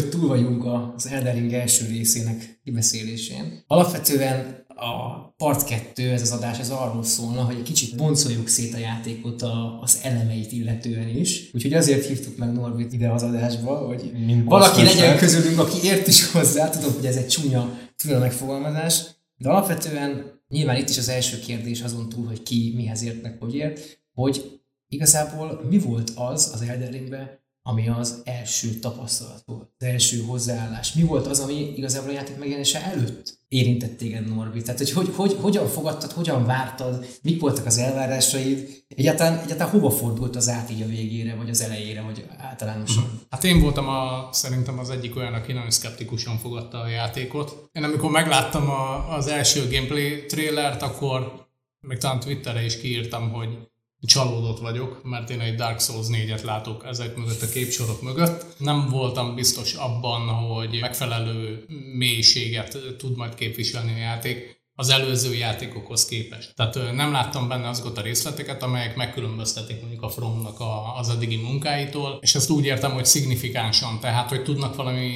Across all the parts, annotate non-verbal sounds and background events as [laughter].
hogy túl vagyunk az Elden Ring első részének kibeszélésén, alapvetően a part 2, ez az adás, ez arról szólna, hogy egy kicsit boncoljuk szét a játékot a, az elemeit illetően is. Úgyhogy azért hívtuk meg Norbit ide az adásba, hogy Mind valaki legyen közülünk, aki ért is hozzá. Tudom, hogy ez egy csúnya tűnő megfogalmazás, de alapvetően nyilván itt is az első kérdés azon túl, hogy ki mihez ért meg, hogy ért, hogy igazából mi volt az az Elden Ringben, ami az első tapasztalat volt, az első hozzáállás. Mi volt az, ami igazából a játék megjelenése előtt érintett téged, Norbi? Tehát, hogy, hogy, hogy hogyan fogadtad, hogyan vártad, mik voltak az elvárásaid, egyáltalán, egyáltalán hova fordult az át így a végére, vagy az elejére, vagy általánosan? Hát én voltam a, szerintem az egyik olyan, aki nagyon szkeptikusan fogadta a játékot. Én amikor megláttam a, az első gameplay trailert, akkor még talán Twitterre is kiírtam, hogy csalódott vagyok, mert én egy Dark Souls 4-et látok ezek mögött a képsorok mögött. Nem voltam biztos abban, hogy megfelelő mélységet tud majd képviselni a játék az előző játékokhoz képest. Tehát nem láttam benne azokat a részleteket, amelyek megkülönböztetik mondjuk a Fromnak a, az eddigi munkáitól, és ezt úgy értem, hogy szignifikánsan, tehát hogy tudnak valami,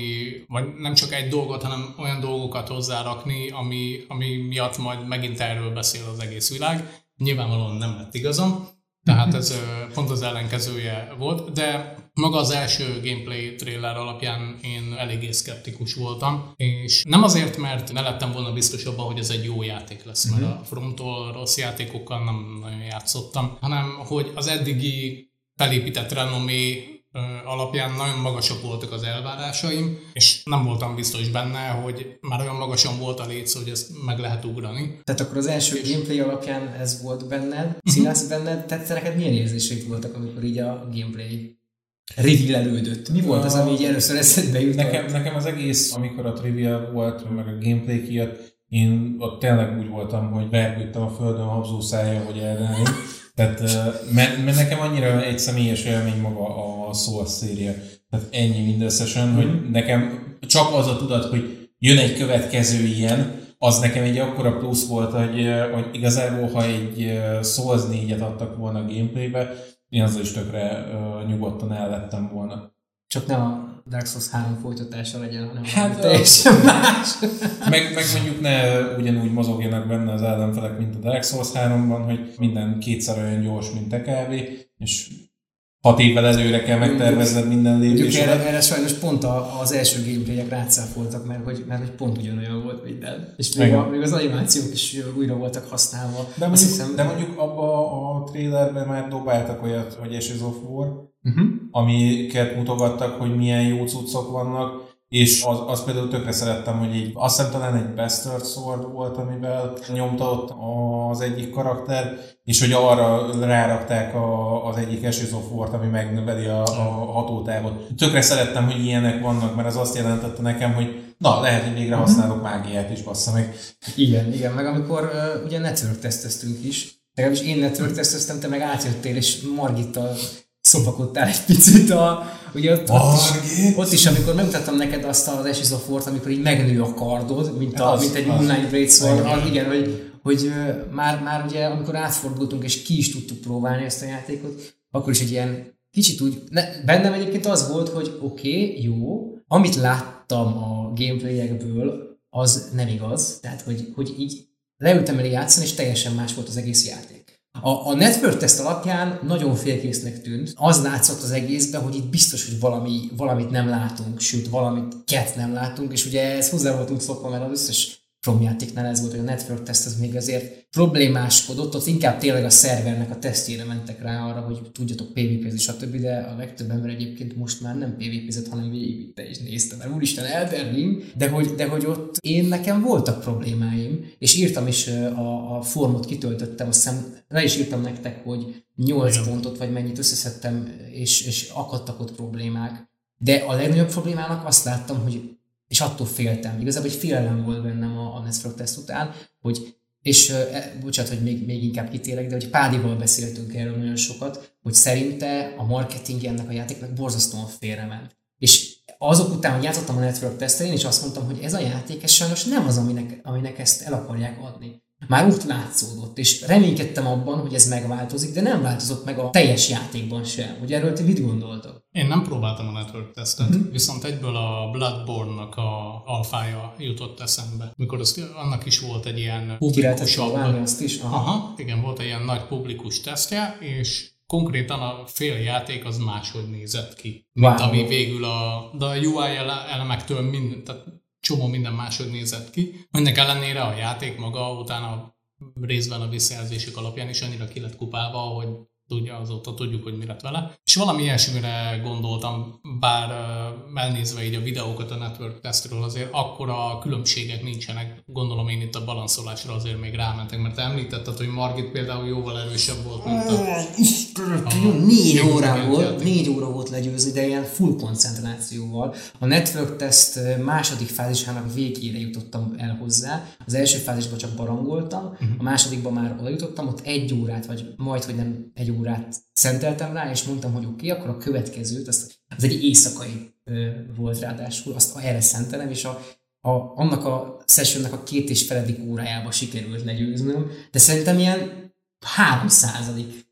vagy nem csak egy dolgot, hanem olyan dolgokat hozzárakni, ami, ami miatt majd megint erről beszél az egész világ. Nyilvánvalóan nem lett igazam, tehát ez pont az ellenkezője volt, de maga az első gameplay trailer alapján én eléggé szkeptikus voltam, és nem azért, mert ne lettem volna biztos abban, hogy ez egy jó játék lesz, mert uh-huh. a frontól rossz játékokkal nem nagyon játszottam, hanem hogy az eddigi felépített renomé alapján nagyon magasak voltak az elvárásaim, és nem voltam biztos benne, hogy már olyan magasan volt a létsz, hogy ezt meg lehet ugrani. Tehát akkor az első és... gameplay alapján ez volt benned, mhm. Silas uh-huh. benned, tehát neked milyen érzéseid voltak, amikor így a gameplay revealelődött? Mi volt az, ami így először eszedbe jutott? Nekem, nekem az egész, amikor a trivia volt, meg a gameplay kijött, én ott tényleg úgy voltam, hogy vergődtem a földön habzó szája, hogy elrenni. Tehát, mert, mert nekem annyira egy személyes élmény maga a Soul széria. Tehát ennyi mindösszesen, mm. hogy mhm. nekem csak az a tudat, hogy jön egy következő ilyen, az nekem egy akkora plusz volt, hogy, hogy igazából, ha egy Souls 4-et adtak volna a gameplaybe, én azzal is tökre uh, nyugodtan ellettem volna. Csak nem a Dark Souls 3 folytatása legyen, hanem hát, teljesen más. meg, meg mondjuk ne ugyanúgy mozogjanak benne az ellenfelek, mint a Dark Souls 3-ban, hogy minden kétszer olyan gyors, mint TKV, és hat évvel előre kell megtervezned minden lépéset. Erre, erre sajnos pont az első gameplayek rácáfoltak, mert hogy, mert hogy pont ugyanolyan volt minden. És még, a, még az animációk is újra voltak használva. De mondjuk, hiszem, de mondjuk abba a trailerben már dobáltak olyat, hogy Ashes of War, uh-huh. amiket mutogattak, hogy milyen jó cuccok vannak, és az, az például tökre szerettem, hogy így, azt hiszem talán egy Bastard Sword volt, amivel nyomta ott az egyik karakter, és hogy arra rárakták a, az egyik War-t, ami megnöveli a, a hatótávot. Tökre szerettem, hogy ilyenek vannak, mert ez azt jelentette nekem, hogy na, lehet, hogy végre használok mágiát is, bassza meg. Igen, igen, meg amikor uh, ugye network teszteztünk is, legalábbis én network teszteztem, te meg átjöttél, és Margittal szopakodtál egy picit a, ugye ott, ott, is, ott is, amikor megmutattam neked azt az War-t, amikor így megnő a kardod, mint, a, az, mint egy Moonlight Blade az, igen, hogy, hogy már, már ugye, amikor átfordultunk és ki is tudtuk próbálni ezt a játékot, akkor is egy ilyen kicsit úgy, ne, bennem egyébként az volt, hogy oké, okay, jó, amit láttam a gameplayekből, az nem igaz, tehát hogy, hogy így leültem elé játszani, és teljesen más volt az egész játék. A, a network test alapján nagyon félkésznek tűnt. Az látszott az egészben, hogy itt biztos, hogy valami, valamit nem látunk, sőt, valamit ket nem látunk, és ugye ez hozzá voltunk szokva, mert az összes From játéknál ez volt, hogy a network test az még azért problémáskodott, ott inkább tényleg a szervernek a tesztjére mentek rá arra, hogy tudjatok PvP-zni, stb. De a legtöbb ember egyébként most már nem PvP-zett, hanem végigvitte és nézte, mert úristen Elden Ring, de hogy, de hogy ott én nekem voltak problémáim, és írtam is a, a formot kitöltöttem, azt hiszem le is írtam nektek, hogy 8 Igen. pontot vagy mennyit összeszedtem, és, és akadtak ott problémák. De a legnagyobb problémának azt láttam, hogy és attól féltem. Igazából egy félelem volt bennem a, a Nesfrog teszt után, hogy és e, bocsánat, hogy még, még inkább kitérek, de hogy Pádival beszéltünk erről nagyon sokat, hogy szerinte a marketing ennek a játéknak borzasztóan félrement. És azok után, hogy játszottam a Network tesztel, én is azt mondtam, hogy ez a játék, ez sajnos nem az, aminek, aminek ezt el akarják adni. Már úgy látszódott, és reménykedtem abban, hogy ez megváltozik, de nem változott meg a teljes játékban sem. Hogy erről ti mit gondoltak? Én nem próbáltam a network tesztet, uh-huh. viszont egyből a Bloodborne-nak a alfája jutott eszembe. Mikor az, annak is volt egy ilyen publikusabb... azt is? Aha. Aha, igen, volt egy ilyen nagy publikus tesztje, és konkrétan a fél játék az máshogy nézett ki, mint wow. ami végül a, de a UI elemektől mind, tehát csomó minden máshogy nézett ki. Ennek ellenére a játék maga utána részben a visszajelzések alapján is annyira ki lett kupálva, hogy tudja, azóta tudjuk, hogy mi lett vele. És valami ilyesmire gondoltam, bár elnézve így a videókat a network testről azért akkora különbségek nincsenek. Gondolom én itt a balanszolásra azért még rámentek, mert említetted, hogy Margit például jóval erősebb volt, mint a... a négy óra volt, négy óra volt legyőzni, de ilyen full koncentrációval. A network test második fázisának végére jutottam el hozzá. Az első fázisban csak barangoltam, uh-huh. a másodikban már oda jutottam, ott egy órát, vagy majd, hogy nem egy órát órát szenteltem rá, és mondtam, hogy oké, okay, akkor a következőt, azt, az egy éjszakai ö, volt ráadásul, azt erre szentelem, és a, a, annak a sessionnek a két és feledik órájába sikerült legyőznöm, de szerintem ilyen három századik.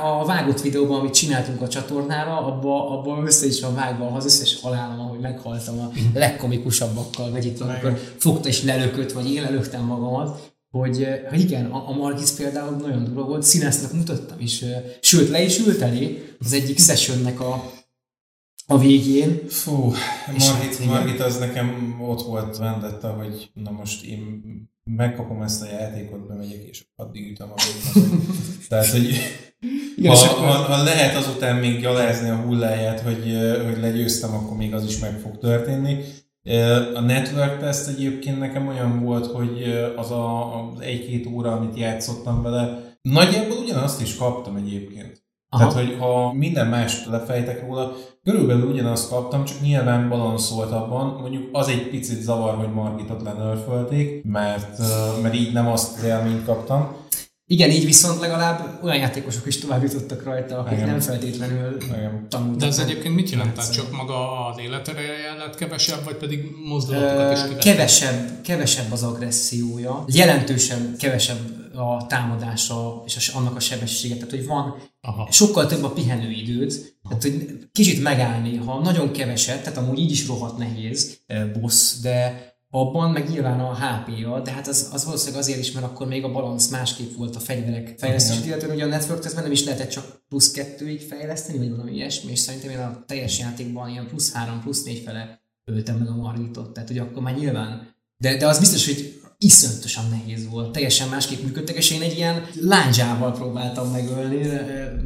A vágott videóban, amit csináltunk a csatornára, abban abba össze is van vágva az összes halálom, ahogy meghaltam a legkomikusabbakkal, vagy itt amikor fogta és lelökött, vagy én lelöktem magamat hogy, hogy igen, a, a Margis például nagyon durva volt, színásznak mutattam is, sőt le is ült elé az egyik sessionnek a, a végén. Fú, Margit, Margit az nekem ott volt vendetta, hogy na most én megkapom ezt a játékot, bemegyek, és addig ütöm a végén. [laughs] Tehát, hogy igen, ha, akkor... ha, ha, lehet azután még gyalázni a hulláját, hogy, hogy legyőztem, akkor még az is meg fog történni. A network test egyébként nekem olyan volt, hogy az a, az egy-két óra, amit játszottam vele, nagyjából ugyanazt is kaptam egyébként. Aha. Tehát, hogy ha minden mást lefejtek róla, körülbelül ugyanazt kaptam, csak nyilván abban, mondjuk az egy picit zavar, hogy Margitot lenörfölték, mert, mert így nem azt az élményt kaptam. Igen, így viszont legalább olyan játékosok is tovább jutottak rajta, akik Igen. nem feltétlenül Igen. tanultak. De ez egyébként mit jelent? Tehát csak maga az életereje lett kevesebb, vagy pedig mozdulatokat is kivett? Kevesebb, kevesebb az agressziója, jelentősen kevesebb a támadása és annak a sebessége. Tehát, hogy van Aha. sokkal több a pihenőidőd, tehát, hogy kicsit megállni, ha nagyon keveset, tehát amúgy így is rohadt nehéz boss, de abban, meg nyilván a HP-ja, de hát az, az valószínűleg azért is, mert akkor még a balansz másképp volt a fegyverek fejlesztés, illetve ugye a network testben nem is lehetett csak plusz kettőig fejleszteni, vagy valami ilyesmi, és szerintem én a teljes játékban ilyen plusz három, plusz négy fele öltem meg a Margitot, tehát ugye akkor már nyilván de, de az biztos, hogy iszonyatosan nehéz volt. Teljesen másképp működtek, és én egy ilyen láncsával próbáltam megölni,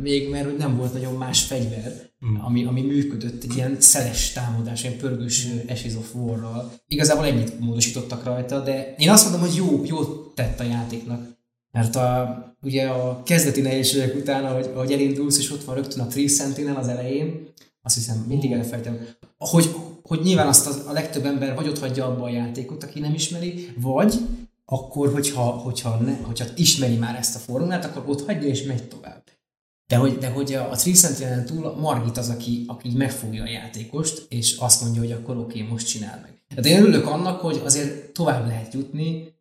még mert nem volt nagyon más fegyver, mm. ami, ami működött, egy ilyen szeles támadás, ilyen pörgős mm. Ashes of War-ral. Igazából ennyit módosítottak rajta, de én azt mondom, hogy jó, jó tett a játéknak. Mert a, ugye a kezdeti nehézségek után, ahogy, ahogy elindulsz, és ott van rögtön a Tree Sentinel az elején, azt hiszem, mindig elfejtem, hogy hogy nyilván azt a, legtöbb ember vagy ott hagyja abba a játékot, aki nem ismeri, vagy akkor, hogyha, hogyha, ne, hogyha ismeri már ezt a formulát, akkor ott hagyja és megy tovább. De hogy, de hogy a, a Sentinel túl Margit az, aki, aki így megfogja a játékost, és azt mondja, hogy akkor oké, okay, most csinál meg. Tehát én örülök annak, hogy azért tovább lehet jutni,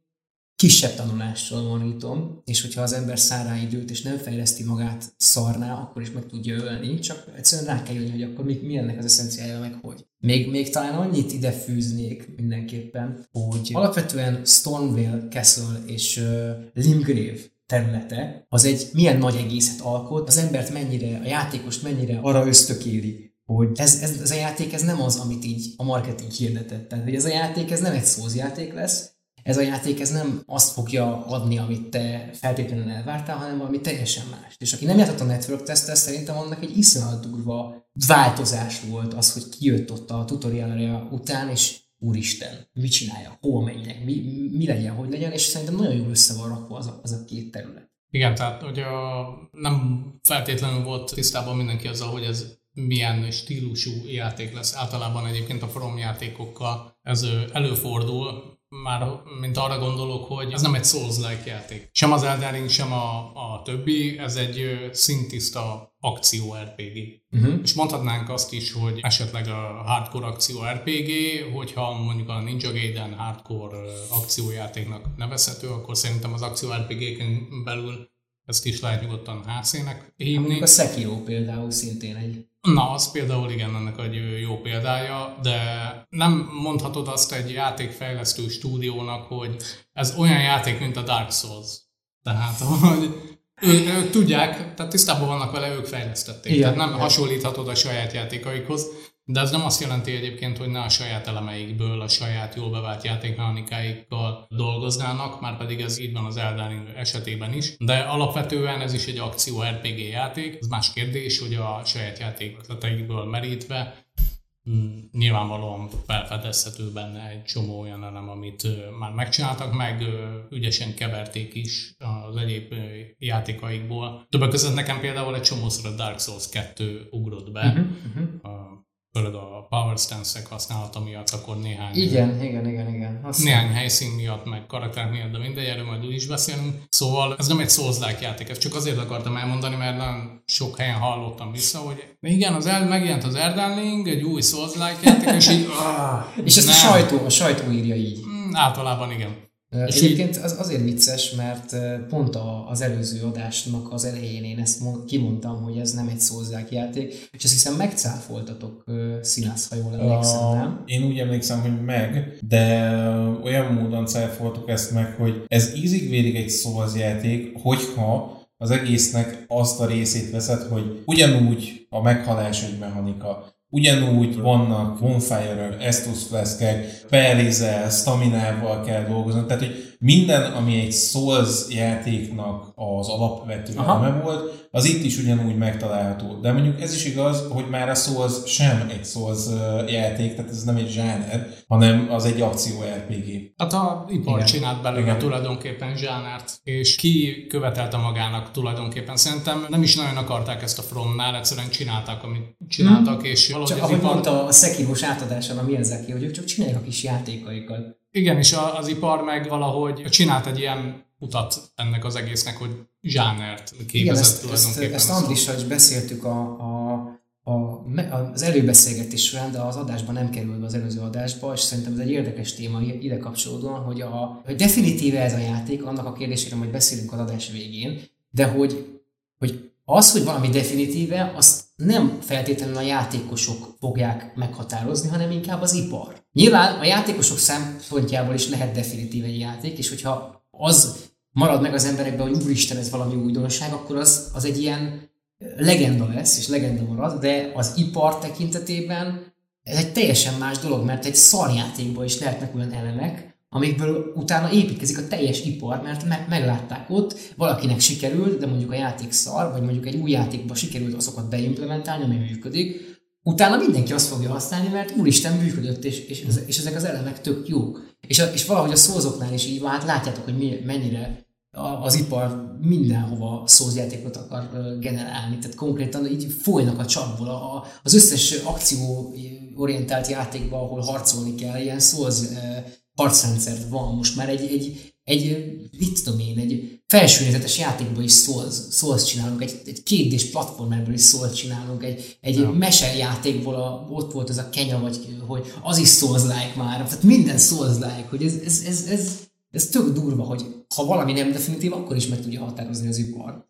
kisebb tanulással vonítom, és hogyha az ember szárá időt és nem fejleszti magát szarná, akkor is meg tudja ölni, csak egyszerűen rá kell jönni, hogy akkor mi, mi ennek az eszenciája, meg hogy. Még, még talán annyit ide fűznék mindenképpen, hogy alapvetően Stormvale Castle és uh, Limgrave területe, az egy milyen nagy egészet alkot, az embert mennyire, a játékost mennyire arra ösztökéli, hogy ez, ez, ez a játék ez nem az, amit így a marketing hirdetett. Tehát, hogy ez a játék ez nem egy szózjáték lesz, ez a játék ez nem azt fogja adni, amit te feltétlenül elvártál, hanem valami teljesen más. És aki nem játszott a network tesztel, szerintem annak egy iszonyat durva változás volt az, hogy kijött ott a tutorialja után, és úristen, mit csinálja, hol menjek, mi, mi legyen, hogy legyen, és szerintem nagyon jól össze van rakva az a, az a két terület. Igen, tehát a, nem feltétlenül volt tisztában mindenki azzal, hogy ez milyen stílusú játék lesz. Általában egyébként a From játékokkal ez előfordul, már mint arra gondolok, hogy ez nem egy Souls-like játék. Sem az Elden Ring, sem a, a többi, ez egy szintiszta akció RPG. Uh-huh. És mondhatnánk azt is, hogy esetleg a hardcore akció RPG, hogyha mondjuk a Ninja Gaiden hardcore akciójátéknak nevezhető, akkor szerintem az akció RPG-ken belül ezt is lehet nyugodtan házszének hívni. A Sekiro például szintén egy. Na, az például igen, ennek egy jó példája, de nem mondhatod azt egy játékfejlesztő stúdiónak, hogy ez olyan játék, mint a Dark Souls. Tehát, [laughs] hogy ők, ők tudják, tehát tisztában vannak vele, ők fejlesztették. Igen, tehát nem igen. hasonlíthatod a saját játékaikhoz. De ez nem azt jelenti egyébként, hogy ne a saját elemeikből, a saját jól bevált játékmechanikáikkal dolgoznának, már pedig ez így van az Elden Ring esetében is. De alapvetően ez is egy akció RPG játék. Ez más kérdés, hogy a saját játékleteikből merítve mm, nyilvánvalóan felfedezhető benne egy csomó olyan elem, amit már megcsináltak, meg ügyesen keverték is az egyéb játékaikból. Többek között nekem például egy csomószor a Dark Souls 2 ugrott be, uh-huh, uh-huh főleg a power stance-ek használata miatt, akkor néhány... Igen, igen, igen, igen. Azt néhány helyszín miatt, meg karakter miatt, de mindegy, erről majd úgy is beszélünk. Szóval ez nem egy souls játék, ezt csak azért akartam elmondani, mert nagyon sok helyen hallottam vissza, hogy igen, az el, megjelent az Erdenling, egy új souls játék, és így... Ah, [laughs] és ezt nem. a sajtó, a sajtó írja így. Mm, általában igen. És Egyébként az azért vicces, mert pont az előző adásnak az elején én ezt kimondtam, hogy ez nem egy szózzák játék, és azt hiszem megcáfoltatok színász, ha jól emlékszem, a, nem? Én úgy emlékszem, hogy meg, de olyan módon cáfoltuk ezt meg, hogy ez ízig-vérig egy szóz játék, hogyha az egésznek azt a részét veszed, hogy ugyanúgy a meghalás egy mechanika, Ugyanúgy vannak bonfire Estus flaszkek, pelézel, staminával kell dolgozni. Tehát, hogy minden, ami egy Souls játéknak az alapvető eleme volt, az itt is ugyanúgy megtalálható. De mondjuk ez is igaz, hogy már a Souls sem egy Souls játék, tehát ez nem egy zsáner, hanem az egy akció RPG. Hát a ipar Igen. csinált belőle Igen. tulajdonképpen zsánert, és ki követelte magának tulajdonképpen. Szerintem nem is nagyon akarták ezt a Fromnál, egyszerűen csinálták, amit csináltak, hmm. és valahogy csak, ahogy ipar... mondta a Sekirós átadásán a Miyazaki, hogy ők csak csinálják a kis játékaikat. Igen, és az ipar meg valahogy csinált egy ilyen utat ennek az egésznek, hogy zsánert képezett Igen, ezt, tulajdonképpen. Ezt, ezt Andrissal is beszéltük a, a, a, az előbeszélgetés során, de az adásban nem kerül be az előző adásba, és szerintem ez egy érdekes téma ide kapcsolódóan, hogy, a, hogy definitíve ez a játék, annak a kérdésére majd beszélünk az adás végén, de hogy, hogy az, hogy valami definitíve, azt nem feltétlenül a játékosok fogják meghatározni, hanem inkább az ipar. Nyilván a játékosok szempontjából is lehet definitív egy játék, és hogyha az marad meg az emberekben, hogy úristen, ez valami újdonság, akkor az, az egy ilyen legenda lesz, és legenda marad, de az ipar tekintetében ez egy teljesen más dolog, mert egy szarjátékban is lehetnek olyan elemek, amikből utána építkezik a teljes ipar, mert me- meglátták ott, valakinek sikerült, de mondjuk a játék szar, vagy mondjuk egy új játékban sikerült azokat beimplementálni, ami működik, utána mindenki azt fogja használni, mert úristen működött, és, és, és ezek az elemek tök jók. És, a, és valahogy a szózoknál is így hát látjátok, hogy mi, mennyire az ipar mindenhova szózjátékot akar generálni, tehát konkrétan így folynak a csapból. Az összes akcióorientált játékban, ahol harcolni kell, ilyen szóz harcrendszert van. Most már egy, egy, egy mit tudom én, egy felsőnézetes játékból is Souls, csinálunk, egy, egy kétdés platformerből is Souls csinálunk, egy, egy ja. mesejátékból a, ott volt ez a kenya, vagy hogy az is Souls-like már, tehát minden Souls-like, hogy ez, ez, ez, ez, ez tök durva, hogy ha valami nem definitív, akkor is meg tudja határozni az ipar.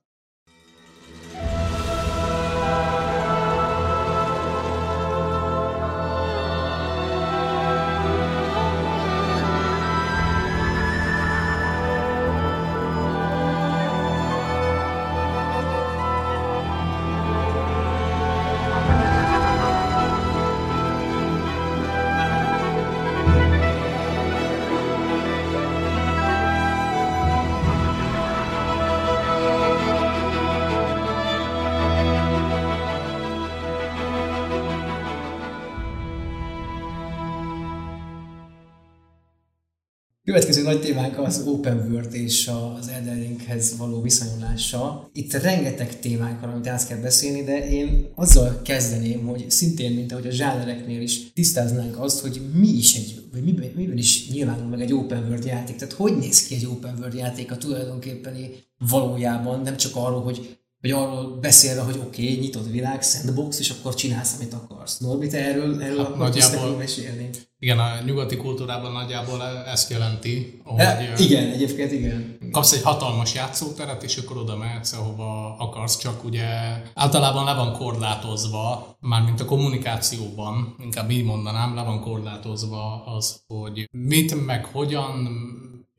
Következő nagy témánk az Open World és az Elden Ringhez való viszonyulása. Itt rengeteg témánk van, amit át kell beszélni, de én azzal kezdeném, hogy szintén, mint ahogy a zsánereknél is tisztáznánk azt, hogy mi is egy, vagy miben, miben is nyilvánul meg egy Open World játék. Tehát hogy néz ki egy Open World játék a tulajdonképpen valójában, nem csak arról, hogy vagy arról beszélve, hogy oké, okay, nyitott világ, sandbox, és akkor csinálsz, amit akarsz. Norbi, te erről, erről hát nagyjából, mesélni? Igen, a nyugati kultúrában nagyjából ezt jelenti, hogy... E, igen, egyébként igen. Kapsz egy hatalmas játszóteret, és akkor oda mehetsz, ahova akarsz, csak ugye általában le van korlátozva, mármint a kommunikációban, inkább így mondanám, le van korlátozva az, hogy mit meg hogyan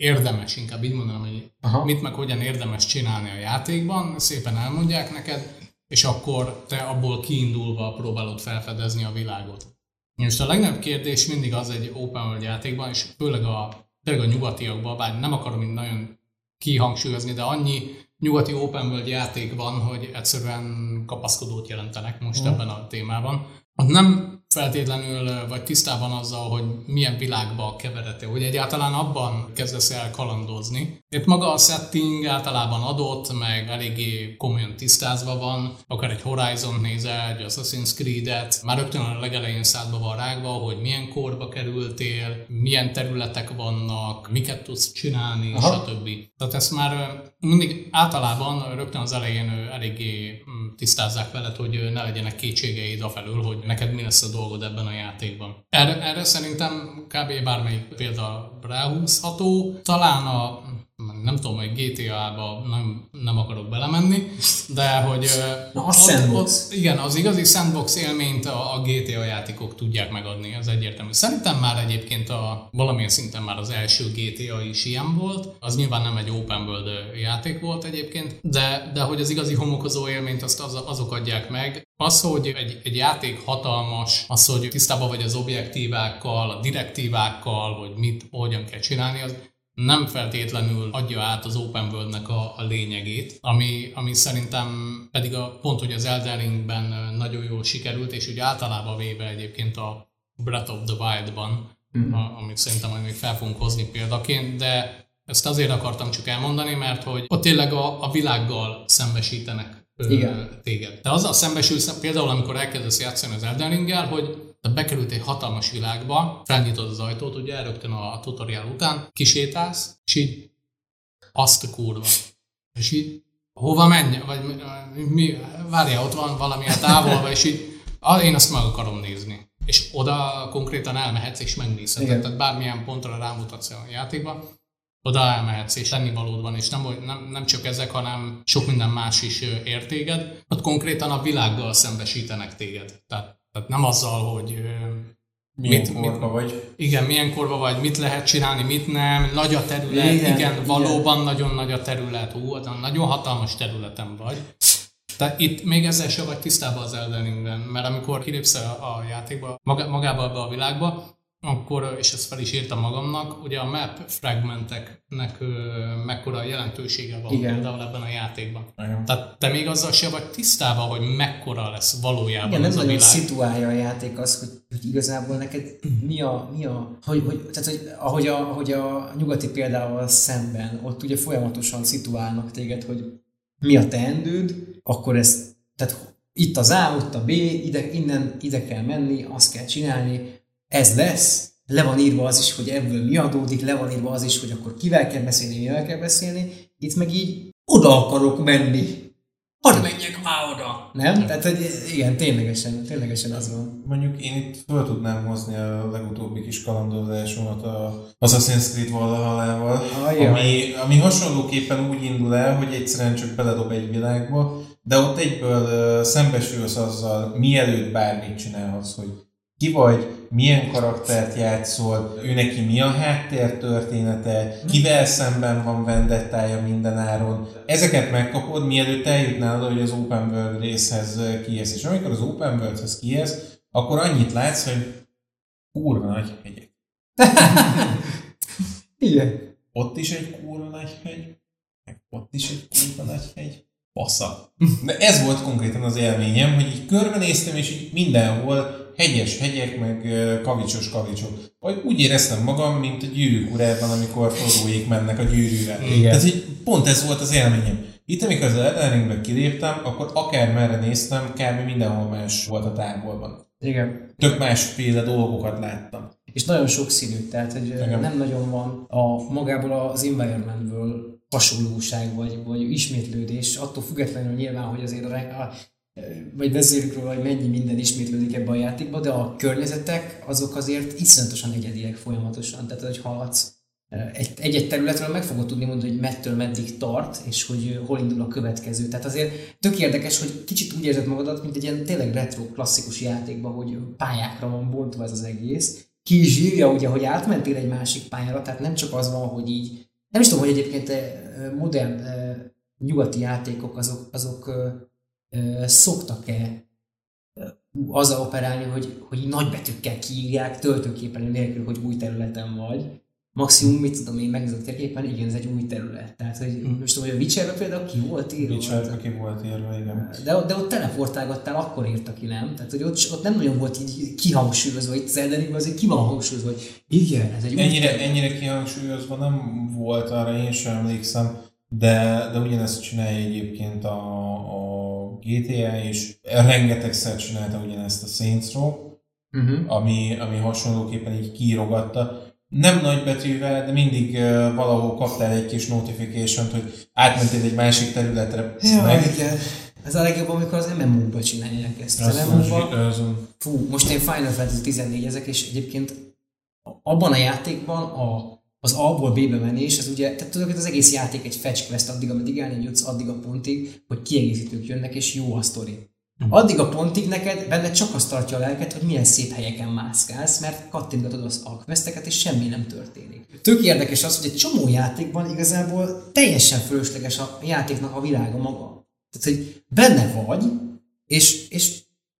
érdemes, inkább így mondanám, hogy Aha. mit meg hogyan érdemes csinálni a játékban, szépen elmondják neked, és akkor te abból kiindulva próbálod felfedezni a világot. Most a legnagyobb kérdés mindig az egy open world játékban, és főleg a, főleg a nyugatiakban, bár nem akarom így nagyon kihangsúlyozni, de annyi nyugati open world játék van, hogy egyszerűen kapaszkodót jelentenek most uh-huh. ebben a témában. Nem feltétlenül vagy tisztában azzal, hogy milyen világba keveredtél, hogy egyáltalán abban kezdesz el kalandozni. Itt maga a setting általában adott, meg eléggé komolyan tisztázva van, akár egy Horizon nézel, egy Assassin's Creed-et, már rögtön a legelején szádba van rágva, hogy milyen korba kerültél, milyen területek vannak, miket tudsz csinálni, Aha. stb. Tehát ezt már mindig általában rögtön az elején eléggé mm, tisztázzák veled, hogy ne legyenek kétségeid afelől, hogy neked mi lesz a dolgod ebben a játékban. Erre, erre szerintem kb. bármelyik példa ráhúzható. Talán a nem tudom, hogy GTA-ba nem, nem akarok belemenni, de hogy... Na, a sandbox. Ott, igen, az igazi sandbox élményt a, a GTA játékok tudják megadni, az egyértelmű. Szerintem már egyébként a, valamilyen szinten már az első GTA is ilyen volt. Az nyilván nem egy open world játék volt egyébként, de, de hogy az igazi homokozó élményt azt az, azok adják meg. Az, hogy egy, egy játék hatalmas, az, hogy tisztában vagy az objektívákkal, a direktívákkal, hogy mit, hogyan kell csinálni, az nem feltétlenül adja át az open world-nek a, a lényegét, ami, ami szerintem pedig a pont, hogy az Elden Ringben nagyon jól sikerült, és úgy általában véve egyébként a Breath of the Wild-ban, mm. a, amit szerintem majd még fel fogunk hozni példaként, de ezt azért akartam csak elmondani, mert hogy ott tényleg a, a világgal szembesítenek Igen. téged. De azzal szembesülsz, például amikor elkezdesz játszani az Elden Ring-gel, hogy tehát bekerült egy hatalmas világba, felnyitod az ajtót, ugye rögtön a tutorial után, kisétálsz, és így azt a kurva. És így hova menj, vagy mi, várja, ott van valami a távolba, és így én azt meg akarom nézni. És oda konkrétan elmehetsz és megnézheted. Tehát bármilyen pontra rámutatsz a játékba, oda elmehetsz, és valód van, és nem, nem, nem csak ezek, hanem sok minden más is értéged. Ott konkrétan a világgal szembesítenek téged. Tehát tehát nem azzal, hogy milyen mit, korba mit, vagy. Igen, milyen korba vagy, mit lehet csinálni, mit nem, nagy a terület, igen, igen valóban igen. nagyon nagy a terület, hú, nagyon hatalmas területen vagy. Tehát itt még ezzel se vagy tisztában az Elden mert amikor kilépsz a, a játékba, maga, magába a világba, akkor, és ezt fel is írtam magamnak, ugye a map fragmenteknek mekkora jelentősége van Igen. például ebben a játékban. Igen. Tehát te még azzal se vagy tisztában, hogy mekkora lesz valójában Igen, nem nagyon világ. szituálja a játék az, hogy, hogy igazából neked mi a, mi a hogy, hogy, tehát, hogy ahogy, a, ahogy a nyugati példával szemben, ott ugye folyamatosan szituálnak téged, hogy mi a teendőd, akkor ez, tehát itt az A, ott a B, ide, innen ide kell menni, azt kell csinálni, ez lesz, le van írva az is, hogy ebből mi adódik, le van írva az is, hogy akkor kivel kell beszélni, mivel kell beszélni, itt meg így oda akarok menni. Hadd menjek már oda! Nem? Tehát, hogy igen, ténylegesen, ténylegesen az van. Mondjuk én itt fel tudnám hozni a legutóbbi kis kalandozásomat a Assassin's Creed Valhalla-val, ah, ami, ami hasonlóképpen úgy indul el, hogy egyszerűen csak beledob egy világba, de ott egyből szembesülsz azzal, mielőtt bármit csinálhatsz, hogy ki vagy, milyen karaktert játszol, ő neki mi a háttér története, kivel szemben van vendettája mindenáron. Ezeket megkapod, mielőtt eljutnál oda, hogy az Open World részhez kiérsz. És amikor az Open Worldhez kiérsz, akkor annyit látsz, hogy kurva nagy hegyek. [laughs] Igen. Ott is egy kurva nagy hegy, meg ott is egy kurva nagy hegy. Passza. [laughs] De ez volt konkrétan az élményem, hogy így körbenéztem, és így mindenhol hegyes hegyek, meg kavicsos kavicsok. Vagy úgy éreztem magam, mint a gyűrűk urában, amikor Frodoék mennek a gyűrűvel. Igen. Tehát így pont ez volt az élményem. Itt, amikor az Elden kiléptem, akkor akár merre néztem, kb. mindenhol más volt a távolban. Igen. Tök másféle dolgokat láttam. És nagyon sokszínű, tehát hogy Igen. nem nagyon van a magából az environmentből hasonlóság, vagy, vagy ismétlődés, attól függetlenül nyilván, hogy azért a vagy beszéljük róla, hogy mennyi minden ismétlődik ebbe a játékba, de a környezetek azok azért iszonyatosan egyediek folyamatosan. Tehát, hogy haladsz egy-egy területről meg fogod tudni mondani, hogy mettől meddig tart, és hogy hol indul a következő. Tehát azért tök érdekes, hogy kicsit úgy érzed magadat, mint egy ilyen tényleg retro klasszikus játékban, hogy pályákra van bontva ez az egész. Ki is írja ugye, hogy átmentél egy másik pályára, tehát nem csak az van, hogy így, nem is tudom, hogy egyébként modern nyugati játékok azok, azok szoktak-e azzal operálni, hogy, hogy nagybetűkkel kiírják töltőképen nélkül, hogy új területen vagy. Maximum, mit tudom én, megnézem a térképen, igen, ez egy új terület. Tehát, hogy mm. most tudom, hogy a Witcherben például ki volt írva. Witcherben ki volt írva, igen. De, de ott teleportálgattál, akkor írta ki, nem? Tehát, hogy ott, ott nem nagyon volt így kihangsúlyozva, itt Zeldenigben azért ki van hangsúlyozva, hogy igen, ez egy ennyire, új Ennyire kihangsúlyozva nem volt, arra én sem emlékszem, de, de ugyanezt csinálja egyébként a, a GTA, és rengetegszer csinálta ugyanezt a Saints Row, uh-huh. ami, ami hasonlóképpen így kírogatta. Nem nagy betűvel, de mindig uh, valahol kaptál egy kis notification hogy átmentél egy másik területre. Ja, meg. igen. Ez a legjobb, amikor az MMO-ba csinálják ezt. Az, az, fú, most én Final Fantasy 14 ezek, és egyébként abban a játékban a az A-ból B-be menés, az ugye, tehát tudod, hogy az egész játék egy fetch quest addig, ameddig elnél jutsz, addig a pontig, hogy kiegészítők jönnek, és jó a sztori. Mhm. Addig a pontig neked benne csak azt tartja a lelket, hogy milyen szép helyeken mászkálsz, mert kattintgatod az alkveszteket, és semmi nem történik. Tök érdekes az, hogy egy csomó játékban igazából teljesen fölösleges a játéknak a világa maga. Tehát, hogy benne vagy, és, és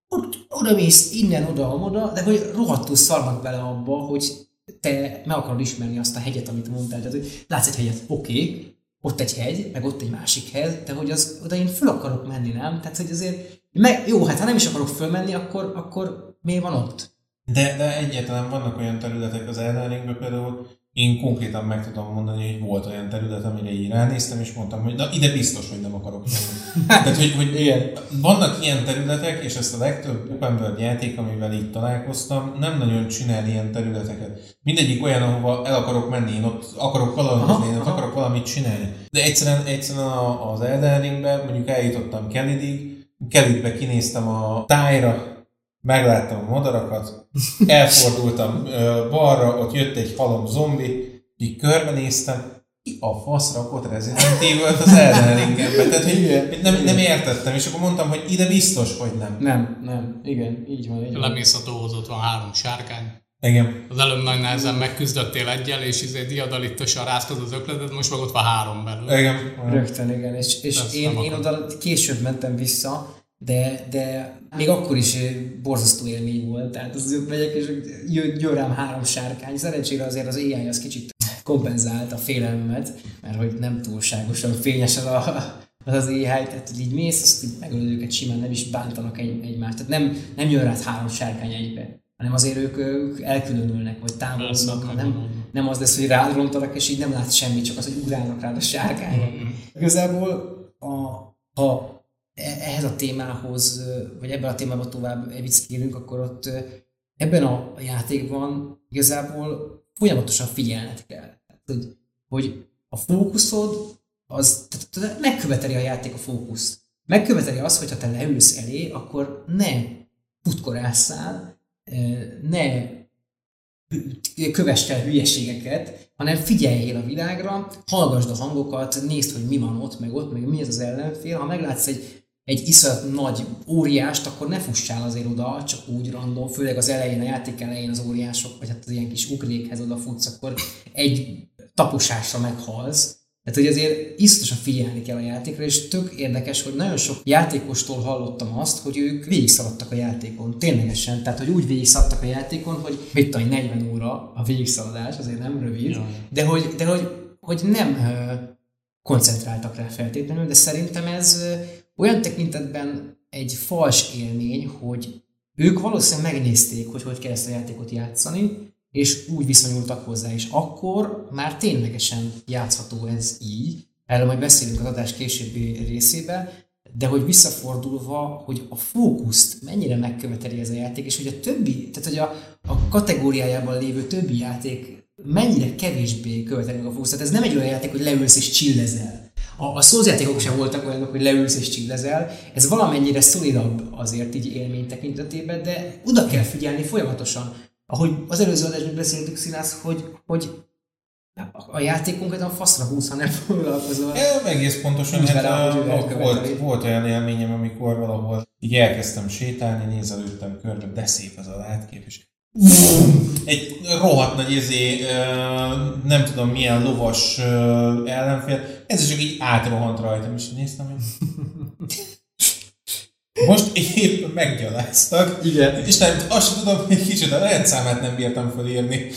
ott oda mész innen, oda, oda, de hogy rohadtul szarnak bele abba, hogy te meg akarod ismerni azt a hegyet, amit mondtál. Tehát, hogy látsz egy hegyet, oké, okay, ott egy hegy, meg ott egy másik hegy, de hogy az, oda én föl akarok menni, nem? Tehát, hogy azért, meg, jó, hát ha nem is akarok fölmenni, akkor, akkor miért van ott? De, de egyáltalán vannak olyan területek az Elden például, én konkrétan meg tudom mondani, hogy volt olyan terület, amire így ránéztem, és mondtam, hogy na ide biztos, hogy nem akarok menni. [laughs] Tehát, hogy, hogy Igen. vannak ilyen területek, és ezt a legtöbb open world játék, amivel itt találkoztam, nem nagyon csinál ilyen területeket. Mindegyik olyan, ahova el akarok menni, én ott akarok kalandozni, én ott akarok valamit csinálni. De egyszerűen, egyszerűen az Elden Ringbe, mondjuk eljutottam Kennedy-ig, Kellybe kinéztem a tájra, megláttam a madarakat, elfordultam balra, ott jött egy halom zombi, így körbenéztem, ki a fasz rakott Resident evil az Elden Ringembe. Tehát, hogy nem, nem értettem, és akkor mondtam, hogy ide biztos, hogy nem. Nem, nem, igen, így van. Így van. Lemész a ott van három sárkány. Igen. Az előbb nagy nehezen megküzdöttél egyel, és izé diadalittosan ráztad az ökletet, most meg ott van három belül. Igen. Rögtön, igen. És, és én, én oda később mentem vissza, de, de még akkor is borzasztó élmény volt, tehát az ott megyek, és jön, jön rám három sárkány. Szerencsére azért az AI az kicsit kompenzált a félelmet, mert hogy nem túlságosan fényes az a, az, az AI, tehát így mész, azt így megölöd őket simán, nem is bántanak egy, egymást. Tehát nem, nem jön rá három sárkány egybe, hanem azért ők, ők elkülönülnek, vagy támadnak, nem, nem az lesz, hogy rád rontanak, és így nem látsz semmit, csak az, hogy ugrálnak rád a sárkányok. Mm-hmm. Igazából a, ha ehhez a témához, vagy ebben a témában tovább viccélünk, akkor ott ebben a játékban igazából folyamatosan figyelned kell. hogy, hogy a fókuszod az tehát megköveteli a játék a fókuszt. Megköveteli azt, hogy ha te leülsz elé, akkor ne futkorásszál, ne kövess el hülyeségeket, hanem figyeljél a világra, hallgasd a hangokat, nézd, hogy mi van ott, meg ott, meg mi ez az ellenfél. Ha meglátsz egy egy iszonyat nagy óriást, akkor ne fussál azért oda, csak úgy random, főleg az elején, a játék elején az óriások, vagy hát az ilyen kis ugrékhez futsz, akkor egy taposásra meghalsz. Tehát, hogy azért iszonyatosan figyelni kell a játékra, és tök érdekes, hogy nagyon sok játékostól hallottam azt, hogy ők végigszaladtak a játékon, ténylegesen. Tehát, hogy úgy végigszaladtak a játékon, hogy mit tudom, 40 óra a végigszaladás, azért nem rövid, de hogy, de hogy, hogy nem koncentráltak rá feltétlenül, de szerintem ez olyan tekintetben egy fals élmény, hogy ők valószínűleg megnézték, hogy hogy kell ezt a játékot játszani, és úgy viszonyultak hozzá, és akkor már ténylegesen játszható ez így. Erről majd beszélünk az adás későbbi részébe, de hogy visszafordulva, hogy a fókuszt mennyire megköveteli ez a játék, és hogy a többi, tehát hogy a, a kategóriájában lévő többi játék mennyire kevésbé követeli a fókuszt. Tehát ez nem egy olyan játék, hogy leülsz és csillezel. A, a szózjátékok sem voltak olyanok, hogy leülsz és csillezel. Ez valamennyire szolidabb azért így élmény tekintetében, de oda kell figyelni folyamatosan. Ahogy az előző adásban beszéltük, Színász, hogy, hogy a játékunkat a faszra húsz, ha nem foglalkozol. Ja, egész pontosan. Hát, a, volt, volt olyan élményem, amikor valahol így elkezdtem sétálni, nézelődtem körbe, de szép az a látkép, és egy rohadt nagy izé, nem tudom milyen lovas ellenfél, ez csak így átrohant rajtam, és néztem, hogy most épp meggyaláztak. Igen. És nem, azt sem tudom, hogy kicsit a rendszámát nem bírtam felírni.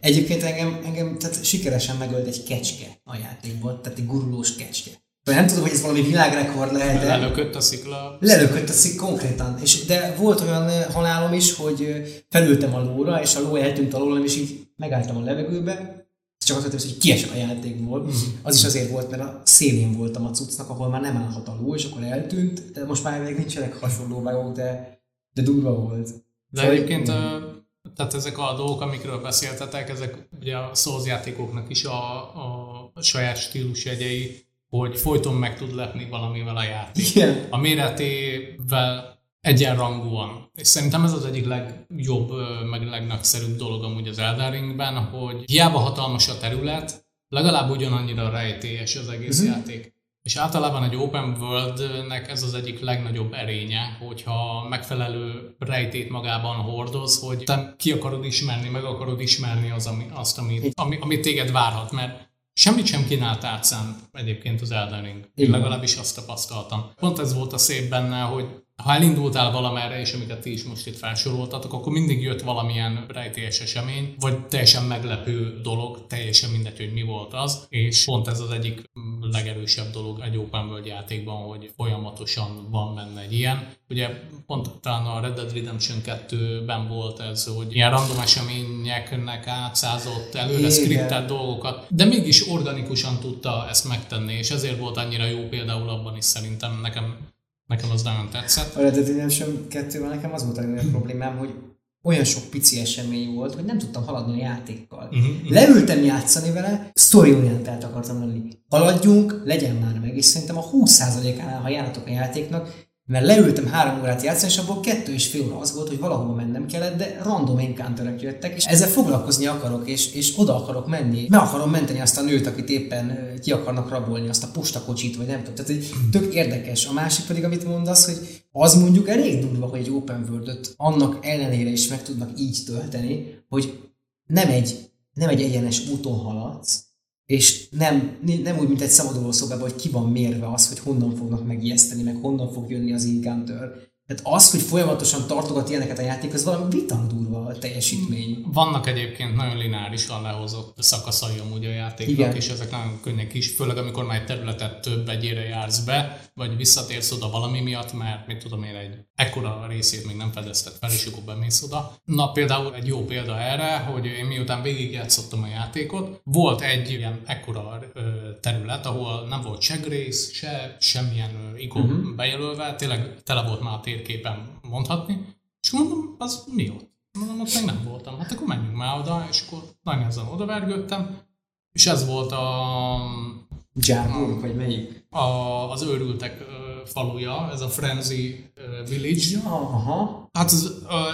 Egyébként engem, engem tehát sikeresen megölt egy kecske a játékban, tehát egy gurulós kecske. Nem tudom, hogy ez valami világrekord lehet. De lelökött a szikla. Lelökött a szikla konkrétan. És, de volt olyan halálom is, hogy felültem a lóra, és a ló eltűnt alólam, és így megálltam a levegőbe, csak azt mondtam, hogy kiesek a játékból. Mm. Az is azért volt, mert a szélén voltam a cuccnak, ahol már nem állhat a ló, és akkor eltűnt, de most már még nincsenek hasonló vágók, de, de durva volt. De szóval egyébként tehát ezek a dolgok, amikről beszéltetek, ezek ugye a Souls játékoknak is a, a saját stílusjegyei, hogy folyton meg tud lepni valamivel a játék. Igen. A méretével egyenrangúan. És szerintem ez az egyik legjobb, meg legnagyszerűbb dolog amúgy az Elden Ringben, hogy hiába hatalmas a terület, legalább ugyanannyira rejtélyes az egész uh-huh. játék. És általában egy open worldnek ez az egyik legnagyobb erénye, hogyha megfelelő rejtét magában hordoz, hogy te ki akarod ismerni, meg akarod ismerni az, ami, azt, amit, ami, amit téged várhat, mert Semmit sem kínált átszám egyébként az Elden Ring. Én legalábbis azt tapasztaltam. Pont ez volt a szép benne, hogy ha elindultál valamerre, és amiket ti is most itt felsoroltatok, akkor mindig jött valamilyen rejtélyes esemény, vagy teljesen meglepő dolog, teljesen mindegy, hogy mi volt az, és pont ez az egyik legerősebb dolog egy open world játékban, hogy folyamatosan van benne egy ilyen. Ugye pont talán a Red Dead Redemption 2-ben volt ez, hogy ilyen random eseményeknek átszázott, előre skriptelt dolgokat, de mégis organikusan tudta ezt megtenni, és ezért volt annyira jó például abban is szerintem nekem Nekem az nagyon tetszett. A Red Dead Redemption 2 nekem az volt a legnagyobb problémám, hogy olyan sok pici esemény volt, hogy nem tudtam haladni a játékkal. Uh-huh. Leültem játszani vele, story-orientált akartam lenni. Haladjunk, legyen már meg, és szerintem a 20%-ánál, ha járatok a játéknak, mert leültem három órát játszani, és abból kettő és fél óra az volt, hogy valahova mennem kellett, de random encounterek jöttek, és ezzel foglalkozni akarok, és, és oda akarok menni. Meg akarom menteni azt a nőt, akit éppen ki akarnak rabolni, azt a postakocsit, vagy nem tudom. Tehát egy tök érdekes. A másik pedig, amit mondasz, hogy az mondjuk elég durva, hogy egy open world annak ellenére is meg tudnak így tölteni, hogy nem egy, nem egy egyenes úton haladsz, és nem, nem úgy, mint egy szabaduló szobában, hogy ki van mérve az, hogy honnan fognak megijeszteni, meg honnan fog jönni az encounter. Tehát az, hogy folyamatosan tartogat ilyeneket a játék, az valami vitan durva a teljesítmény. Vannak egyébként nagyon lineárisan lehozott szakaszai amúgy a játéknak, Igen. és ezek nagyon könnyek is, főleg amikor már egy területet több egyére jársz be, vagy visszatérsz oda valami miatt, mert mit tudom én, egy ekkora részét még nem fedezted fel, és akkor bemész oda. Na például egy jó példa erre, hogy én miután végigjátszottam a játékot, volt egy ilyen ekkora terület, ahol nem volt se grész, se semmilyen ikon uh-huh. bejelölve, tényleg tele volt már a térképen mondhatni, és mondom, az mi ott? Mondom, ott meg nem voltam. Hát akkor menjünk már oda, és akkor nagyon ezen odavergődtem, és ez volt a... Jarburg, vagy melyik? A, az őrültek faluja, ez a Frenzy Village. Ja, aha. Hát ez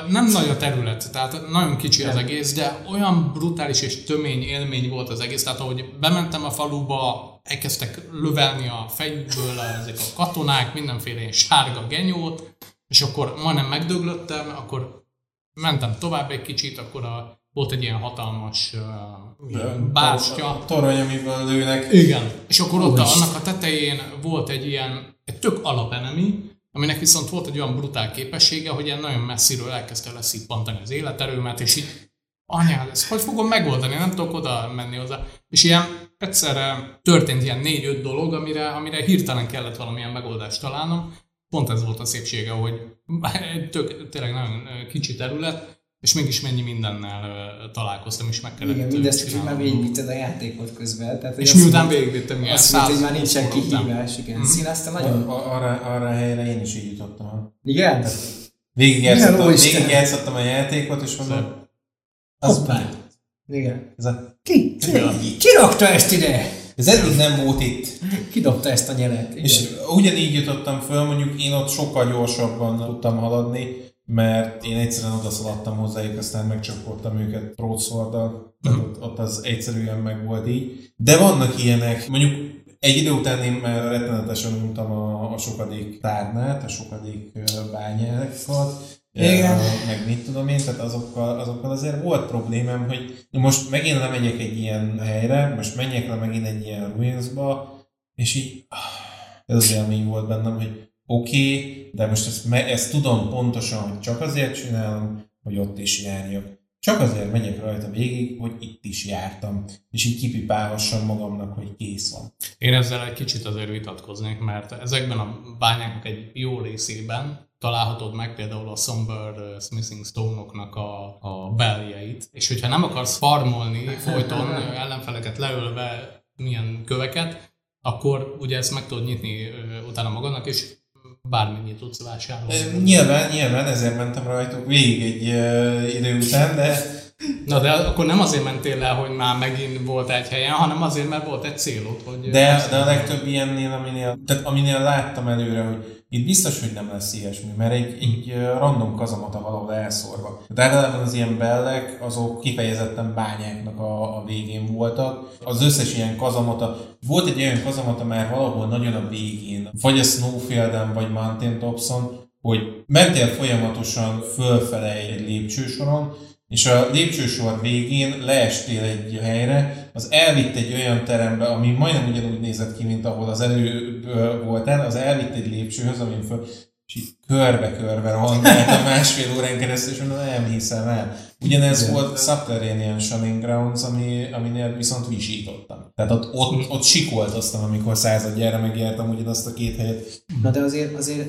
nem nagy a terület, tehát nagyon kicsi az egész, de olyan brutális és tömény élmény volt az egész, tehát ahogy bementem a faluba, elkezdtek lövelni a fejükből ezek a katonák, mindenféle sárga genyót, és akkor majdnem megdöglöttem, akkor mentem tovább egy kicsit, akkor a, volt egy ilyen hatalmas uh, bástya. Torony, amivel lőnek. Igen. És akkor ott annak a tetején volt egy ilyen, egy tök alapenemi, aminek viszont volt egy olyan brutál képessége, hogy ilyen nagyon messziről elkezdte leszippantani az életerőmet, és így anyád, ezt hogy fogom megoldani, nem tudok oda menni hozzá. És ilyen egyszerre történt ilyen négy-öt dolog, amire, amire hirtelen kellett valamilyen megoldást találnom, pont ez volt a szépsége, hogy [laughs] tök, tényleg nagyon kicsi terület, és mégis mennyi mindennel találkoztam, és meg kellett Igen, mindezt hogy már végigvitted a játékot közben. Tehát, és miután végigvittem, ilyen azt mondta, hogy már nincsen kihívás, igen. Mm-hmm. Színázta nagyon... Arra, arra a helyre én is így jutottam. Igen? Végigjátszottam, végigjátszottam a játékot, és mondom, az Hoppá. Igen. Ez a... Ki? Ki, ki rakta ezt ide? Ez eddig nem volt itt. Kidobta ezt a nyelet. Igen. És ugyanígy jutottam föl, mondjuk én ott sokkal gyorsabban tudtam haladni, mert én egyszerűen odaszaladtam hozzájuk, aztán megcsapoltam őket broadsworddal, tehát ott, ott az egyszerűen meg volt így. De vannak ilyenek, mondjuk egy idő után én már rettenetesen untam a, a sokadik tárnát, a sokadik bányákat, igen. meg mit tudom én, tehát azokkal, azokkal azért volt problémám, hogy most megint lemegyek egy ilyen helyre, most menjek le megint egy ilyen ruinsba, és így ah, ez az élmény volt bennem, hogy oké, okay, de most ezt, ezt tudom pontosan, hogy csak azért csinálom, hogy ott is járjak. Csak azért megyek rajta végig, hogy itt is jártam, és így kipipálhassam magamnak, hogy kész van. Én ezzel egy kicsit azért vitatkoznék, mert ezekben a bányáknak egy jó részében találhatod meg például a Somber Smithing Stone-oknak a, a beljeit, és hogyha nem akarsz farmolni folyton ellenfeleket leölve milyen köveket, akkor ugye ezt meg tudod nyitni utána magadnak, és bármennyit tudsz vásárolni. Nyilván, nyilván, ezért mentem rajtuk végig egy uh, idő után, de... Na de akkor nem azért mentél le, hogy már megint volt egy helyen, hanem azért, mert volt egy célod, hogy... De, de a legtöbb ilyennél, aminél, tehát aminél láttam előre, hogy itt biztos, hogy nem lesz ilyesmi, mert egy, egy random kazamata valahol elszórva. De általában az ilyen bellek, azok kifejezetten bányáknak a, a végén voltak. Az összes ilyen kazamata, volt egy olyan kazamata már valahol nagyon a végén, vagy a Snowfielden, vagy Mountain Topson, hogy mentél folyamatosan fölfele egy lépcsősoron, és a lépcsősor végén leestél egy helyre, az elvitt egy olyan terembe, ami majdnem ugyanúgy nézett ki, mint ahol az előbb voltál, az elvitt egy lépcsőhöz, amin föl, és így körbe-körbe rohangált a [laughs] másfél órán keresztül, és mondom, nem hiszem el. Ugyanez Igen. volt Subterranean Shunning Grounds, ami, aminél viszont visítottam. Tehát ott, ott, ott sikoltoztam, amikor századjára megjártam ugyanazt a két helyet. Na de azért, azért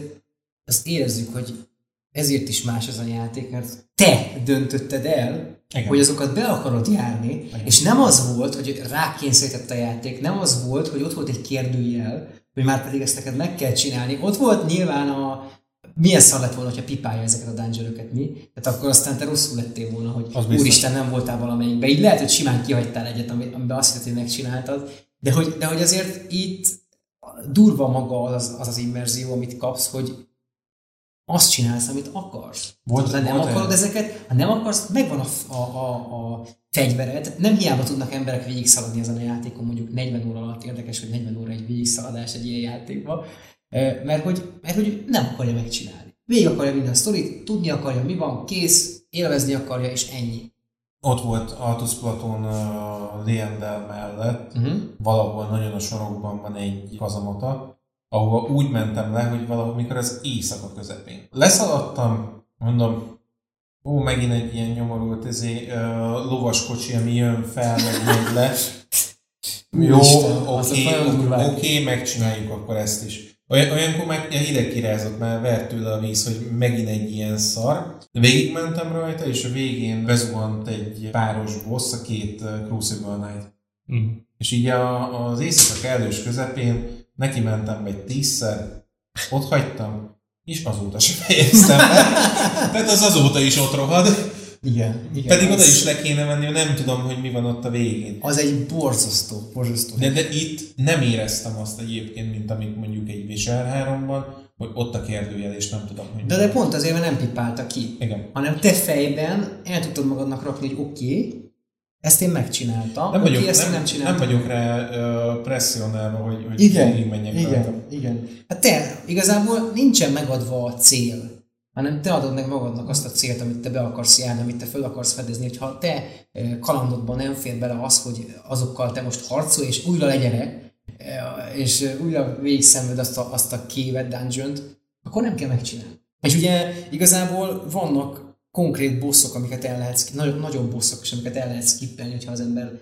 azt érezzük, hogy ezért is más az a játék, mert te döntötted el, igen. hogy azokat be akarod járni, Igen. és nem az volt, hogy rákényszerített a játék, nem az volt, hogy ott volt egy kérdőjel, hogy már pedig ezt neked meg kell csinálni. Ott volt nyilván a, milyen szar lett volna, ha pipálja ezeket a dungeon mi? Tehát akkor aztán te rosszul lettél volna, hogy az úristen nem voltál valamelyikbe. Így lehet, hogy simán kihagytál egyet, amiben azt hitt, hogy megcsináltad. De hogy, de hogy azért itt durva maga az az, az immerzió, amit kapsz, hogy azt csinálsz, amit akarsz. Volt, ha nem volt akarod el. ezeket, ha nem akarsz, megvan a, a, a, a fegyvered. Nem hiába tudnak emberek végigszaladni ezen a játékon, mondjuk 40 óra alatt érdekes, hogy 40 óra egy végigszaladás egy ilyen játékban, mert hogy, mert hogy nem akarja megcsinálni. Végig akarja minden sztorit, tudni akarja, mi van, kész, élvezni akarja, és ennyi. Ott volt Altus Platon uh, Leendel mellett, uh-huh. valahol nagyon a sorokban van egy kazamata, ahova úgy mentem le, hogy valahol mikor az éjszaka közepén. Leszaladtam, mondom, ó, megint egy ilyen nyomorult ezé, uh, lovaskocsi, ami jön fel, meg megy le. Jó, oké, oké, oké, megcsináljuk akkor ezt is. Olyan, olyankor meg ilyen hideg kirázott, már vert tőle a víz, hogy megint egy ilyen szar. Végigmentem rajta, és a végén bezuhant egy páros boss, a két Crucible Knight. Mm. És így a, az éjszaka kellős közepén neki mentem egy tízszer, ott hagytam, és azóta sem fejeztem el. Tehát az azóta is ott rohad. Igen, igen. Pedig oda is le kéne menni, nem tudom, hogy mi van ott a végén. Az egy borzasztó, borzasztó. De, de itt nem éreztem azt egyébként, mint amit mondjuk egy Witcher 3-ban, hogy ott a kérdőjel, és nem tudom, hogy... De, de pont azért, mert nem pipálta ki. Igen. Hanem te fejben el tudtad magadnak rakni, hogy oké, okay, ezt én megcsináltam. Nem vagyok, ezt nem, nem, csináltam. nem vagyok rá uh, presszionálva, hogy, hogy igen, menjek igen, rajta. igen. Hát te igazából nincsen megadva a cél, hanem te adod meg magadnak azt a célt, amit te be akarsz járni, amit te fel akarsz fedezni. Hogyha te kalandodban nem fér bele az, hogy azokkal te most harcolj, és újra legyere, és újra végigszenved azt a, azt a kévet dungeon akkor nem kell megcsinálni. És ugye igazából vannak konkrét bosszok, amiket el lehet, nagyon, nagyon bosszok, és amiket el lehet skippelni, hogyha az ember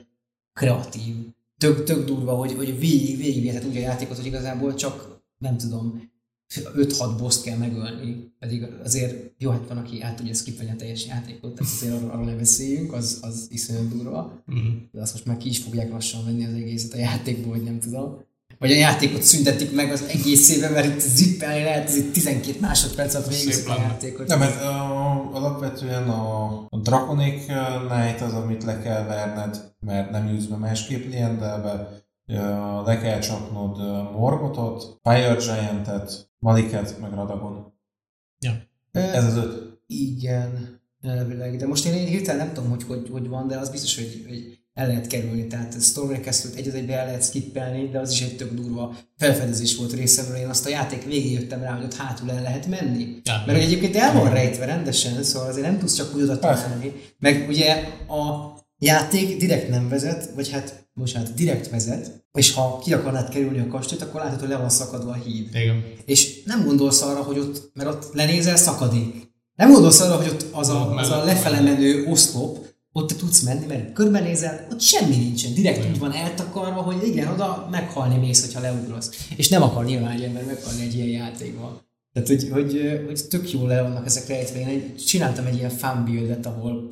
kreatív. Tök, tök durva, hogy, hogy végig, végig úgy a játékot, hogy igazából csak, nem tudom, 5-6 boszt kell megölni, pedig azért jó, hát van, aki át tudja skippelni a teljes játékot, tehát azért arról, arról ne beszéljünk, az, az iszonyat durva. Uh-huh. De azt most már ki is fogják lassan venni az egészet a játékból, vagy nem tudom. Vagy a játékot szüntetik meg az egészében, mert itt zippelni lehet, ez itt 12 másodperc alatt végig a játékot. Nem, mert uh, alapvetően a, a Draconic Knight az, amit le kell verned, mert nem jutsz be másképp Liendelbe, le kell csapnod Morgotot, Fire Giant-et, Maliket, meg Radagon. Ja. Ez az öt. Igen, elvileg. De most én hirtelen nem tudom, hogy, hogy hogy van, de az biztos, hogy, hogy el lehet kerülni. Tehát Castle-t egy az egybe el lehet skippelni, de az is egy tök durva felfedezés volt részemről. Én azt a játék végig jöttem rá, hogy ott hátul el lehet menni. Ja, Mert egyébként el van rejtve rendesen, szóval azért nem tudsz csak úgy oda találni. Meg ugye a játék direkt nem vezet, vagy hát bocsánat, direkt vezet, és ha ki akarnád kerülni a kastélyt, akkor látod, hogy le van szakadva a híd. Igen. És nem gondolsz arra, hogy ott, mert ott lenézel, szakadék. Nem gondolsz arra, hogy ott az a, az a lefele menő oszlop, ott te tudsz menni, mert körbenézel, ott semmi nincsen. Direkt úgy van eltakarva, hogy igen, oda meghalni mész, hogyha leugrasz. És nem akar nyilván egy ember meghalni egy ilyen játékban. Tehát, hogy, hogy, hogy tök jól le vannak ezek rejtve. Én egy, csináltam egy ilyen fan buildet, ahol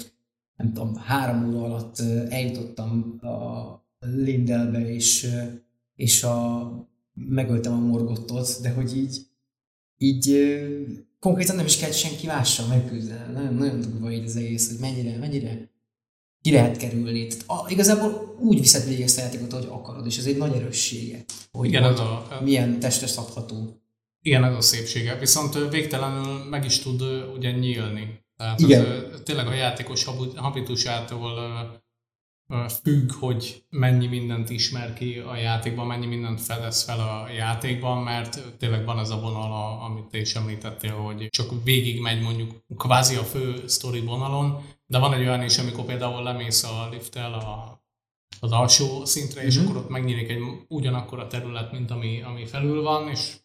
nem tudom, három óra alatt eljutottam a Lindelbe, és, és a, megöltem a morgottot, de hogy így, így konkrétan nem is kell senki mással megküzdeni. Nagyon, nagyon durva így az egész, hogy mennyire, mennyire ki lehet kerülni. Tehát, a, igazából úgy viszed végig ezt a játékot, hogy akarod, és ez egy nagy erőssége, hogy Igen, az a, milyen testre szabható. Igen, ez a szépsége. Viszont végtelenül meg is tud ugye nyílni. Tehát Igen. Az, tényleg a játékos habitusától függ, hogy mennyi mindent ismer ki a játékban, mennyi mindent fedez fel a játékban, mert tényleg van ez a vonal, amit te is említettél, hogy csak végig megy mondjuk kvázi a fő sztori vonalon, de van egy olyan is, amikor például lemész a lifttel a, az alsó szintre, és mm-hmm. akkor ott megnyílik egy ugyanakkor a terület, mint ami, ami felül van, és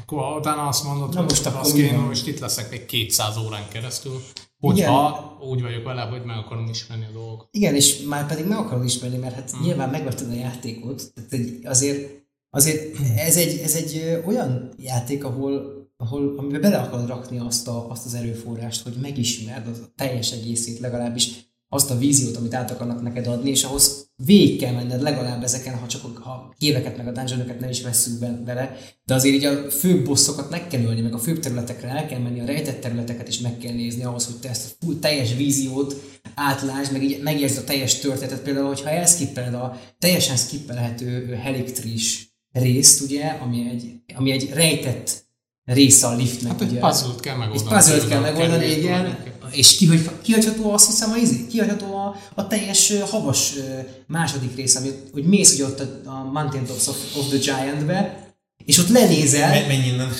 akkor utána azt mondod, Na hogy most akkor kéne, most itt leszek egy 200 órán keresztül, hogyha Igen. úgy vagyok vele, hogy meg akarom ismerni a dolgokat. Igen, és már pedig meg akarom ismerni, mert hát mm. nyilván megvetted a játékot, tehát azért, azért ez egy, ez egy olyan játék, ahol ahol, amiben bele akarod rakni azt, a, azt az erőforrást, hogy megismerd a teljes egészét legalábbis azt a víziót, amit át akarnak neked adni, és ahhoz végig kell menned legalább ezeken, ha csak a éveket meg a dungeonokat nem is vesszük be, vele, de azért így a főbb bosszokat meg kell ölni, meg a főbb területekre el kell menni, a rejtett területeket is meg kell nézni ahhoz, hogy te ezt a full teljes víziót átlásd, meg így megérzed a teljes történetet. Például, hogyha elskippeled a teljesen skippelhető Helictris részt, ugye, ami egy, ami egy rejtett része a liftnek. Hát egy puzzle-t kell megoldani. Egy puzzle kell megoldani, igen. És kihagy, kihagyható azt hiszem, az, izé, kihagyható a, a teljes havas második rész, ami, hogy mész ugye ott a, a Mountain Tops of, of the Giant-be, és ott lenézel. Menj innen.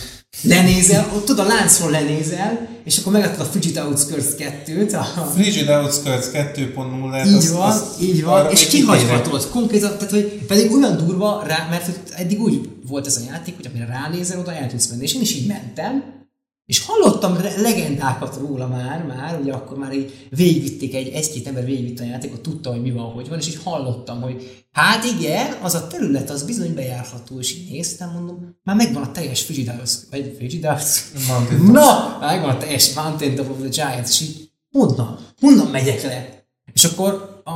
Lenézel, ott tudod, a láncról lenézel, és akkor megadtad a Frigid Outskirts 2-t. A... Frigid Outskirts 2.0 Így az, van, az, így van, és kihagyhatod konkrétan, tehát hogy pedig olyan durva rá, mert eddig úgy volt ez a játék, hogy amire ránézel, oda el tudsz menni, és én is így mentem, és hallottam legendákat róla már, már, ugye akkor már így végigvitték egy, egy-két ember végigvitt a játékot, tudta, hogy mi van, hogy van, és így hallottam, hogy hát igen, az a terület az bizony bejárható, és így néztem, mondom, már megvan a teljes Frigidaires, vagy Frigidaires? Na, megvan a teljes Mountain of the Giants, és így honnan, honnan megyek le? És akkor a,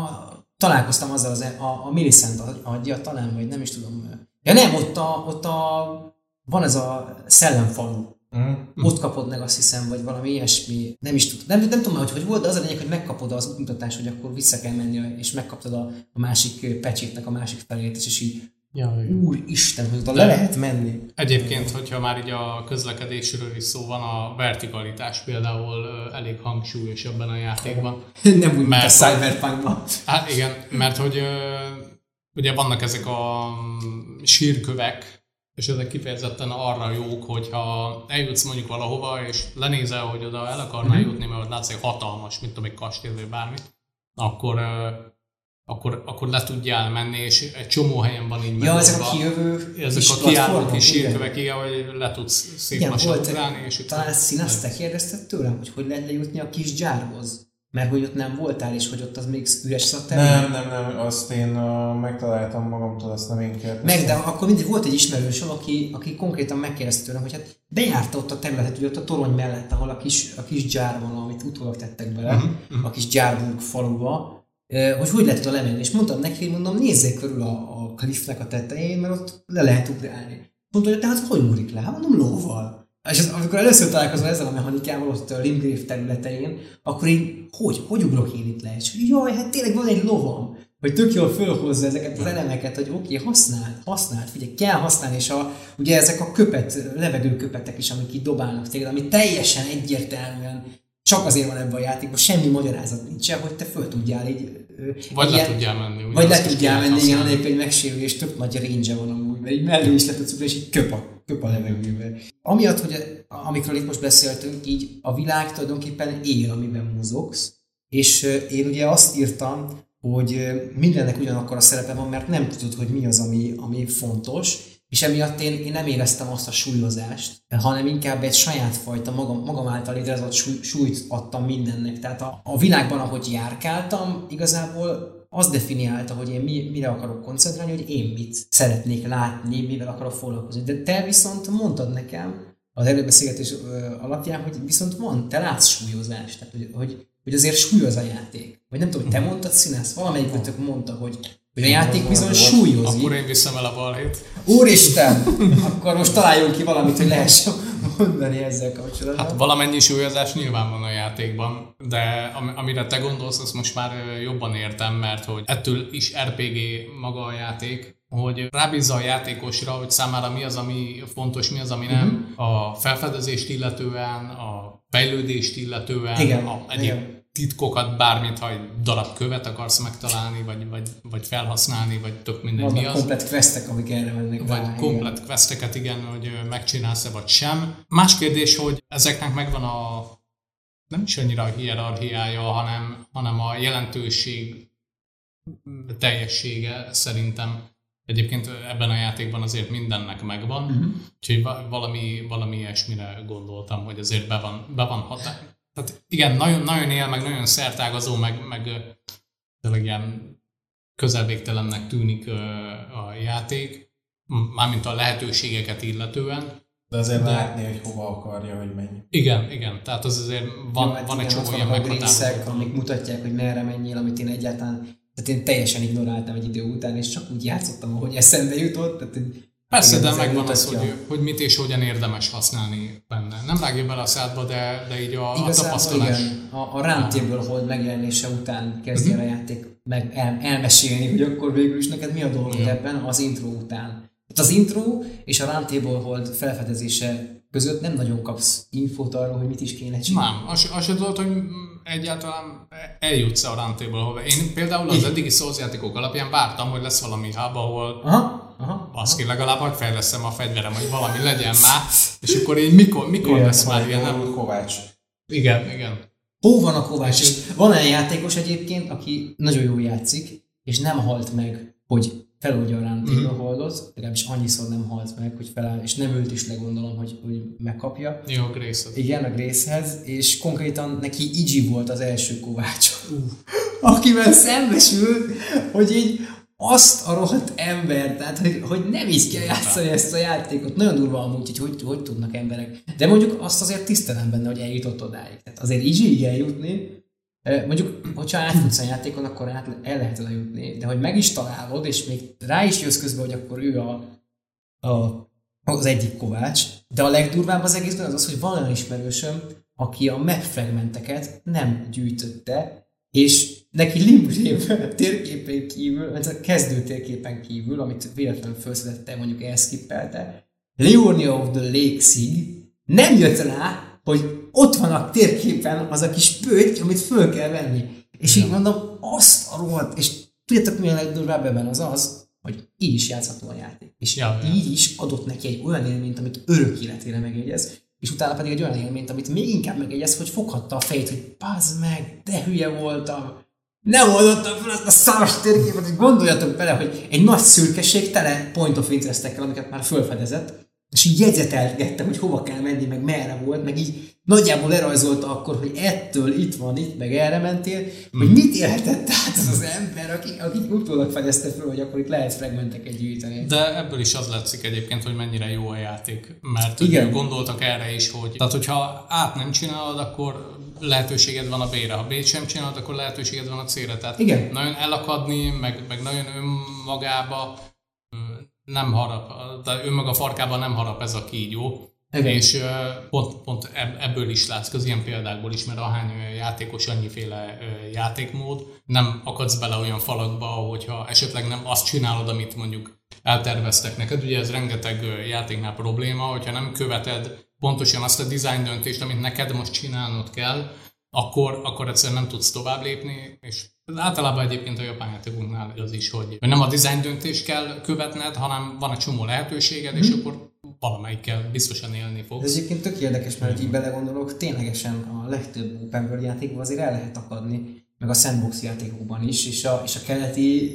találkoztam azzal az, e- a, a Millicent adja, talán, vagy nem is tudom. Ja nem, ott a, ott a van ez a szellemfalu, Mm. Ott kapod meg azt hiszem, vagy valami ilyesmi, nem is tudom. Nem, nem tudom, hogy hogy volt, de az a lényeg, hogy megkapod az útmutatást, hogy akkor vissza kell menni, és megkaptad a, a másik pecsétnek a másik felét, és így Ja, Úristen, hogy oda le lehet menni. Egyébként, hogyha már így a közlekedésről is szó van, a vertikalitás például elég hangsúlyos ebben a játékban. Nem úgy, mert mint a Cyberpunkban. Hát igen, mert hogy ugye vannak ezek a mm, sírkövek, és ezek kifejezetten arra jók, hogyha eljutsz mondjuk valahova, és lenézel, hogy oda el akarnál mm-hmm. jutni, mert látsz egy hatalmas, mint tudom, egy kastély vagy bármit, akkor, akkor, akkor le tudjál menni, és egy csomó helyen van így Ja, ezek a kijövő Ezek a kiálló kis sírkövek, igen, hogy le tudsz szép igen, lassan ugrálni, és Talán színeztek kérdezted tőlem, hogy hogy lehet lejutni a kis gyárhoz. Mert hogy ott nem voltál, és hogy ott az még üres szatellin? Nem, nem, nem, azt én uh, megtaláltam magamtól, azt nem én kértem. Meg, de akkor mindig volt egy ismerősöm, aki, aki konkrétan megkérdezte tőlem, hogy hát bejárta ott a területet, ugye ott a torony mellett, ahol a kis, a kis gyár van, amit utólag tettek bele, uh-huh, a kis gyárbunk faluba, hogy hogy lehet oda lemenni. És mondtam neki, hogy mondom, nézzék körül a, a cliffnek a tetején, mert ott le lehet ugrálni. Mondta, hogy tehát hogy ugrik le? Hát mondom, lóval. És az, amikor először találkozom ezzel a mechanikával ott a Limgrave területein, akkor én, hogy, hogy ugrok én itt le? És hogy jaj, hát tényleg van egy lovam. Hogy tök jól fölhozza ezeket az elemeket, hogy oké, okay, használd, használd, figyelj, kell használni, és a, ugye ezek a köpet, levegőköpetek is, amik itt dobálnak téged, ami teljesen egyértelműen csak azért van ebben a játékban, semmi magyarázat nincsen, hogy te föl tudjál így... Vagy le tudjál menni. Vagy le tudjál menni, igen, anélkül, hogy megsérül, és tök nagy range van amúgy, mert így mellé is le tudsz és így köp a köp a levegőbe. Amiatt, hogy amikről itt most beszéltünk, így a világ tulajdonképpen él, amiben mozogsz, és én ugye azt írtam, hogy mindennek ugyanakkor a szerepe van, mert nem tudod, hogy mi az, ami, ami fontos, és emiatt én, én nem éreztem azt a súlyozást, hanem inkább egy saját fajta magam, magam által létrehozott súly, súlyt adtam mindennek. Tehát a, a világban, ahogy járkáltam, igazából az definiálta, hogy én mi, mire akarok koncentrálni, hogy én mit szeretnék látni, mivel akarok foglalkozni. De te viszont mondtad nekem az előbeszélgetés alapján, hogy viszont van, te látsz súlyozást, tehát hogy, hogy, hogy azért súlyoz a játék. Vagy nem tudom, hogy te mondtad színász, valamelyik mondta, hogy hogy a játék bizony súlyozik. Akkor én viszem el a balhét. Úristen! [laughs] akkor most találjunk ki valamit, hogy lehessen mondani ezzel kapcsolatban. Hát valamennyi súlyozás nyilván van a játékban, de amire te gondolsz, azt most már jobban értem, mert hogy ettől is RPG maga a játék, hogy rábízza a játékosra, hogy számára mi az, ami fontos, mi az, ami nem, uh-huh. a felfedezést illetően, a fejlődést illetően, igen, a egyéb igen titkokat, bármit, ha egy darab követ akarsz megtalálni, vagy, vagy, vagy felhasználni, vagy tök mindegy Vannak mi az. komplet questek, amik erre mennek Vagy rá, komplet igen. questeket, igen, hogy megcsinálsz-e, vagy sem. Más kérdés, hogy ezeknek megvan a nem is annyira a hierarchiája, hanem, hanem a jelentőség teljessége szerintem. Egyébként ebben a játékban azért mindennek megvan, uh-huh. úgyhogy valami, valami ilyesmire gondoltam, hogy azért be van, be van határ, tehát igen, nagyon, nagyon él, meg nagyon szertágazó, meg, meg tényleg ilyen közelvégtelennek tűnik a játék, mármint a lehetőségeket illetően. De azért de... látni, hogy hova akarja, hogy menj. Igen, igen. Tehát az azért van, Jó, hát van egy csomó ilyen meghatározó. amik mutatják, hogy merre menjél, amit én egyáltalán tehát én teljesen ignoráltam egy idő után, és csak úgy játszottam, ahogy eszembe jutott. Tehát Persze, de megvan az, hogy, hogy mit és hogyan érdemes használni benne. Nem vágja bele a szádba, de, de így a, Igazából a tapasztalás. Igen, a, a Roundtable Hold megjelenése után kezdje uh-huh. a játék meg el, elmesélni, hogy akkor végül is neked mi a dolgod uh-huh. ebben az intro után. Hát az intro és a Roundtable Hold felfedezése között nem nagyon kapsz infót arról, hogy mit is kéne csinálni. Nem, azt, azt tudod, hogy egyáltalán eljutsz a Roundtable Hold. Én például az eddigi Souls játékok alapján vártam, hogy lesz valami hub, ahol Aha Aha, Baszki, legalább megfejleszem a fegyverem, hogy valami legyen már, és akkor így mikor, mikor igen, lesz már ilyen? Nem? Kovács. Igen, igen. Hó van a Kovács. És van egy játékos egyébként, aki nagyon jól játszik, és nem halt meg, hogy a Roundtable mm-hmm. holdot, legalábbis annyiszor nem halt meg, hogy feláll, és nem ült is legondolom, hogy, hogy megkapja. Jó, grace Igen, a Gracehez, és konkrétan neki Igi volt az első kovács, uh. akivel szembesült, hogy így azt a rohadt ember, tehát hogy, hogy nem is kell játszani ezt a játékot. Nagyon durva amúgy, hogy hogy, hogy tudnak emberek. De mondjuk azt azért tisztelem benne, hogy eljutott odáig. Tehát azért így eljutni, Mondjuk, hogyha átfutsz a játékon, akkor át, el lehet oda jutni, de hogy meg is találod, és még rá is jössz közben, hogy akkor ő a, a, az egyik kovács, de a legdurvább az egészben az az, hogy van olyan ismerősöm, aki a map fragmenteket nem gyűjtötte, és neki Limgrave [laughs] térképen kívül, vagy a kezdő térképen kívül, amit véletlenül felszedette, mondjuk elszkippelte, Leonia of the Lakes-ig nem jött rá, hogy ott van a térképen az a kis pőty, amit föl kell venni. És így mondom, azt a rohadt, és tudjátok mi a legdurvább ebben az az, hogy így is játszható a játék. És ja, így is adott neki egy olyan élményt, amit örök életére megjegyez, és utána pedig egy olyan élményt, amit még inkább megjegyez, hogy foghatta a fejét, hogy pazd meg, de hülye voltam, nem oldottam fel ezt a szaros térképet, hogy gondoljatok bele, hogy egy nagy szürkeség tele point of interest amiket már felfedezett, és így jegyzetelgettem, hogy hova kell menni, meg merre volt, meg így nagyjából lerajzolta akkor, hogy ettől itt van, itt, meg erre mentél, mm. hogy mit élhetett át az az ember, aki, aki utólag fedezte fel, hogy akkor itt lehet fragmenteket gyűjteni. De ebből is az látszik egyébként, hogy mennyire jó a játék, mert Igen. gondoltak erre is, hogy tehát hogyha át nem csinálod, akkor lehetőséged van a B-re, ha B-t sem csinálod, akkor lehetőséged van a C-re. Tehát Igen. nagyon elakadni, meg, meg nagyon önmagába nem harap, de önmaga farkában nem harap ez a kígyó. Igen. És pont, pont ebből is látsz, az ilyen példákból is, mert ahány játékos, annyiféle játékmód, nem akadsz bele olyan falakba, hogyha esetleg nem azt csinálod, amit mondjuk elterveztek neked. Ugye ez rengeteg játéknál probléma, hogyha nem követed pontosan azt a design döntést, amit neked most csinálnod kell, akkor, akkor egyszerűen nem tudsz tovább lépni, és általában egyébként a japán játékoknál az is, hogy nem a design döntést kell követned, hanem van egy csomó lehetőséged, és hmm. akkor valamelyikkel biztosan élni fogsz. Ez egyébként tök érdekes, mert így belegondolok, ténylegesen a legtöbb open world játékban azért el lehet akadni, meg a sandbox játékokban is, és a, és a keleti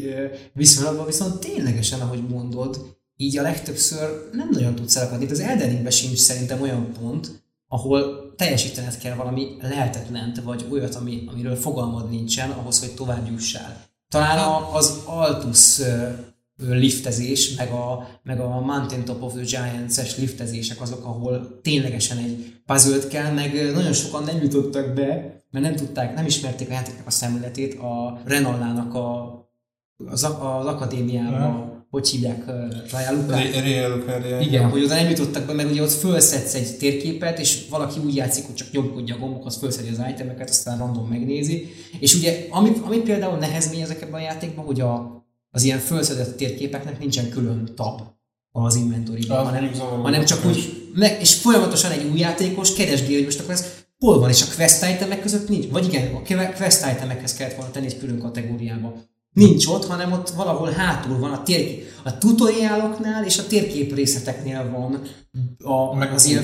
viszonylatban viszont ténylegesen, ahogy mondod, így a legtöbbször nem nagyon tudsz elakadni. Az Elden sincs szerintem olyan pont, ahol teljesítened kell valami lehetetlent, vagy olyat, ami, amiről fogalmad nincsen, ahhoz, hogy tovább jussál. Talán a, az Altus liftezés, meg a, meg a Mountain Top of the Giants-es liftezések azok, ahol ténylegesen egy puzzle kell, meg nagyon sokan nem jutottak be, mert nem tudták, nem ismerték a játéknak a szemléletét, a Renallának a, az, az akadémiában hogy hívják Raya Luca? Igen, hogy oda nem jutottak be, mert ugye ott fölszedsz egy térképet, és valaki úgy játszik, hogy csak nyomkodja a gombokhoz, fölszedi az itemeket, aztán random megnézi. És ugye, ami, ami például nehezmény ezekben a játékban, hogy a, az ilyen fölszedett térképeknek nincsen külön tab az inventory-ban, hanem, hanem csak úgy, meg, és folyamatosan egy új játékos keresgél, hogy most akkor ez hol van, és a quest itemek között nincs. Vagy igen, a quest itemekhez kellett volna tenni egy külön kategóriába. Nincs ott, hanem ott valahol hátul van a térkép. A tutoriáloknál és a térkép részleteknél van a, Meg az ilyen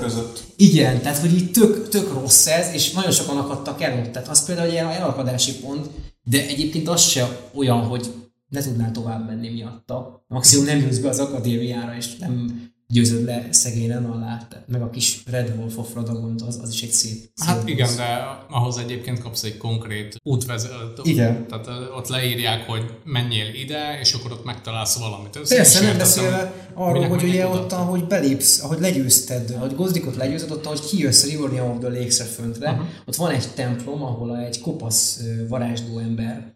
között. Igen, tehát hogy így tök, tök rossz ez, és nagyon sokan akadtak el ott. Tehát az például egy elakadási pont, de egyébként az se olyan, hogy ne tudnál tovább menni miatta. Maximum nem jutsz be az akadémiára, és nem győzöd le szegényen alá, meg a kis Red Wolf of Radagont, az, az is egy szép, szép Hát igen, de ahhoz egyébként kapsz egy konkrét útvezetőt. Igen. Tehát ott leírják, hogy menjél ide, és akkor ott megtalálsz valamit. Össze Persze, nem beszélve arról, hogy ugye ott, ahogy belépsz, ahogy legyőzted, ahogy Gozdikot legyőzted, ott, ahogy kijössz Riornia of the Lakes-re föntre, uh-huh. ott van egy templom, ahol egy kopasz varázsló ember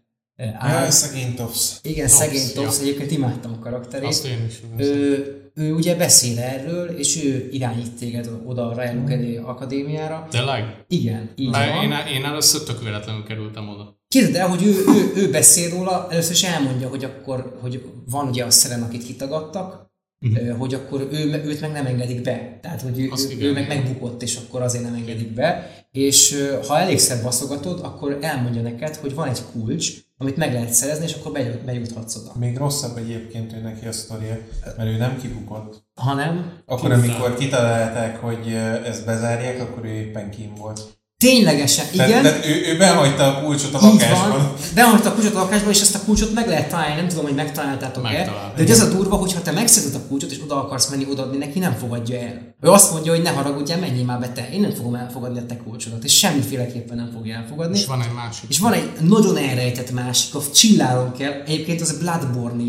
áll. Ja, szegény Tops. Igen, szegény Tops, ja. egyébként imádtam a karakterét. Azt én is. Ő, ő ugye beszél erről, és ő irányít téged oda a Ryan Kelly Akadémiára. Tényleg? Igen, így van. Én, én először tök véletlenül kerültem oda. Képzeld el, hogy ő, ő, ő beszél róla, először is elmondja, hogy akkor hogy van ugye a szerem, akit kitagadtak, uh-huh. hogy akkor ő, őt meg nem engedik be. Tehát, hogy ő, ő, ő meg megbukott, és akkor azért nem engedik be. És ha elégszer baszogatod, akkor elmondja neked, hogy van egy kulcs, amit meg lehet szerezni, és akkor bejuthatsz oda. Még rosszabb egyébként ő neki a sztoria, mert ő nem kibukott. Hanem? Akkor, amikor kitalálták, hogy ezt bezárják, akkor ő éppen kim volt. Ténylegesen, igen. Tehát, tehát ő, ő behagyta a kulcsot a lakásban. Behagyta a kulcsot a lakásban, és ezt a kulcsot meg lehet találni, nem tudom, hogy megtaláltátok-e. De hogy ez a durva, hogy ha te megszeded a kulcsot, és oda akarsz menni odaadni neki, nem fogadja el. Ő azt mondja, hogy ne haragudjál, menjél már be te. Én nem fogom elfogadni a te kulcsodat, és semmiféleképpen nem fogja elfogadni. És van egy másik. És van egy nagyon elrejtett másik, a csilláron kell. Egyébként az a bloodborne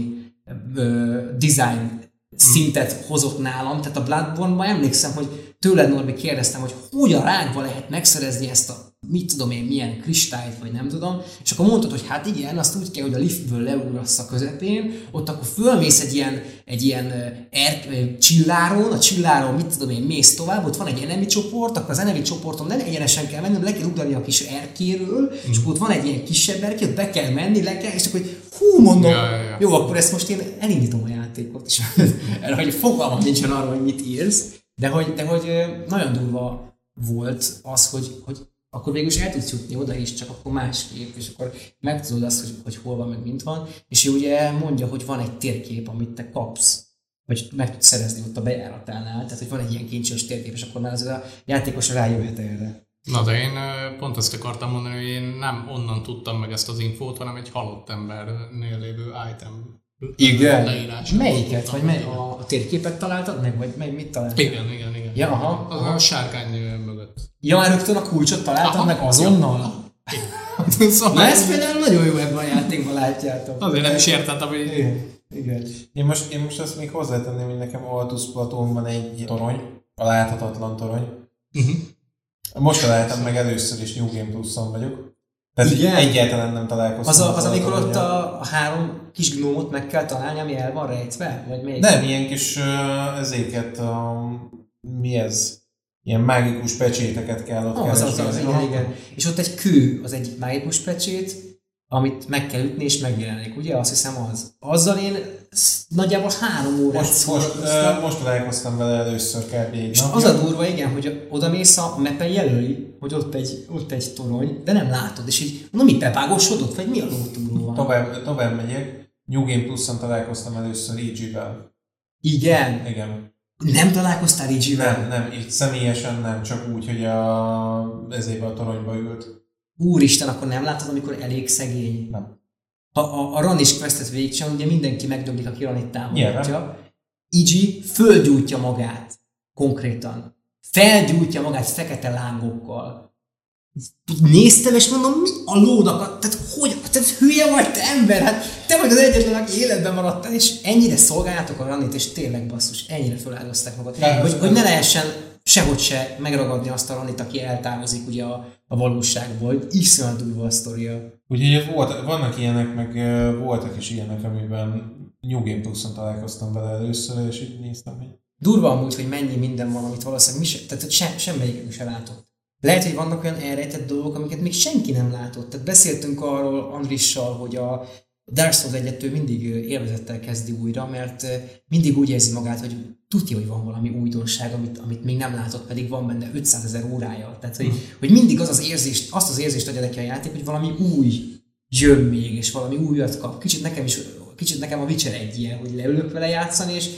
design szintet hozott nálam, tehát a Bloodborne-ban emlékszem, hogy tőled Norbi kérdeztem, hogy hogyan rákba lehet megszerezni ezt a mit tudom én, milyen kristályt, vagy nem tudom, és akkor mondtad, hogy hát igen, azt úgy kell, hogy a liftből leugrasz a közepén, ott akkor fölmész egy ilyen, egy ilyen er, csilláron, a csilláron, mit tudom én, mész tovább, ott van egy enemi csoport, akkor az enemi csoporton nem egyenesen kell mennem, le kell ugrani a kis erkéről, mm. és akkor ott van egy ilyen kisebb erké, ott be kell menni, le kell, és akkor hogy hú, mondom, ja, ja, ja. jó, akkor ezt most én elindítom a játékot, és [laughs] erre, hogy fogalmam nincsen arról, hogy mit írsz, de hogy, de hogy nagyon durva volt az, hogy, hogy akkor végül is el tudsz jutni oda is, csak akkor másképp, és akkor megtudod azt, hogy, hogy hol van, meg mint van, és ő ugye mondja, hogy van egy térkép, amit te kapsz, vagy meg tudsz szerezni ott a bejáratánál, tehát hogy van egy ilyen kincses térkép, és akkor már az a játékos rájöhet erre. Na de én pont ezt akartam mondani, hogy én nem onnan tudtam meg ezt az infót, hanem egy halott embernél lévő item Igen. leírás. Melyiket? Vagy mely, a, a térképet találtad meg? Vagy mely, mit találtad? Igen, igen, igen. Ja, aha. Az aha. a sárkány mögött. Ja, már rögtön a kulcsot találtad Aha. meg azonnal? szóval [laughs] Na ezt például nagyon jó ebben a játékban látjátok. Azért nem is értettem, hogy Igen. Igen. Én most, én most azt még hozzátenném, hogy nekem Altus Platón van egy torony, a láthatatlan torony. Mhm. Most találtam meg először is New Game Plus-on vagyok. Tehát Igen? Egyáltalán nem találkoztam. Az, a, az amikor ott a, a három kis gnómot meg kell találni, ami el van rejtve? Vagy még? Nem, ilyen kis ezéket, um, mi ez? Ilyen mágikus pecséteket kell ott Ah, az, az, keresni. az, igen, igen. És ott egy kő, az egyik mágikus pecsét, amit meg kell ütni és megjelenik, ugye? Azt hiszem az. Azzal én nagyjából három órát Most, most, uh, most találkoztam vele először kb. És napja. az a durva, igen, hogy oda mész a mepen jelöli, hogy ott egy, ott egy torony, de nem látod, és így, mondom, mi bevágosodott, vagy mi a lótúró van? Tovább, tovább megyek. New Game Plus-on találkoztam először EG-vel. Igen. Igen. Nem találkoztál Nem, Rigi-vel? nem, így személyesen nem, csak úgy, hogy a, ezébe a toronyba ült. Úristen, akkor nem látod, amikor elég szegény? Nem. Ha a, a Ranis questet végigcsinál, ugye mindenki megdöglik, aki Ranit támogatja. Igi fölgyújtja magát, konkrétan. Felgyújtja magát fekete lángokkal. Néztem, és mondom, mi a lónak, tehát hogy, tehát hülye vagy te ember, hát te vagy az egyetlen, aki életben maradtál, és ennyire szolgáljátok a Ranit, és tényleg basszus, ennyire feláldozták magad. Nem, Hogy, nem. hogy ne lehessen sehogy se megragadni azt a Ranit, aki eltávozik ugye a, a valóságból. Iszonyat durva a sztoria. Úgyhogy volt, vannak ilyenek, meg voltak is ilyenek, amiben New Game Plus-on találkoztam vele először, és így néztem, hogy Durva amúgy, hogy mennyi minden van, amit valószínűleg mi se, tehát sem, semmelyikünk se látott. Lehet, hogy vannak olyan elrejtett dolgok, amiket még senki nem látott. Tehát beszéltünk arról Andrissal, hogy a Dark Souls egyet mindig ö, élvezettel kezdi újra, mert mindig úgy érzi magát, hogy tudja, hogy van valami újdonság, amit, amit még nem látott, pedig van benne 500 ezer órája. Tehát, hogy, hogy mindig az az érzést, azt az érzést adja neki a játék, hogy valami új jön még, és valami újat kap. Kicsit nekem is, kicsit nekem a Witcher egy ilyen, hogy leülök vele játszani, és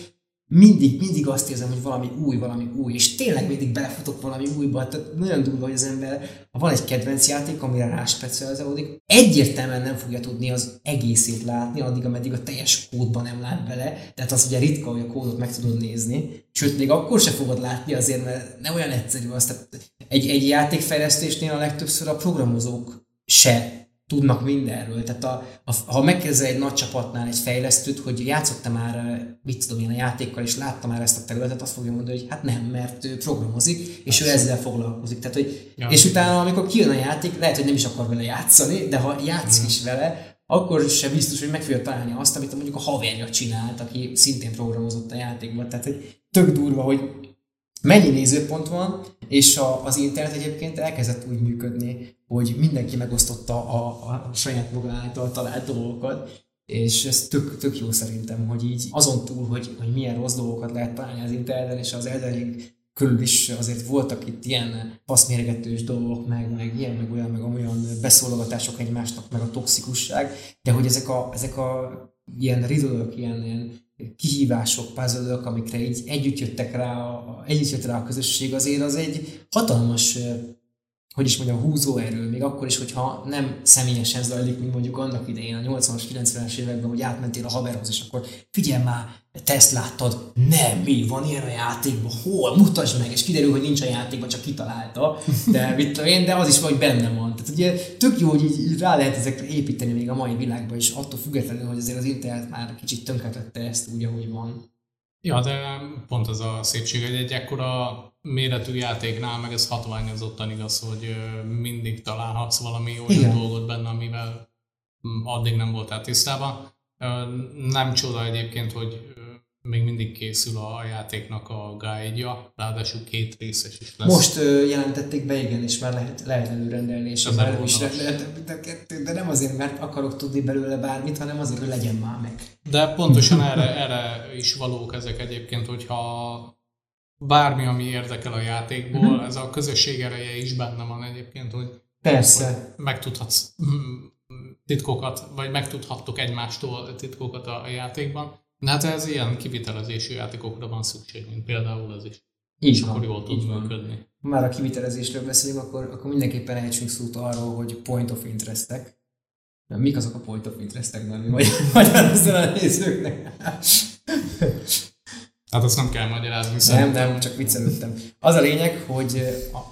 mindig, mindig azt érzem, hogy valami új, valami új, és tényleg mindig belefutok valami újba, tehát nagyon durva, hogy az ember, ha van egy kedvenc játék, amire ráspecializálódik, egyértelműen nem fogja tudni az egészét látni, addig, ameddig a teljes kódban nem lát bele, tehát az ugye ritka, hogy a kódot meg tudod nézni, sőt, még akkor se fogod látni azért, mert nem olyan egyszerű az, tehát egy, egy játékfejlesztésnél a legtöbbször a programozók se tudnak mindenről. Tehát a, a, ha megkérdezel egy nagy csapatnál egy fejlesztőt, hogy játszott már, eh, mit tudom én, a játékkal, és látta már ezt a területet, azt fogja mondani, hogy hát nem, mert ő programozik, és ő ezzel foglalkozik. Tehát, hogy, Ja. És utána, amikor kijön a játék, lehet, hogy nem is akar vele játszani, de ha játszik is vele, akkor sem biztos, hogy meg fogja találni azt, amit mondjuk a haverja csinált, aki szintén programozott a játékban. Tehát, hogy tök durva, hogy mennyi nézőpont van, és a, az internet egyébként elkezdett úgy működni, hogy mindenki megosztotta a, a, saját maga által talált dolgokat, és ez tök, tök jó szerintem, hogy így azon túl, hogy, hogy milyen rossz dolgokat lehet találni az interneten, és az Elden körül is azért voltak itt ilyen faszmérgetős dolgok, meg, meg ilyen, meg olyan, meg olyan beszólogatások egymásnak, meg a toxikusság, de hogy ezek a, ezek a ilyen riddle ilyen, ilyen kihívások, puzzle amikre így együtt jöttek rá, együtt jött rá a közösség, azért az egy hatalmas, hogy is mondjam, húzóerő, még akkor is, hogyha nem személyesen zajlik, mint mondjuk annak idején a 80-as, 90-es években, hogy átmentél a haverhoz, és akkor figyelj már, te ezt láttad, nem, mi van ilyen a játékban, hol, mutasd meg, és kiderül, hogy nincs a játékban, csak kitalálta, de mit tudom én, de az is vagy benne van. Tehát ugye tök jó, hogy így, rá lehet ezekre építeni még a mai világban is, attól függetlenül, hogy azért az internet már kicsit tönkretette ezt úgy, ahogy van. Ja, de pont az a szépség, hogy egy ekkora méretű játéknál, meg ez hatványozottan igaz, hogy mindig találhatsz valami olyan Igen. dolgot benne, amivel mm, addig nem voltál tisztában. Nem csoda egyébként, hogy még mindig készül a játéknak a guide-ja, ráadásul két részes is lesz. Most ö, jelentették be, igen, és már lehet, lehet előrendelni, és már elő is lehet, de, de, de, nem azért, mert akarok tudni belőle bármit, hanem azért, hogy legyen már meg. De pontosan erre, erre is valók ezek egyébként, hogyha bármi, ami érdekel a játékból, Mhm. ez a közösség ereje is benne van egyébként, hogy Persze. megtudhatsz mm, titkokat, vagy megtudhattok egymástól titkokat a játékban. De hát ez ilyen kivitelezésű játékokra van szükség, mint például ez is. Így És van, akkor jól tud működni. Ha már a kivitelezésről beszélünk, akkor, akkor mindenképpen ejtsünk szót arról, hogy point of interestek. Mik azok a point of interest-ek, mi vagy, [laughs] magyarázol a nézőknek? Hát azt nem kell magyarázni. Nem, nem, csak viccelődtem. Az a lényeg, hogy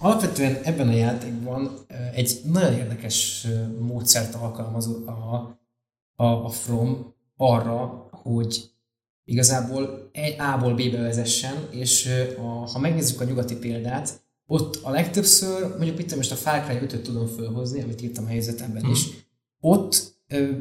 alapvetően ebben a játékban egy nagyon érdekes módszert alkalmaz a, a, a From arra, hogy igazából egy A-ból B-be vezessen, és a, ha megnézzük a nyugati példát, ott a legtöbbször, mondjuk itt most a Far Cry 5 tudom fölhozni, amit írtam a helyzetemben is, hmm. ott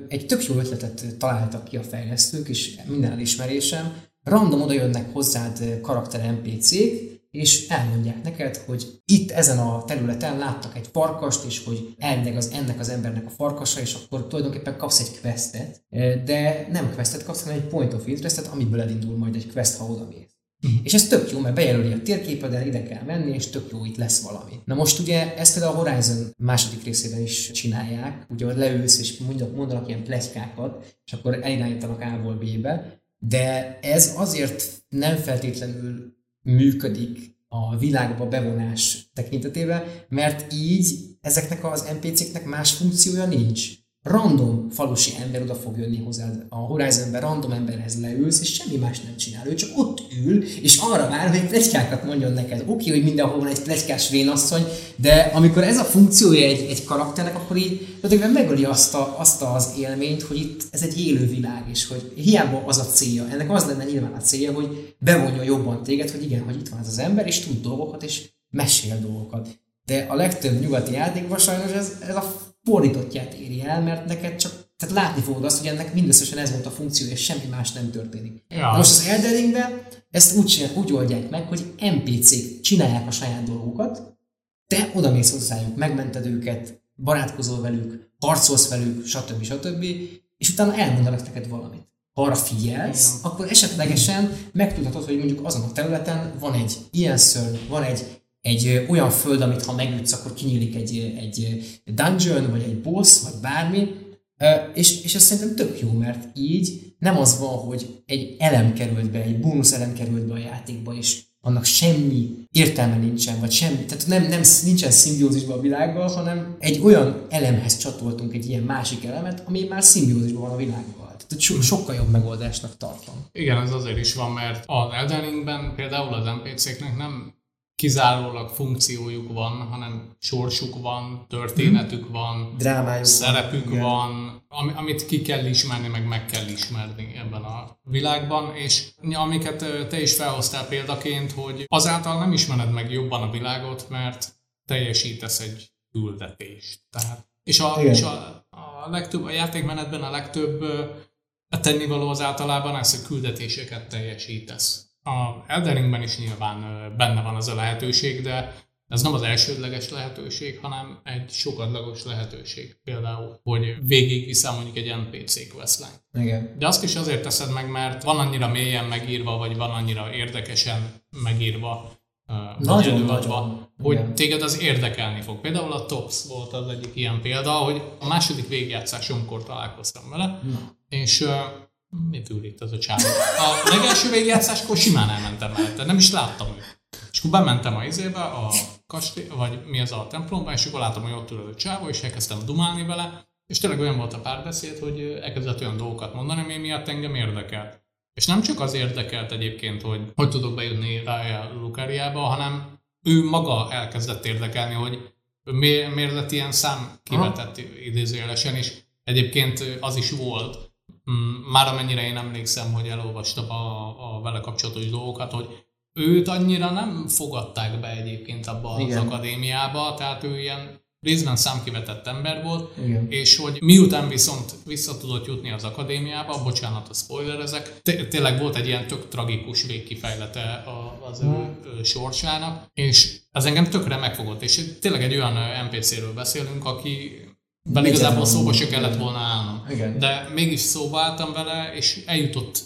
egy tök jó ötletet találtak ki a fejlesztők, és minden elismerésem, random oda jönnek hozzád karakter NPC-k, és elmondják neked, hogy itt ezen a területen láttak egy farkast, és hogy elvileg az ennek az embernek a farkasa, és akkor tulajdonképpen kapsz egy questet, de nem questet kapsz, hanem egy point of interestet, amiből elindul majd egy quest, ha odamész. Uh-huh. És ez tök jó, mert bejelöli a térképeden, ide kell menni, és tök jó, itt lesz valami. Na most ugye ezt például a Horizon második részében is csinálják, ugye leülsz és mondanak, mondanak ilyen plegykákat, és akkor elirányítanak A-ból B-be, de ez azért nem feltétlenül működik a világba bevonás tekintetében, mert így ezeknek az NPC-knek más funkciója nincs random falusi ember oda fog jönni hozzád a Horizonben, random emberhez leülsz, és semmi más nem csinál. Ő csak ott ül, és arra vár, hogy plegykákat mondjon neked. Oké, okay, hogy mindenhol van egy plegykás vénasszony, de amikor ez a funkciója egy, egy karakternek, akkor így megöli azt, a, azt az élményt, hogy itt ez egy élő világ, és hogy hiába az a célja. Ennek az lenne nyilván a célja, hogy bevonja jobban téged, hogy igen, hogy itt van ez az ember, és tud dolgokat, és mesél dolgokat. De a legtöbb nyugati játékban sajnos ez, ez a fordítottját éri el, mert neked csak tehát látni fogod azt, hogy ennek mindösszesen ez volt a funkció, és semmi más nem történik. Ja. most az Elden Ringben ezt úgy, csinál, úgy oldják meg, hogy NPC-k csinálják a saját dolgokat, te oda mész hozzájuk, megmented őket, barátkozol velük, harcolsz velük, stb. stb. És utána elmondanak neked valamit. Ha arra figyelsz, Igen. akkor esetlegesen megtudhatod, hogy mondjuk azon a területen van egy ilyen szörny, van egy egy olyan föld, amit ha megütsz, akkor kinyílik egy, egy dungeon, vagy egy boss, vagy bármi, és, és ez szerintem tök jó, mert így nem az van, hogy egy elem került be, egy bónusz elem került be a játékba, és annak semmi értelme nincsen, vagy semmi, tehát nem, nem nincsen szimbiózisban a világgal, hanem egy olyan elemhez csatoltunk egy ilyen másik elemet, ami már szimbiózisban van a világgal. Tehát so, sokkal jobb megoldásnak tartom. Igen, ez azért is van, mert az Elden például az NPC-knek nem kizárólag funkciójuk van, hanem sorsuk van, történetük mhm. van, Drámájuk szerepük van, van amit ki kell ismerni, meg meg kell ismerni ebben a világban, és amiket te is felhoztál példaként, hogy azáltal nem ismered meg jobban a világot, mert teljesítesz egy küldetést. Tehát, és a, és a, a legtöbb, a játékmenetben a legtöbb a tennivaló az általában ez, hogy küldetéseket teljesítesz a Elderingben is nyilván benne van az a lehetőség, de ez nem az elsődleges lehetőség, hanem egy sokadlagos lehetőség. Például, hogy végig viszem mondjuk egy NPC questline. Igen. De azt is azért teszed meg, mert van annyira mélyen megírva, vagy van annyira érdekesen megírva, nagyon, előadva, hogy Igen. téged az érdekelni fog. Például a Tops volt az egyik ilyen példa, hogy a második végjátszásomkor találkoztam vele, Na. és mit ül itt ez a csávó? A legelső végjátszáskor simán elmentem mellette, nem is láttam őt. És akkor bementem a izébe, a kastély, vagy mi az a templomba, és akkor láttam, hogy ott ül a csávó, és elkezdtem dumálni vele, és tényleg olyan volt a párbeszéd, hogy elkezdett olyan dolgokat mondani, ami miatt engem érdekelt. És nem csak az érdekelt egyébként, hogy hogy tudok bejutni rá Lukáriába, hanem ő maga elkezdett érdekelni, hogy miért lett ilyen szám kivetett idézőjelesen, és egyébként az is volt, már amennyire én emlékszem, hogy elolvastam a, a vele kapcsolatos dolgokat, hogy őt annyira nem fogadták be egyébként abba az Igen. akadémiába, tehát ő ilyen részben számkivetett ember volt, Igen. és hogy miután viszont vissza tudott jutni az akadémiába, bocsánat a spoiler ezek, tényleg volt egy ilyen tök tragikus végkifejlete az ő hmm. sorsának, és az engem tökre megfogott, és tényleg egy olyan NPC-ről beszélünk, aki bele igazából szóba se kellett volna állnom. Igen. De mégis szóba álltam vele, és eljutott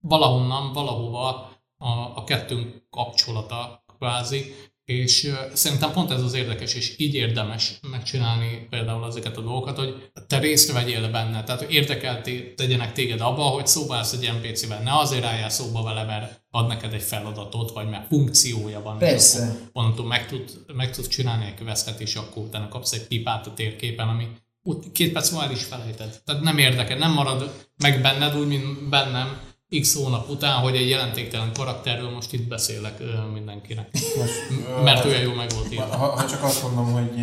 valahonnan, valahova a, a kettőnk kapcsolata kvázi, és szerintem pont ez az érdekes, és így érdemes megcsinálni például ezeket a dolgokat, hogy te részt vegyél benne, tehát érdekel tegyenek téged abba, hogy szóba állsz egy NPC-ben, ne azért álljál szóba vele, mert ad neked egy feladatot, vagy mert funkciója van, Persze. onnantól meg tud, meg tud csinálni egy questet, és akkor utána kapsz egy pipát a térképen, ami két perc múlva el is felejted. Tehát nem érdekel, nem marad meg benned úgy, mint bennem x hónap után, hogy egy jelentéktelen karakterről most itt beszélek mindenkinek. Most, Mert olyan jó meg volt írva. Ha, ha csak azt mondom, hogy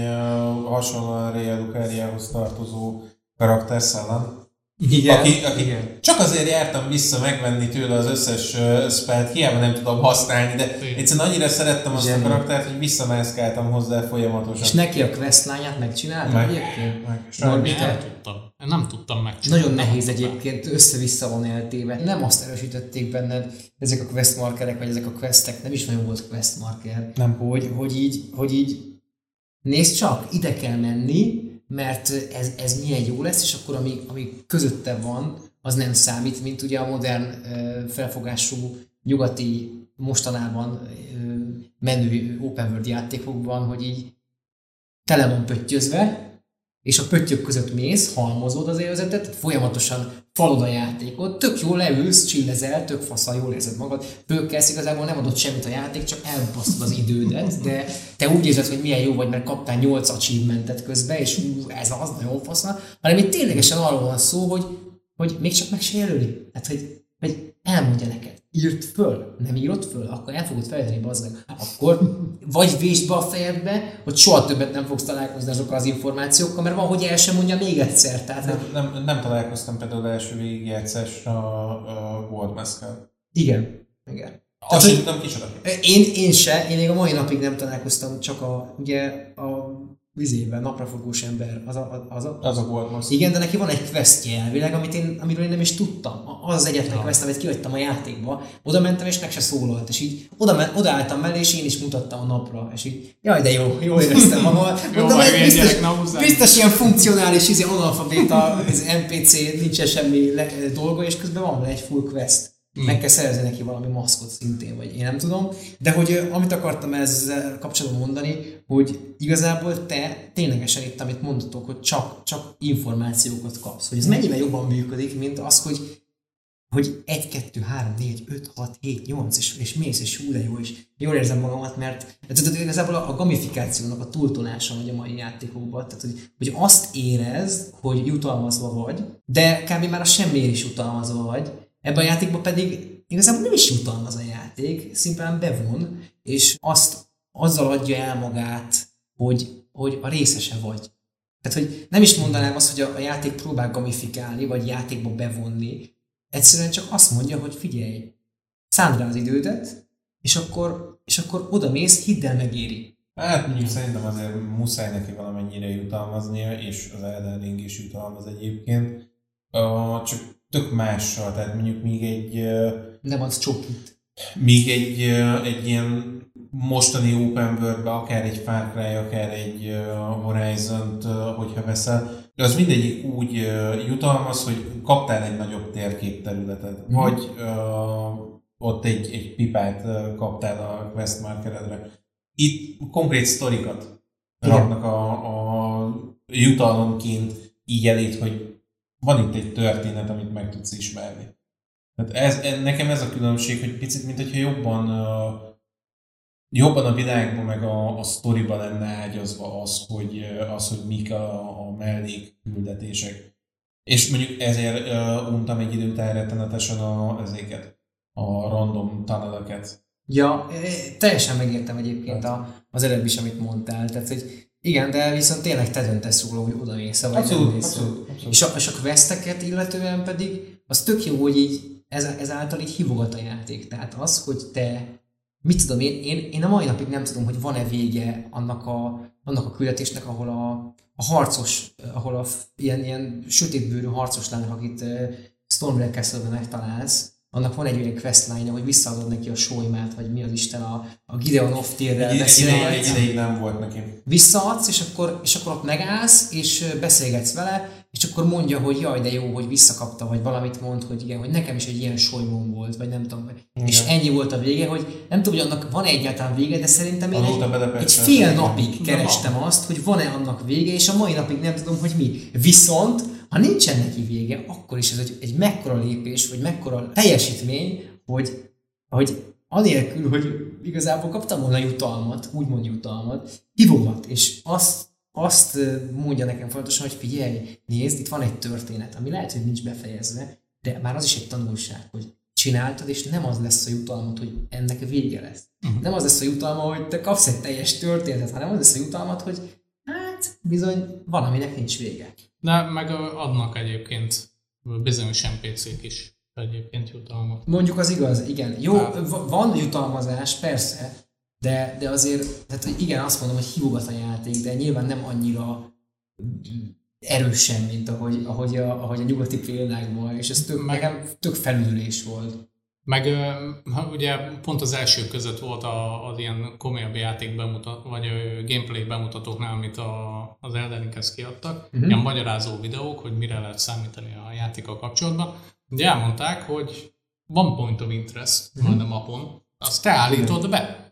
hasonlóan Rea Lucariához tartozó karakterszellem, igen, aki, aki igen. Csak azért jártam vissza megvenni tőle az összes uh, spelt, hiába nem tudom használni, de igen. egyszerűen annyira szerettem azt igen. a karaktert, hogy visszamászkáltam hozzá folyamatosan. És neki a questlányát megcsinálta meg, egyébként? Meg, meg. Nem tudtam. Én nem tudtam megcsinálni. Nagyon nehéz egyébként, össze-vissza van eltéve. Nem azt erősítették benned ezek a quest markerek, vagy ezek a questek, nem is nagyon volt quest marker. Nem. Hogy, hogy így, hogy így nézd csak, ide kell menni, mert ez, ez milyen jó lesz, és akkor ami, ami közötte van, az nem számít, mint ugye a modern felfogású nyugati mostanában menő open world játékokban, hogy így tele van pöttyözve, és a pöttyök között mész, halmozod az élvezetet, folyamatosan falod a játékot, tök jól leülsz, csillezel, tök faszal, jól érzed magad, fölkelsz, igazából nem adott semmit a játék, csak elbasztod az idődet, de te úgy érzed, hogy milyen jó vagy, mert kaptál 8 achievementet közben, és ú, ez az nagyon faszal, hanem itt ténylegesen arról van szó, hogy, hogy még csak meg se jelöli. Hát, hogy, hogy elmondja neked írt föl, nem írod föl, akkor el fogod felejteni, bazdmeg. Akkor vagy vésd be a fejedbe, hogy soha többet nem fogsz találkozni azokkal az információkkal, mert van, hogy el sem mondja még egyszer. Tehát nem, nem, nem találkoztam például első végigjegyszes a, a World Igen, igen. Azt sem kicsoda. Én, én se, én még a mai napig nem találkoztam, csak a, ugye a vizében, naprafogós ember, az a, az a, az a volt most. Igen, de neki van egy questje elvileg, amit én, amiről én nem is tudtam. Az az egyetlen ja. quest, amit kihagytam a játékba. Oda mentem, és meg se szólalt, és így oda, men, oda álltam mellé, és én is mutattam a napra, és így, jaj, de jó, jó [laughs] éreztem magam. Mondom, hogy biztos, biztos ilyen funkcionális, izé, analfabéta, az NPC, nincsen semmi le, dolga, és közben van egy full quest. Mm. Meg kell szerezni neki valami maszkot szintén, vagy én nem tudom. De hogy amit akartam ezzel kapcsolatban mondani, hogy igazából te ténylegesen itt, amit mondatok, hogy csak, csak információkat kapsz. Hogy ez mennyivel jobban működik, mint az, hogy hogy 1, 2, 3, 4, 5, 6, 7, 8, és, és mész, és hú, de jó, és jól érzem magamat, mert tehát, igazából a gamifikációnak a túltolása vagy a mai játékokban, tehát hogy, hogy azt érez, hogy jutalmazva vagy, de kb. már a semmiért is jutalmazva vagy, Ebben a játékban pedig igazából nem is jutalmaz a játék, szimplán bevon, és azt azzal adja el magát, hogy, hogy a részese vagy. Tehát, hogy nem is mondanám azt, hogy a, a játék próbál gamifikálni, vagy játékba bevonni. Egyszerűen csak azt mondja, hogy figyelj, szánd rá az idődet, és akkor, és akkor oda mész, hidd el megéri. Hát mondjuk szerintem azért muszáj neki valamennyire jutalmaznia, és az Elden Ring is jutalmaz egyébként. Uh, csak tök mással, tehát mondjuk még egy... Nem az csokit. Még egy, egy ilyen mostani open world akár egy Far Cry, akár egy Horizon-t, hogyha veszel, de az mindegyik úgy jutalmaz, hogy kaptál egy nagyobb térképterületet, mm. vagy uh, ott egy, egy pipát kaptál a quest markeredre. Itt konkrét sztorikat raknak a, a jutalomként így elét, hogy van itt egy történet, amit meg tudsz ismerni. Tehát ez, nekem ez a különbség, hogy picit, mint hogyha jobban, jobban a világban, meg a, a sztoriban lenne ágyazva az, hogy, az, hogy mik a, a mellékküldetések. És mondjuk ezért uh, untam egy idő után rettenetesen a, ezéket, a random tunneleket. Ja, teljesen megértem egyébként a, az előbb is, amit mondtál. Tehát, hogy igen, de viszont tényleg te döntesz róla, hogy oda mész vagy abszolút, nem. Abszolút, abszolút. És, a, és a questeket illetően pedig az tök jó, hogy így ez, ezáltal így hívogat a játék. Tehát az, hogy te, mit tudom én, én, én a mai napig nem tudom, hogy van-e vége annak a, annak a küldetésnek, ahol a, a harcos, ahol a ilyen, ilyen sötétbőrű harcos lányok, akit uh, Stormwreck Castle-ben megtalálsz, annak van egy olyan questline hogy visszaadod neki a sólymát, vagy mi az Isten, a, a Gideon of Tyrrel beszélgetsz. Egy ideig nem volt neki. Visszaadsz, és akkor, és akkor ott megállsz, és beszélgetsz vele, és akkor mondja, hogy jaj, de jó, hogy visszakapta, vagy valamit mond, hogy igen, hogy nekem is egy ilyen solymom volt, vagy nem tudom. Igen. És ennyi volt a vége, hogy nem tudom, hogy annak van egyáltalán vége, de szerintem én egy, egy fél napig kerestem azt, hogy van-e annak vége, és a mai napig nem tudom, hogy mi. Viszont ha nincsen neki vége, akkor is ez egy, egy mekkora lépés, vagy mekkora teljesítmény, hogy, hogy anélkül, hogy igazából kaptam volna jutalmat, úgymond jutalmat, hívogat, és azt azt mondja nekem folyamatosan, hogy figyelj, nézd, itt van egy történet, ami lehet, hogy nincs befejezve, de már az is egy tanulság, hogy csináltad, és nem az lesz a jutalmat, hogy ennek vége lesz. Uh-huh. Nem az lesz a jutalma, hogy te kapsz egy teljes történetet, hanem az lesz a jutalmat, hogy hát bizony van, aminek nincs vége. De meg adnak egyébként bizonyos NPC-k is egyébként jutalmat. Mondjuk az igaz, igen. Jó, hát. van jutalmazás, persze, de, de azért, tehát igen, azt mondom, hogy hívogat a játék, de nyilván nem annyira erősen, mint ahogy, ahogy, a, ahogy a nyugati példákban, és ez tök, meg, nekem tök felülés volt. Meg ugye pont az első között volt az ilyen komolyabb játék bemutat, vagy gameplay bemutatóknál, amit a, az Elden kiadtak, uh-huh. ilyen magyarázó videók, hogy mire lehet számítani a játékkal kapcsolatban. Ugye elmondták, hogy van point of interest uh-huh. majd a mapon, azt te állítod be.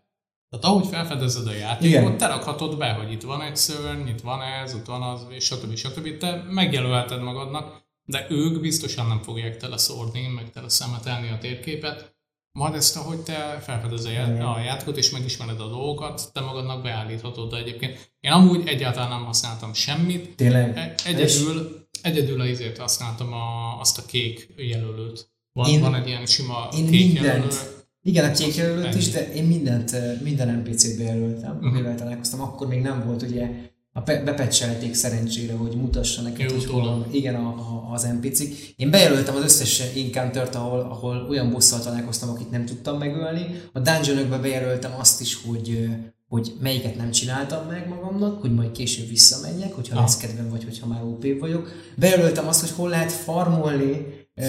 Tehát ahogy felfedezed a játékot, Igen. te rakhatod be, hogy itt van egy szörny, itt van ez, itt van az, és stb. stb. Te megjelölheted magadnak, de ők biztosan nem fogják teleszórni, meg teleszemetelni a térképet. Majd ezt, ahogy te felfedezed a játékot, és megismered a dolgokat, te magadnak beállíthatod, de egyébként én amúgy egyáltalán nem használtam semmit. Tényleg? Egyedül, egyedül azért használtam a, azt a kék jelölőt. Van, én, van egy ilyen sima én kék mindent, jelölő igen, a kék jelölt is, de én mindent, minden NPC-t bejelöltem, uh-huh. amivel találkoztam. Akkor még nem volt ugye a bepecselték szerencsére, hogy mutassa neked, hogy hol van, igen, a, a, az npc -k. Én bejelöltem az összes encounter ahol, ahol olyan bosszal találkoztam, akit nem tudtam megölni. A dungeonokba bejelöltem azt is, hogy, hogy melyiket nem csináltam meg magamnak, hogy majd később visszamenjek, hogyha ah. lesz kedvem, vagy hogyha már OP vagyok. Bejelöltem azt, hogy hol lehet farmolni ö,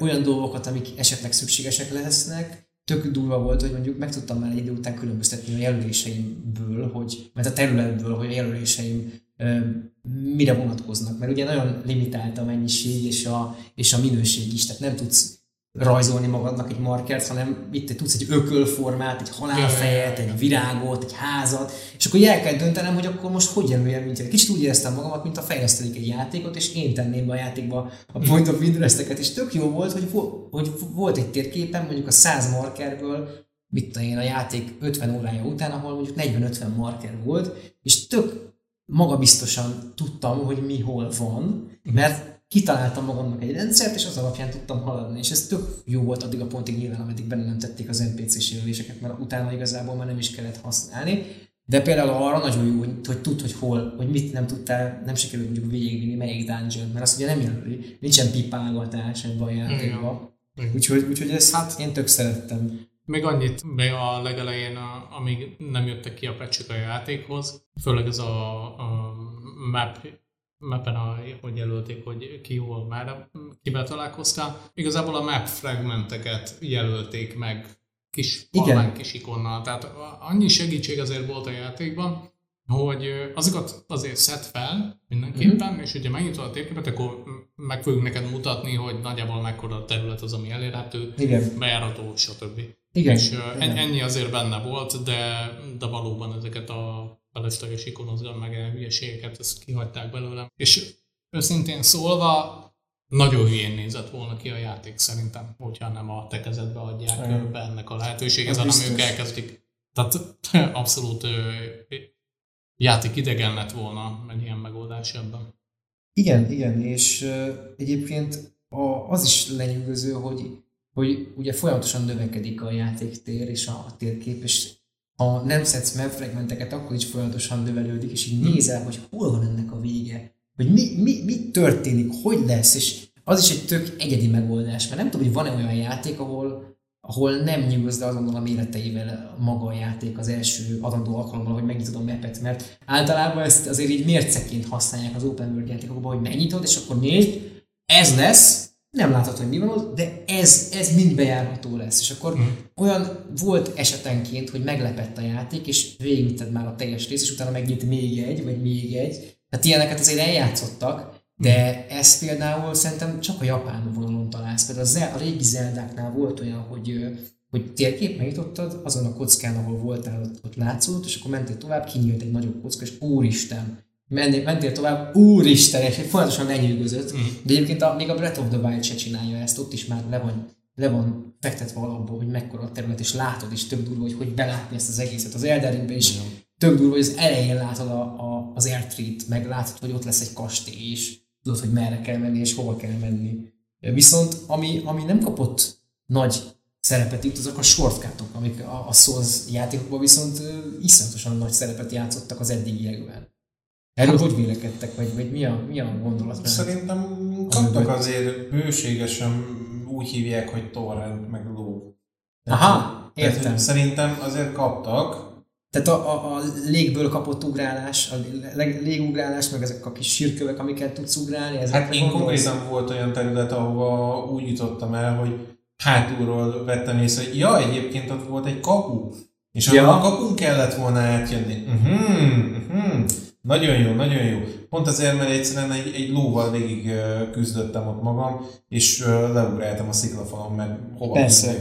olyan dolgokat, amik esetleg szükségesek lesznek, tök durva volt, hogy mondjuk meg tudtam már egy idő után különböztetni a jelöléseimből, hogy, mert a területből, hogy a jelöléseim mire vonatkoznak, mert ugye nagyon limitált a mennyiség és a, és a minőség is, tehát nem tudsz rajzolni magadnak egy markert, hanem itt tudsz egy ökölformát, egy halálfejet, egy virágot, egy házat, és akkor el kell döntenem, hogy akkor most hogy jelöljem, mint Kicsit úgy éreztem magamat, mint a fejlesztenék egy játékot, és én tenném be a játékba a point of interest és tök jó volt, hogy, hogy volt egy térképen, mondjuk a 100 markerből, mit tudom én, a játék 50 órája után, ahol mondjuk 40-50 marker volt, és tök magabiztosan tudtam, hogy mi hol van, mert kitaláltam magamnak egy rendszert, és az alapján tudtam haladni. És ez tök jó volt addig a pontig nyilván, ameddig benne nem tették az NPC-s jelöléseket, mert utána igazából már nem is kellett használni. De például arra nagyon jó, hogy, hogy tud, hogy hol, hogy mit nem tudtál, nem sikerült mondjuk végigvinni, melyik dungeon, mert azt ugye nem jelöli, nincsen pipálgatás ebben a játékban. Úgyhogy, úgyhogy ezt hát, én tök szerettem. Még annyit, még a legelején, a, amíg nem jöttek ki a pecsük a játékhoz, főleg ez a, a map mappen, a, hogy jelölték, hogy ki hol már, kivel találkoztál. Igazából a map fragmenteket jelölték meg kis Igen. kis ikonnal. Tehát annyi segítség azért volt a játékban, hogy azokat azért szed fel mindenképpen, mm-hmm. és ugye megnyitod a térképet, akkor meg fogjuk neked mutatni, hogy nagyjából mekkora a terület az, ami elérhető, Igen. bejárható, stb. Igen. És Igen. ennyi azért benne volt, de, de valóban ezeket a felesleges ikonozgat meg el hülyeségeket, ezt kihagyták belőlem. És őszintén szólva, nagyon hülyén nézett volna ki a játék szerintem, hogyha nem a te kezedbe adják Igen. be ennek a lehetőséget, hanem ők elkezdik. Tehát [laughs] abszolút játék idegen lett volna egy ilyen megoldás ebben. Igen, igen, és uh, egyébként a, az is lenyűgöző, hogy, hogy ugye folyamatosan növekedik a játéktér és a, a térkép, és ha nem szedsz map fragmenteket, akkor is folyamatosan növelődik, és így nézel, hogy hol van ennek a vége, hogy mi, mi, mi történik, hogy lesz, és az is egy tök egyedi megoldás, mert nem tudom, hogy van-e olyan játék, ahol, ahol nem nyugodsz le azonnal a méreteivel maga a játék az első adandó alkalommal, hogy megnyitod a mapet, mert általában ezt azért így mérceként használják az open world játékokban, hogy megnyitod, és akkor nézd, ez lesz, nem látod, hogy mi van ott, de ez, ez mind bejárható lesz. És akkor mm. olyan volt esetenként, hogy meglepett a játék, és végigvitted már a teljes rész, és utána megnyit még egy, vagy még egy. Tehát ilyeneket azért eljátszottak, de mm. ez például szerintem csak a japán vonalon találsz. Például a régi Zeldáknál volt olyan, hogy hogy térkép megnyitottad, azon a kockán, ahol voltál, ott, ott látszódott, és akkor mentél tovább, kinyílt egy nagyobb kocka, és úristen, mennél, mentél tovább, úristen, és folyamatosan lenyűgözött. Mm. De egyébként a, még a Breath of the Wild se csinálja ezt, ott is már le van, le van fektetve alapból, hogy mekkora a terület, és látod is több durva, hogy hogy belátni ezt az egészet. Az Elden Ringben is mm. tök durva, hogy az elején látod a, a, az airtree meg látod, hogy ott lesz egy kastély, és tudod, hogy merre kell menni, és hova kell menni. Viszont ami, ami nem kapott nagy szerepet itt, azok a shortcutok, amik a, a Souls játékokban viszont iszonyatosan nagy szerepet játszottak az eddigiekben. Erről hogy vélekedtek, vagy, vagy mi, a, mi a gondolat? Szerintem kaptak azért bőségesen úgy hívják, hogy torrent, meg ló. Aha, értem. Tehát, szerintem azért kaptak, tehát a, a, a légből kapott ugrálás, a légugrálás, meg ezek a kis sírkövek, amiket tudsz ugrálni. Hát én konkrétan volt olyan terület, ahova úgy jutottam el, hogy hátulról vettem észre, hogy ja, egyébként ott volt egy kapu, és ja. a kapun kellett volna átjönni. Uh-huh, uh-huh. Nagyon jó, nagyon jó. Pont azért, mert egyszerűen egy, egy lóval végig küzdöttem ott magam, és leugráltam a sziklafalon, mert hova Persze.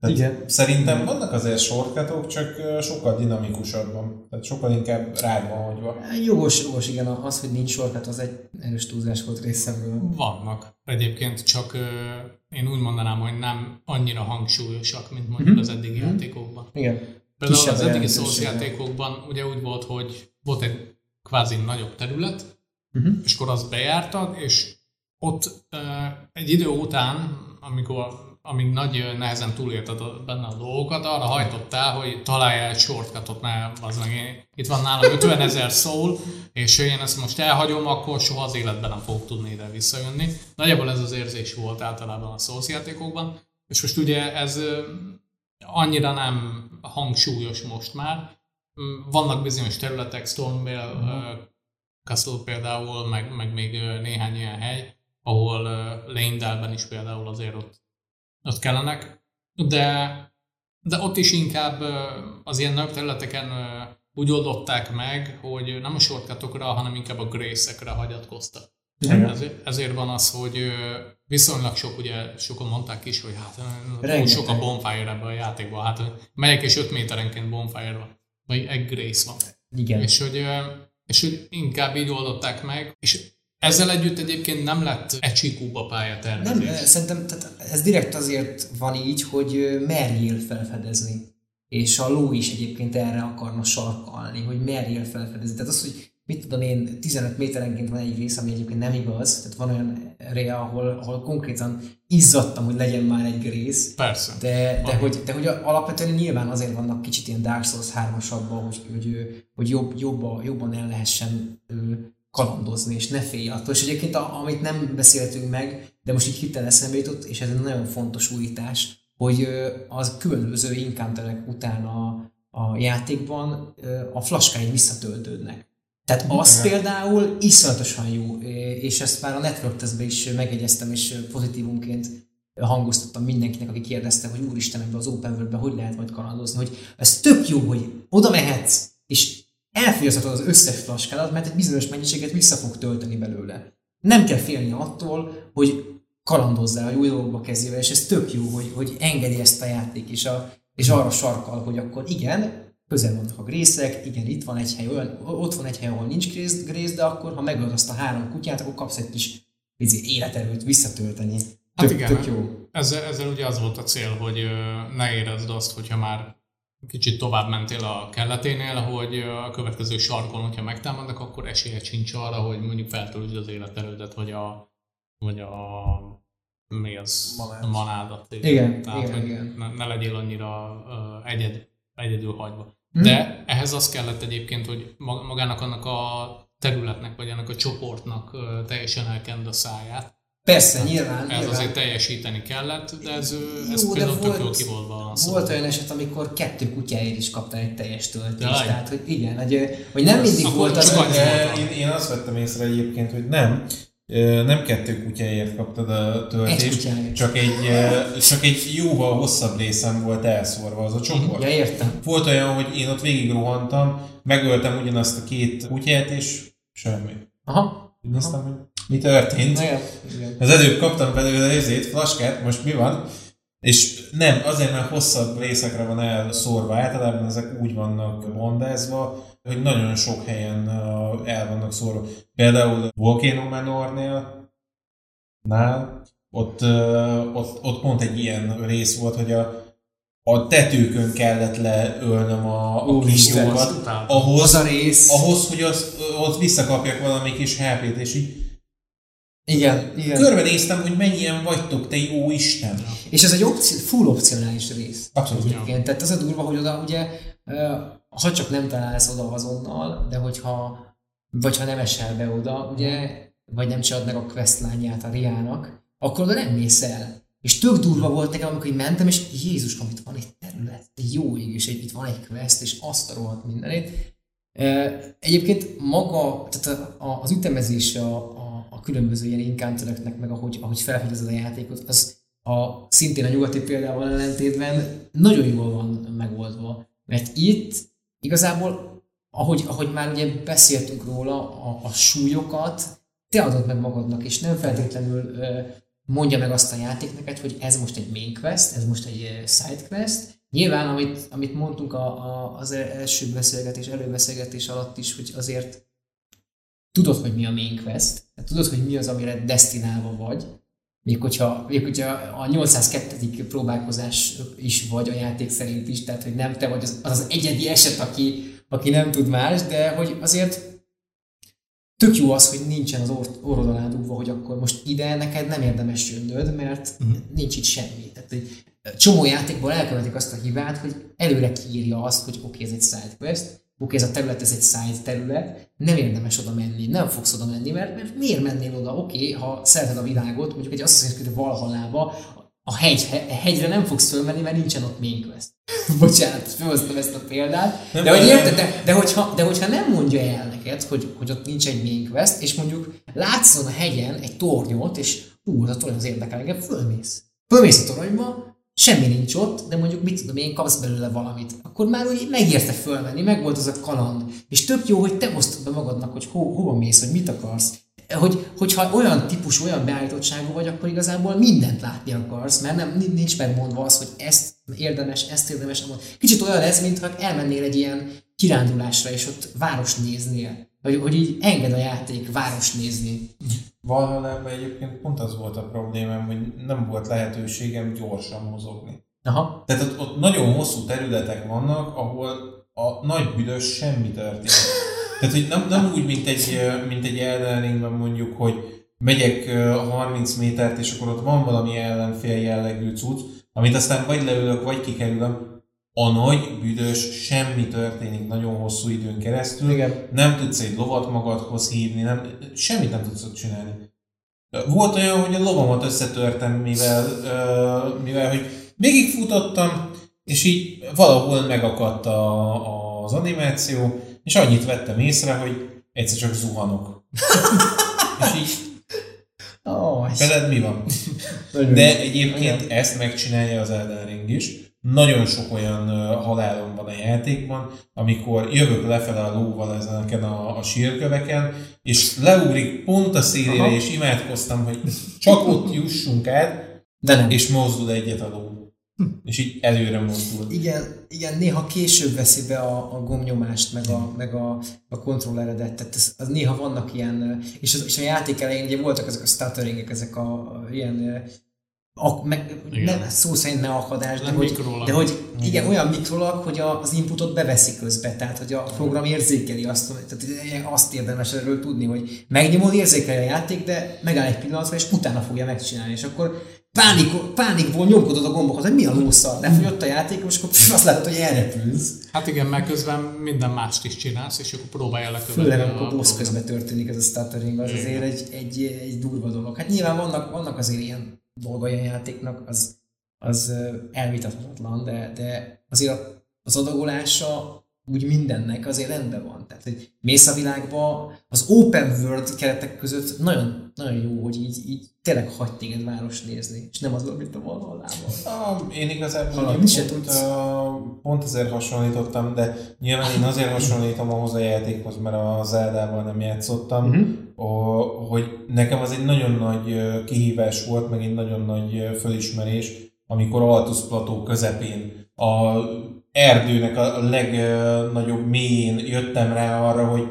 Tehát Igen. Szerintem vannak azért sorkatok, csak sokkal dinamikusabban. Tehát sokkal inkább rád van hagyva. Jogos, jogos, igen. Az, hogy nincs sorkat, az egy erős túlzás volt részemről. Vannak. Egyébként csak én úgy mondanám, hogy nem annyira hangsúlyosak, mint mondjuk mm-hmm. az eddigi mm-hmm. játékokban. Igen. Például Kisebb az eddigi Souls játékokban ugye úgy volt, hogy volt egy kvázi nagyobb terület, uh-huh. és akkor azt bejártad, és ott egy idő után, amikor amíg nagy nehezen túlélted benne a dolgokat, arra hajtottál, hogy találj egy shortcutot, mert az meg én, itt van nálam 50 ezer szól, és én ezt most elhagyom, akkor soha az életben nem fogok tudni ide visszajönni. Nagyjából ez az érzés volt általában a Souls játékokban, és most ugye ez annyira nem hangsúlyos most már. Vannak bizonyos területek, Stormvale, uh-huh. Castle például, meg, meg még néhány ilyen hely, ahol Lane is például azért ott ott kellenek, de, de ott is inkább az ilyen nagyobb területeken úgy oldották meg, hogy nem a shortcutokra, hanem inkább a grace-ekre hagyatkoztak. Ezért, ezért van az, hogy viszonylag sok, ugye sokan mondták is, hogy hát túl sok a bonfire ebben a játékban, hát melyek és 5 méterenként bonfire van, vagy egy grace van. Igen. És hogy, és hogy inkább így oldották meg, és ezzel együtt egyébként nem lett a pályatervezés. Nem, szerintem tehát ez direkt azért van így, hogy merjél felfedezni. És a ló is egyébként erre akarna sarkalni, hogy merjél felfedezni. Tehát az, hogy mit tudom én, 15 méterenként van egy rész, ami egyébként nem igaz, tehát van olyan réa, ahol, ahol konkrétan izzadtam, hogy legyen már egy rész. Persze. De, de, hogy, de hogy alapvetően nyilván azért vannak kicsit ilyen Dark Souls 3-asabban, hogy, hogy, hogy jobb, jobban, jobban el lehessen kalandozni, és ne félj attól. És egyébként, a, amit nem beszéltünk meg, de most így hirtelen eszembe jutott, és ez egy nagyon fontos újítás, hogy az különböző incounterek után a, a játékban a flaskáid visszatöltődnek. Tehát az például iszonyatosan jó, és ezt már a network tesztben is megegyeztem, és pozitívumként hangoztattam mindenkinek, aki kérdezte, hogy úristen, ebbe az open world hogy lehet majd kalandozni, hogy ez tök jó, hogy oda mehetsz, és elfogyaszthatod az összes flaskádat, mert egy bizonyos mennyiséget vissza fog tölteni belőle. Nem kell félni attól, hogy kalandozzál a jó dolgokba kezével, és ez tök jó, hogy, hogy engedi ezt a játék, és, a, és arra sarkal, hogy akkor igen, közel vannak a grészek, igen, itt van egy hely, olyan, ott van egy hely, ahol nincs grész, grész de akkor, ha megöld azt a három kutyát, akkor kapsz egy kis életerőt visszatölteni. Hát tök, igen, tök jó. Ezzel, ezzel ugye az volt a cél, hogy ne érezd azt, hogyha már kicsit tovább mentél a kelleténél, hogy a következő sarkon, hogyha megtámadnak, akkor esélye sincs arra, hogy mondjuk feltöltsd az életerődet, vagy a, vagy a mi az? Manád. A manádat. Igen, Tehát, igen, igen. Ne, ne legyél annyira uh, egyed, egyedül hagyva. Hmm. De ehhez az kellett egyébként, hogy magának annak a területnek, vagy annak a csoportnak teljesen elkend a száját, Persze, hát, nyilván. Ez nyilván. azért teljesíteni kellett, de ez, Jó, ez például volt, tök jól ki volt balanszolva. Volt olyan eset, amikor kettő kutyáért is kaptál egy teljes töltést. Ja, tehát, hogy igen, hogy, hogy nem mindig Akkor volt az... Én, én azt vettem észre egyébként, hogy nem, nem kettő kutyáért kaptad a töltést, egy csak egy, csak egy jóval hosszabb részem volt elszórva az a csoport. Ja, értem. Volt olyan, hogy én ott végig rohantam, megöltem ugyanazt a két kutyát, és semmi. Aha. Néztem, hogy mi történt. Igen. Az előbb kaptam belőle ezét, flaskát, most mi van? És nem, azért, mert hosszabb részekre van elszórva, általában ezek úgy vannak bondázva, hogy nagyon sok helyen el vannak szórva. Például Volcano Manornél, nál, ott, ott, ott pont egy ilyen rész volt, hogy a a tetőkön kellett leölnöm a, a utáltam. ahhoz, Az a rész. ahhoz, hogy az, ott visszakapjak valami kis HP-t, és így Igen, igen. körbenéztem, hogy mennyien vagytok, te jó Isten. És ez egy opci- full opcionális rész. Abszolút. Egyébként. Tehát az a durva, hogy oda ugye, ha csak nem találsz oda azonnal, de hogyha, vagy ha nem esel be oda, ugye, vagy nem csinálod meg a questlányát a Riának, akkor oda nem mész el. És tök durva volt nekem, amikor így mentem, és Jézus, amit van egy terület, jó ég, és egy, itt van egy quest, és azt a rohadt mindenét. Egyébként maga, tehát a- a- az ütemezés a, a, a különböző ilyen encountereknek, meg ahogy, ahogy felfedezed a játékot, az a, szintén a nyugati példával ellentétben nagyon jól van megoldva. Mert itt igazából, ahogy, ahogy már ugye beszéltünk róla, a, a súlyokat te adod meg magadnak, és nem feltétlenül mondja meg azt a játék neked, hogy ez most egy main quest, ez most egy side quest. Nyilván, amit, amit mondtunk a, a, az első beszélgetés, előbeszélgetés alatt is, hogy azért tudod, hogy mi a main quest, tudod, hogy mi az, amire destinálva vagy, még hogyha, még hogyha a 802. próbálkozás is vagy a játék szerint is, tehát hogy nem te vagy az az, az egyedi eset, aki, aki nem tud más, de hogy azért tök jó az, hogy nincsen az or- orrod alá dugva, hogy akkor most ide neked nem érdemes jönnöd, mert uh-huh. nincs itt semmi. Tehát egy csomó játékból elkövetik azt a hibát, hogy előre kiírja azt, hogy oké, okay, ez egy side quest, oké, ez a terület, ez egy side terület, nem érdemes oda menni, nem fogsz oda menni, mert, mert miért mennél oda, oké, ha szereted a világot, mondjuk egy Assassin's Creed Valhallába, a hegy, a hegyre nem fogsz fölmenni, mert nincsen ott main quest. [laughs] Bocsánat, felhoztam ezt a példát. Nem de, hogy érted, de, de, hogyha, de hogyha nem mondja el neked, hogy, hogy ott nincs egy main quest, és mondjuk látszon a hegyen egy tornyot, és ú, az a torony az érdekel engem, fölmész. Fölmész a toronyba, semmi nincs ott, de mondjuk mit tudom én, kapsz belőle valamit. Akkor már úgy megérte fölmenni, meg volt az a kaland. És tök jó, hogy te osztod be magadnak, hogy ho, hova mész, hogy mit akarsz. Hogy, hogyha olyan típus, olyan beállítottságú vagy, akkor igazából mindent látni akarsz, mert nem, nincs megmondva az, hogy ezt érdemes, ezt érdemes. Kicsit olyan ez, mintha elmennél egy ilyen kirándulásra, és ott város néznél. Hogy, hogy így enged a játék város nézni. Valhallában egyébként pont az volt a problémám, hogy nem volt lehetőségem gyorsan mozogni. Aha. Tehát ott, ott nagyon hosszú területek vannak, ahol a nagy büdös semmi történik. Tehát, hogy nem, nem úgy, mint egy, mint egy Elden Ringben mondjuk, hogy megyek ö, 30 métert, és akkor ott van valami ellenfél jellegű cucc, amit aztán vagy leülök, vagy kikerülöm. A nagy büdös semmi történik nagyon hosszú időn keresztül. Igen. Nem tudsz egy lovat magadhoz hívni, nem, semmit nem tudsz ott csinálni. Volt olyan, hogy a lovamat összetörtem, mivel, mivel hogy végigfutottam, és így valahol megakadt a, az animáció, és annyit vettem észre, hogy egyszer csak zuhanok. [laughs] és így, Oh, veled mi van? De egyébként ezt megcsinálja az Elden Ring is. Nagyon sok olyan halálom van a játékban, amikor jövök lefele a lóval ezeken a, a sírköveken, és leugrik pont a szélére, Aha. és imádkoztam, hogy csak ott jussunk át, De nem. és mozdul egyet a ló. És így előre mozdul. Igen, igen, néha később veszi be a, a gomnyomást, meg a, meg a, a kontrolleredet, tehát ez, az néha vannak ilyen, és, az, és a játék elején ugye voltak ezek a stutteringek, ezek a, a ilyen a, meg, Igen. nem, szó szerint ne akadás, de hogy, de hogy igen, olyan mikrolag, hogy a, az inputot beveszi közbe, tehát hogy a program érzékeli azt, tehát azt érdemes erről tudni, hogy megnyomod, érzékeli a játék, de megáll egy pillanatra, és utána fogja megcsinálni, és akkor pánik, pánikból nyomkodod a gombokat, hogy mi a lószar, lefogyott a játék, és akkor pff, [laughs] azt látod, hogy elrepülsz. Hát igen, mert közben minden mást is csinálsz, és akkor próbálja lekövetni. Főleg, a amikor boss programot. közben történik ez a stuttering, az azért egy, egy, egy durva dolog. Hát nyilván vannak, vannak azért ilyen dolgai a játéknak, az, az elvitathatatlan, de, de azért az adagolása úgy mindennek azért rendben van. Tehát, hogy mész a világba, az open world keretek között nagyon, nagyon jó, hogy így, így tényleg hagy téged város nézni, és nem az, amit a Valhallában. Ah, én igazából se pont, tudsz. pont ezért hasonlítottam, de nyilván én azért hasonlítom ahhoz a játékhoz, mert a Zeldával nem játszottam, uh-huh. hogy nekem az egy nagyon nagy kihívás volt, meg egy nagyon nagy fölismerés, amikor Altus plató közepén a erdőnek a legnagyobb mélyén jöttem rá arra, hogy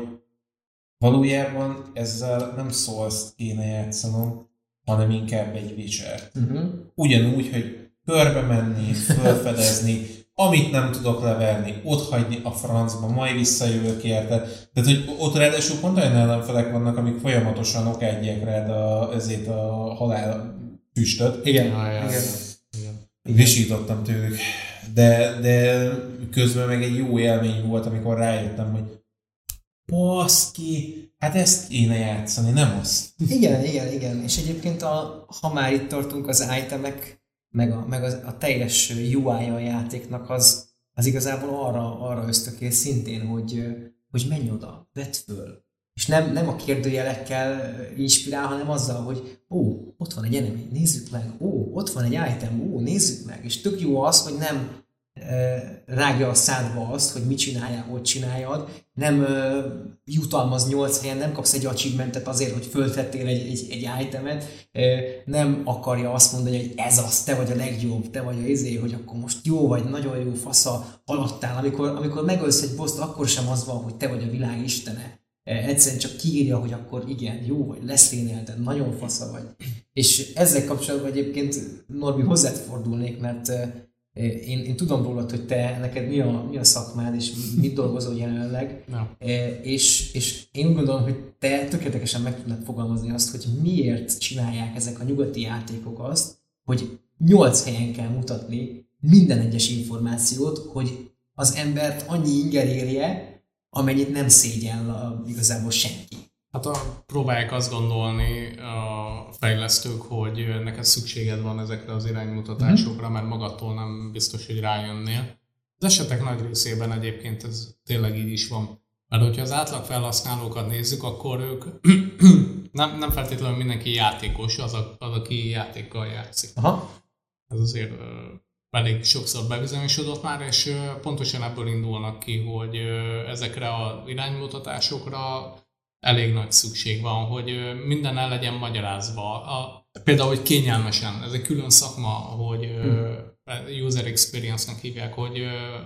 valójában ezzel nem szólt kéne játszanom, hanem inkább egy Witcher Uh-huh. ugyanúgy, hogy körbe menni, [laughs] felfedezni, amit nem tudok leverni, ott hagyni a francba, majd visszajövök érte. Tehát, hogy ott ráadásul pont olyan ellenfelek vannak, amik folyamatosan okádják rád a, ezért a halál füstöt. Igen, igen. ja. Visítottam tőlük. De, de közben meg egy jó élmény volt, amikor rájöttem, hogy baszki, hát ezt kéne játszani, nem azt. Igen, igen, igen. És egyébként, a, ha már itt tartunk az itemek, meg a, meg az, a teljes UI-ja a játéknak, az, az igazából arra, arra ösztökél szintén, hogy, hogy menj oda, vedd föl. És nem, nem a kérdőjelekkel inspirál, hanem azzal, hogy ó, ott van egy enemy, nézzük meg, ó, ott van egy item, ó, nézzük meg. És tök jó az, hogy nem rágja a szádba azt, hogy mit csináljál, hogy csináljad, nem e, jutalmaz nyolc helyen, nem kapsz egy achievementet azért, hogy föltettél egy, egy, egy itemet, e, nem akarja azt mondani, hogy ez az, te vagy a legjobb, te vagy a izé, hogy akkor most jó vagy, nagyon jó fasza, haladtál. Amikor, amikor megölsz egy boszt, akkor sem az van, hogy te vagy a világ istene. Egyszerűen csak kiírja, hogy akkor igen, jó vagy, leszénelted, nagyon fasza vagy. És ezzel kapcsolatban egyébként Norbi hozzád fordulnék, mert én, én tudom rólad, hogy te, neked mi a, mi a szakmád, és mit dolgozol jelenleg. [laughs] E, és, és én úgy gondolom, hogy te tökéletesen meg tudnád fogalmazni azt, hogy miért csinálják ezek a nyugati játékok azt, hogy nyolc helyen kell mutatni minden egyes információt, hogy az embert annyi inger érje, amennyit nem szégyel a, igazából senki. Hát a, próbálják azt gondolni a fejlesztők, hogy neked szükséged van ezekre az iránymutatásokra, mert magadtól nem biztos, hogy rájönnél. Az esetek nagy részében egyébként ez tényleg így is van. Mert hogyha az átlag felhasználókat nézzük, akkor ők [clears throat] nem, nem feltétlenül mindenki játékos, az, a, az aki játékkal játszik. Aha. Ez azért elég sokszor bebizonyosodott már, és pontosan ebből indulnak ki, hogy ezekre a iránymutatásokra elég nagy szükség van, hogy minden el legyen magyarázva. A, például, hogy kényelmesen, ez egy külön szakma, hogy ö, user experience-nak hívják, hogy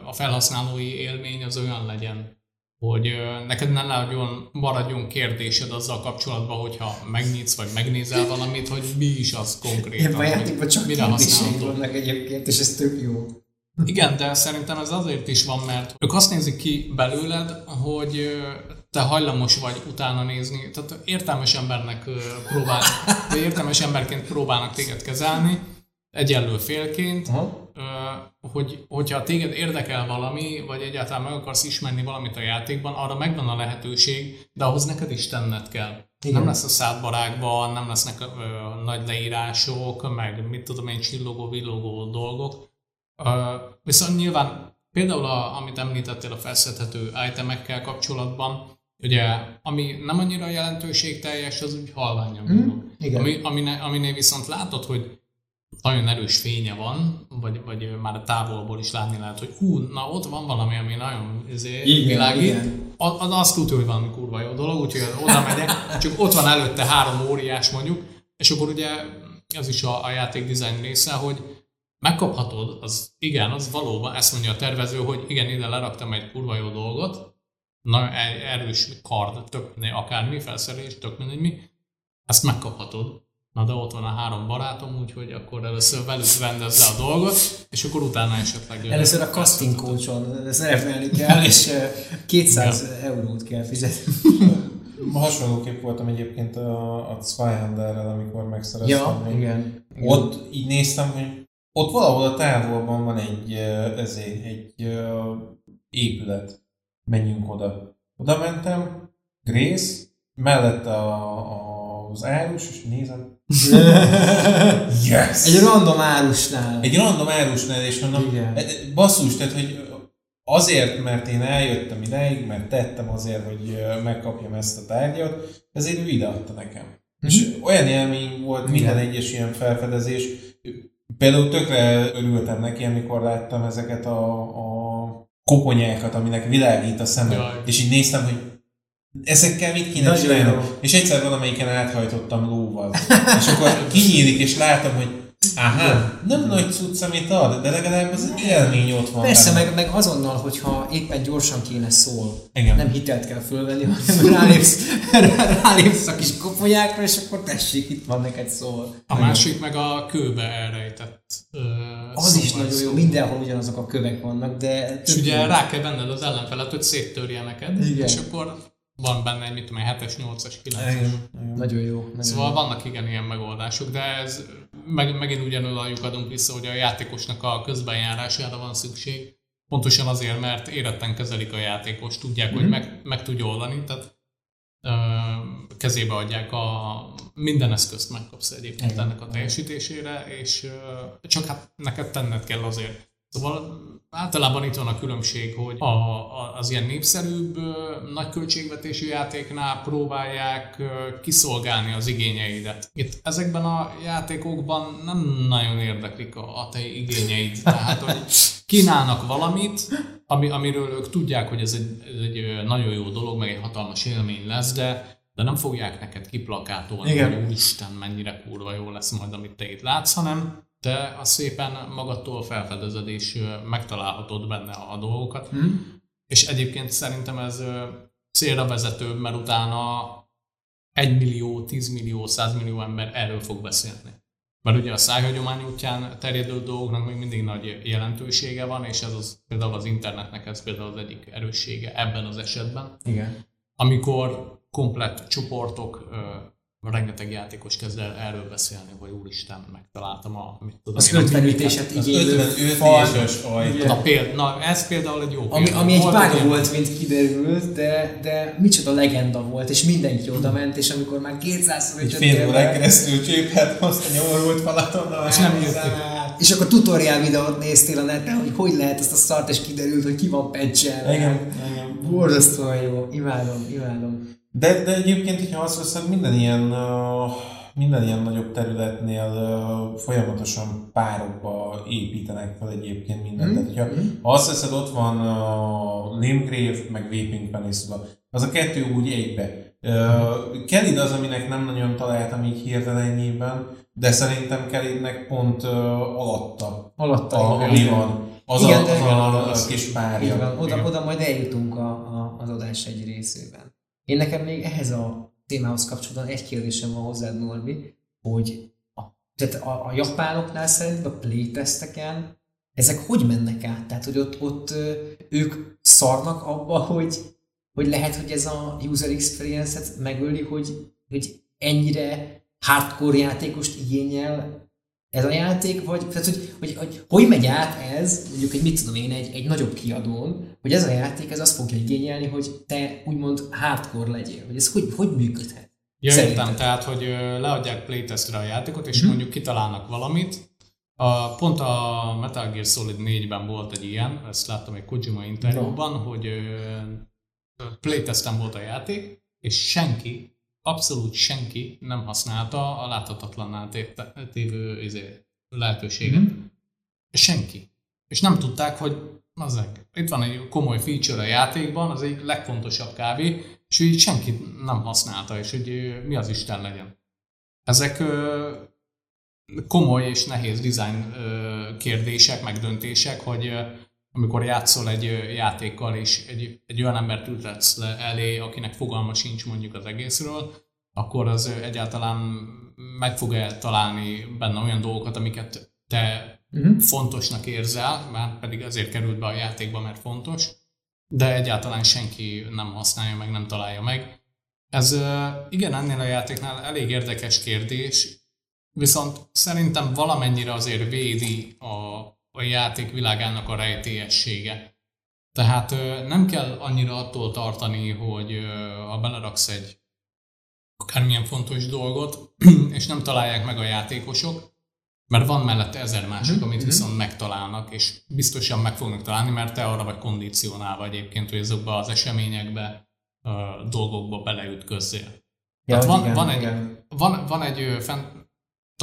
a felhasználói élmény az olyan legyen, hogy neked ne nagyon maradjon kérdésed azzal kapcsolatban, hogyha megnyitsz, vagy megnézel valamit, hogy mi is az konkrétan. Ebben a játékban csak mire vannak egyébként, és ez tök jó. Igen, de szerintem ez azért is van, mert ők azt nézik ki belőled, hogy te hajlamos vagy utána nézni. Tehát értelmes embernek próbál, [laughs] értelmes emberként próbálnak téged kezelni, egyenlő félként, Aha. hogy, hogyha téged érdekel valami, vagy egyáltalán meg akarsz ismerni valamit a játékban, arra megvan a lehetőség, de ahhoz neked is tenned kell. Igen. Nem lesz a szádbarágban, nem lesznek ö, nagy leírások, meg mit tudom én, csillogó, villogó dolgok. Ö, viszont nyilván például, a, amit említettél a felszedhető itemekkel kapcsolatban, ugye, ami nem annyira jelentőségteljes, az úgy halványan Hm, dolog. igen. Ami, amine, aminél viszont látod, hogy nagyon erős fénye van, vagy, vagy már a távolból is látni lehet, hogy hú, na ott van valami, ami nagyon izé, Igen, világít. igen. Az, az azt tudja, hogy valami kurva jó dolog, úgyhogy oda megyek, [laughs] csak ott van előtte három óriás mondjuk, és akkor ugye ez is a, a játék design része, hogy megkaphatod, az igen, az valóban, ezt mondja a tervező, hogy igen, ide leraktam egy kurva jó dolgot, nagyon e- erős kard, tök mindegy, akármi, felszerelés, tök mindegy mi, ezt megkaphatod. Na de ott van a három barátom, úgyhogy akkor először velük rendezze a dolgot, és akkor utána esetleg... Először a casting coachon szerepelni kell, és ö, 200 eurót kell fizetni. Hasonlóképp voltam egyébként a, a Zweihanderrel, amikor megszereztem. Ja, igen. Ott így néztem, hogy ott valahol a távolban van egy, ö, ezé, egy ö, épület. Menjünk oda. Oda mentem, Grace, mellette a, a, az árus, és nézem. [laughs] Yes! Egy random árusnál. Egy random árusnál, és mondom, Igen. e- e- basszus, tehát, hogy azért, mert én eljöttem ideig, mert tettem azért, hogy megkapjam ezt a tárgyat, ezért ő ideadta nekem. És olyan élmény volt minden Igen. egyes ilyen felfedezés. Például tökre örültem neki, amikor láttam ezeket a, a koponyákat, aminek világít a szemem. Jaj. És így néztem, hogy ezekkel mit kéne csinálnom. És egyszer valamelyiken áthajtottam lóval. és akkor kinyílik, és látom, hogy Aha, nem nagy cucc, amit ad, de legalább az élmény ott van. Persze, benne. meg, meg azonnal, hogyha éppen gyorsan kéne szól, Igen. nem hitelt kell fölvenni, hanem rálépsz, rálépsz a kis koponyákra, és akkor tessék, itt van neked szól. A másik meg a kőbe elrejtett ö, Az is nagyon jó, mindenhol ugyanazok a kövek vannak, de... És ugye rá kell venned az ellenfelet, hogy széttörje neked, Igen. és akkor van benne egy, mit tudom, egy 7-es, 8-as, 9-es. Nagyon jó. Nagyon Szóval jó. vannak igen ilyen megoldások, de ez meg, megint ugyanúgy adunk vissza, hogy a játékosnak a közbenjárására van szükség. Pontosan azért, mert éretten kezelik a játékos, tudják, Mhm. hogy meg, meg tudja oldani, tehát ö, kezébe adják a minden eszközt megkapsz egyébként Igen. ennek a teljesítésére, és csak hát neked tenned kell azért. Szóval általában itt van a különbség, hogy a, a, az ilyen népszerűbb, nagy költségvetésű játéknál próbálják kiszolgálni az igényeidet. Itt ezekben a játékokban nem nagyon érdeklik a, a te igényeid. Tehát, hogy kínálnak valamit, ami, amiről ők tudják, hogy ez egy, ez egy nagyon jó dolog, meg egy hatalmas élmény lesz, de, de nem fogják neked kiplakátolni, Igen. hogy úristen, mennyire kurva jó lesz majd, amit te itt látsz, hanem te azt szépen magadtól felfedezed, és megtalálhatod benne a dolgokat. Hm? És egyébként szerintem ez célra vezetőbb, mert utána 1 millió, 10 millió, 100 millió ember erről fog beszélni. Mert ugye a szájhagyomány útján terjedő dolgoknak még mindig nagy jelentősége van, és ez az, például az internetnek ez például az egyik erőssége ebben az esetben, Igen. amikor komplett csoportok, ö, rengeteg játékos kezd el erről beszélni, hogy úristen, megtaláltam a, mit tudom Az én, a 50 mimiket. ütéset Az igénylő 55 fal. éves ajtó. Igen. Na, péld, na, ez például egy jó Ami, példa. ami egy Volt bug ilyen- volt, mint kiderült, de, de micsoda legenda volt, és mindenki oda ment, és amikor már 200 Egy fél órán keresztül cséphet azt a nyomorult falaton, És nem jöttek. És akkor tutoriál videót néztél a neten, hogy hogy lehet ezt a szart, és kiderült, hogy ki van patchelve. Igen, igen. Borzasztóan jó. Imádom, imádom. De, de egyébként, hogyha azt veszed, minden ilyen, minden ilyen nagyobb területnél folyamatosan párokba építenek fel egyébként mindent. Mm. Tehát, hogyha ha azt veszed, ott van Limgrave, meg Weeping Peninsula. Az a kettő úgy egybe. Uh, Kelid az, aminek nem nagyon találtam így hirtelenjében, de szerintem Kelidnek pont uh, alatta, Alatta. a, ami van. Az Igen, a, az a, a az- kis Így párja. van, oda, oda majd eljutunk a, a, az adás egy részében. Én nekem még ehhez a témához kapcsolatban egy kérdésem van hozzád, Norbi, hogy a, tehát a, a japánoknál szerint a playtesteken ezek hogy mennek át? Tehát, hogy ott, ott ők szarnak abba, hogy, hogy lehet, hogy ez a user experience-et megöli, hogy, hogy ennyire hardcore játékost igényel ez a játék, vagy tehát, hogy, hogy, hogy, hogy megy át ez, mondjuk egy mit tudom én, egy, egy nagyobb kiadón, hogy ez a játék ez azt fogja igényelni, hogy te úgymond hardcore legyél, hogy ez hogy, hogy működhet? Ja, Szerintem. értem, tehát, hogy leadják playtestre a játékot, és Mhm. mondjuk kitalálnak valamit. A, pont a Metal Gear Solid 4-ben volt egy ilyen, ezt láttam egy Kojima interjúban, hogy ö, playtesten volt a játék, és senki, abszolút senki nem használta a láthatatlanná té- tévő izé, lehetőséget. Mhm. Senki. És nem tudták, hogy az itt van egy komoly feature a játékban, az egy legfontosabb kávé, és így senki nem használta, és hogy mi az Isten legyen. Ezek ö, komoly és nehéz design ö, kérdések, meg döntések, hogy ö, amikor játszol egy játékkal, és egy, egy olyan embert ültetsz le elé, akinek fogalma sincs mondjuk az egészről, akkor az egyáltalán meg fog-e találni benne olyan dolgokat, amiket te Uh-huh. fontosnak érzel, már pedig azért került be a játékba, mert fontos, de egyáltalán senki nem használja meg, nem találja meg. Ez igen, ennél a játéknál elég érdekes kérdés, viszont szerintem valamennyire azért védi a, a játék világának a rejtélyessége. Tehát nem kell annyira attól tartani, hogy ha beleraksz egy akármilyen fontos dolgot, [clears throat] és nem találják meg a játékosok, mert van mellette ezer másik, Mhm, amit mhm. viszont megtalálnak, és biztosan meg fognak találni, mert te arra vagy kondicionálva egyébként, hogy azokba az eseményekbe, dolgokba beleütközzél. Ja, Tehát van, igen, van, egy, igen. van, van egy ö,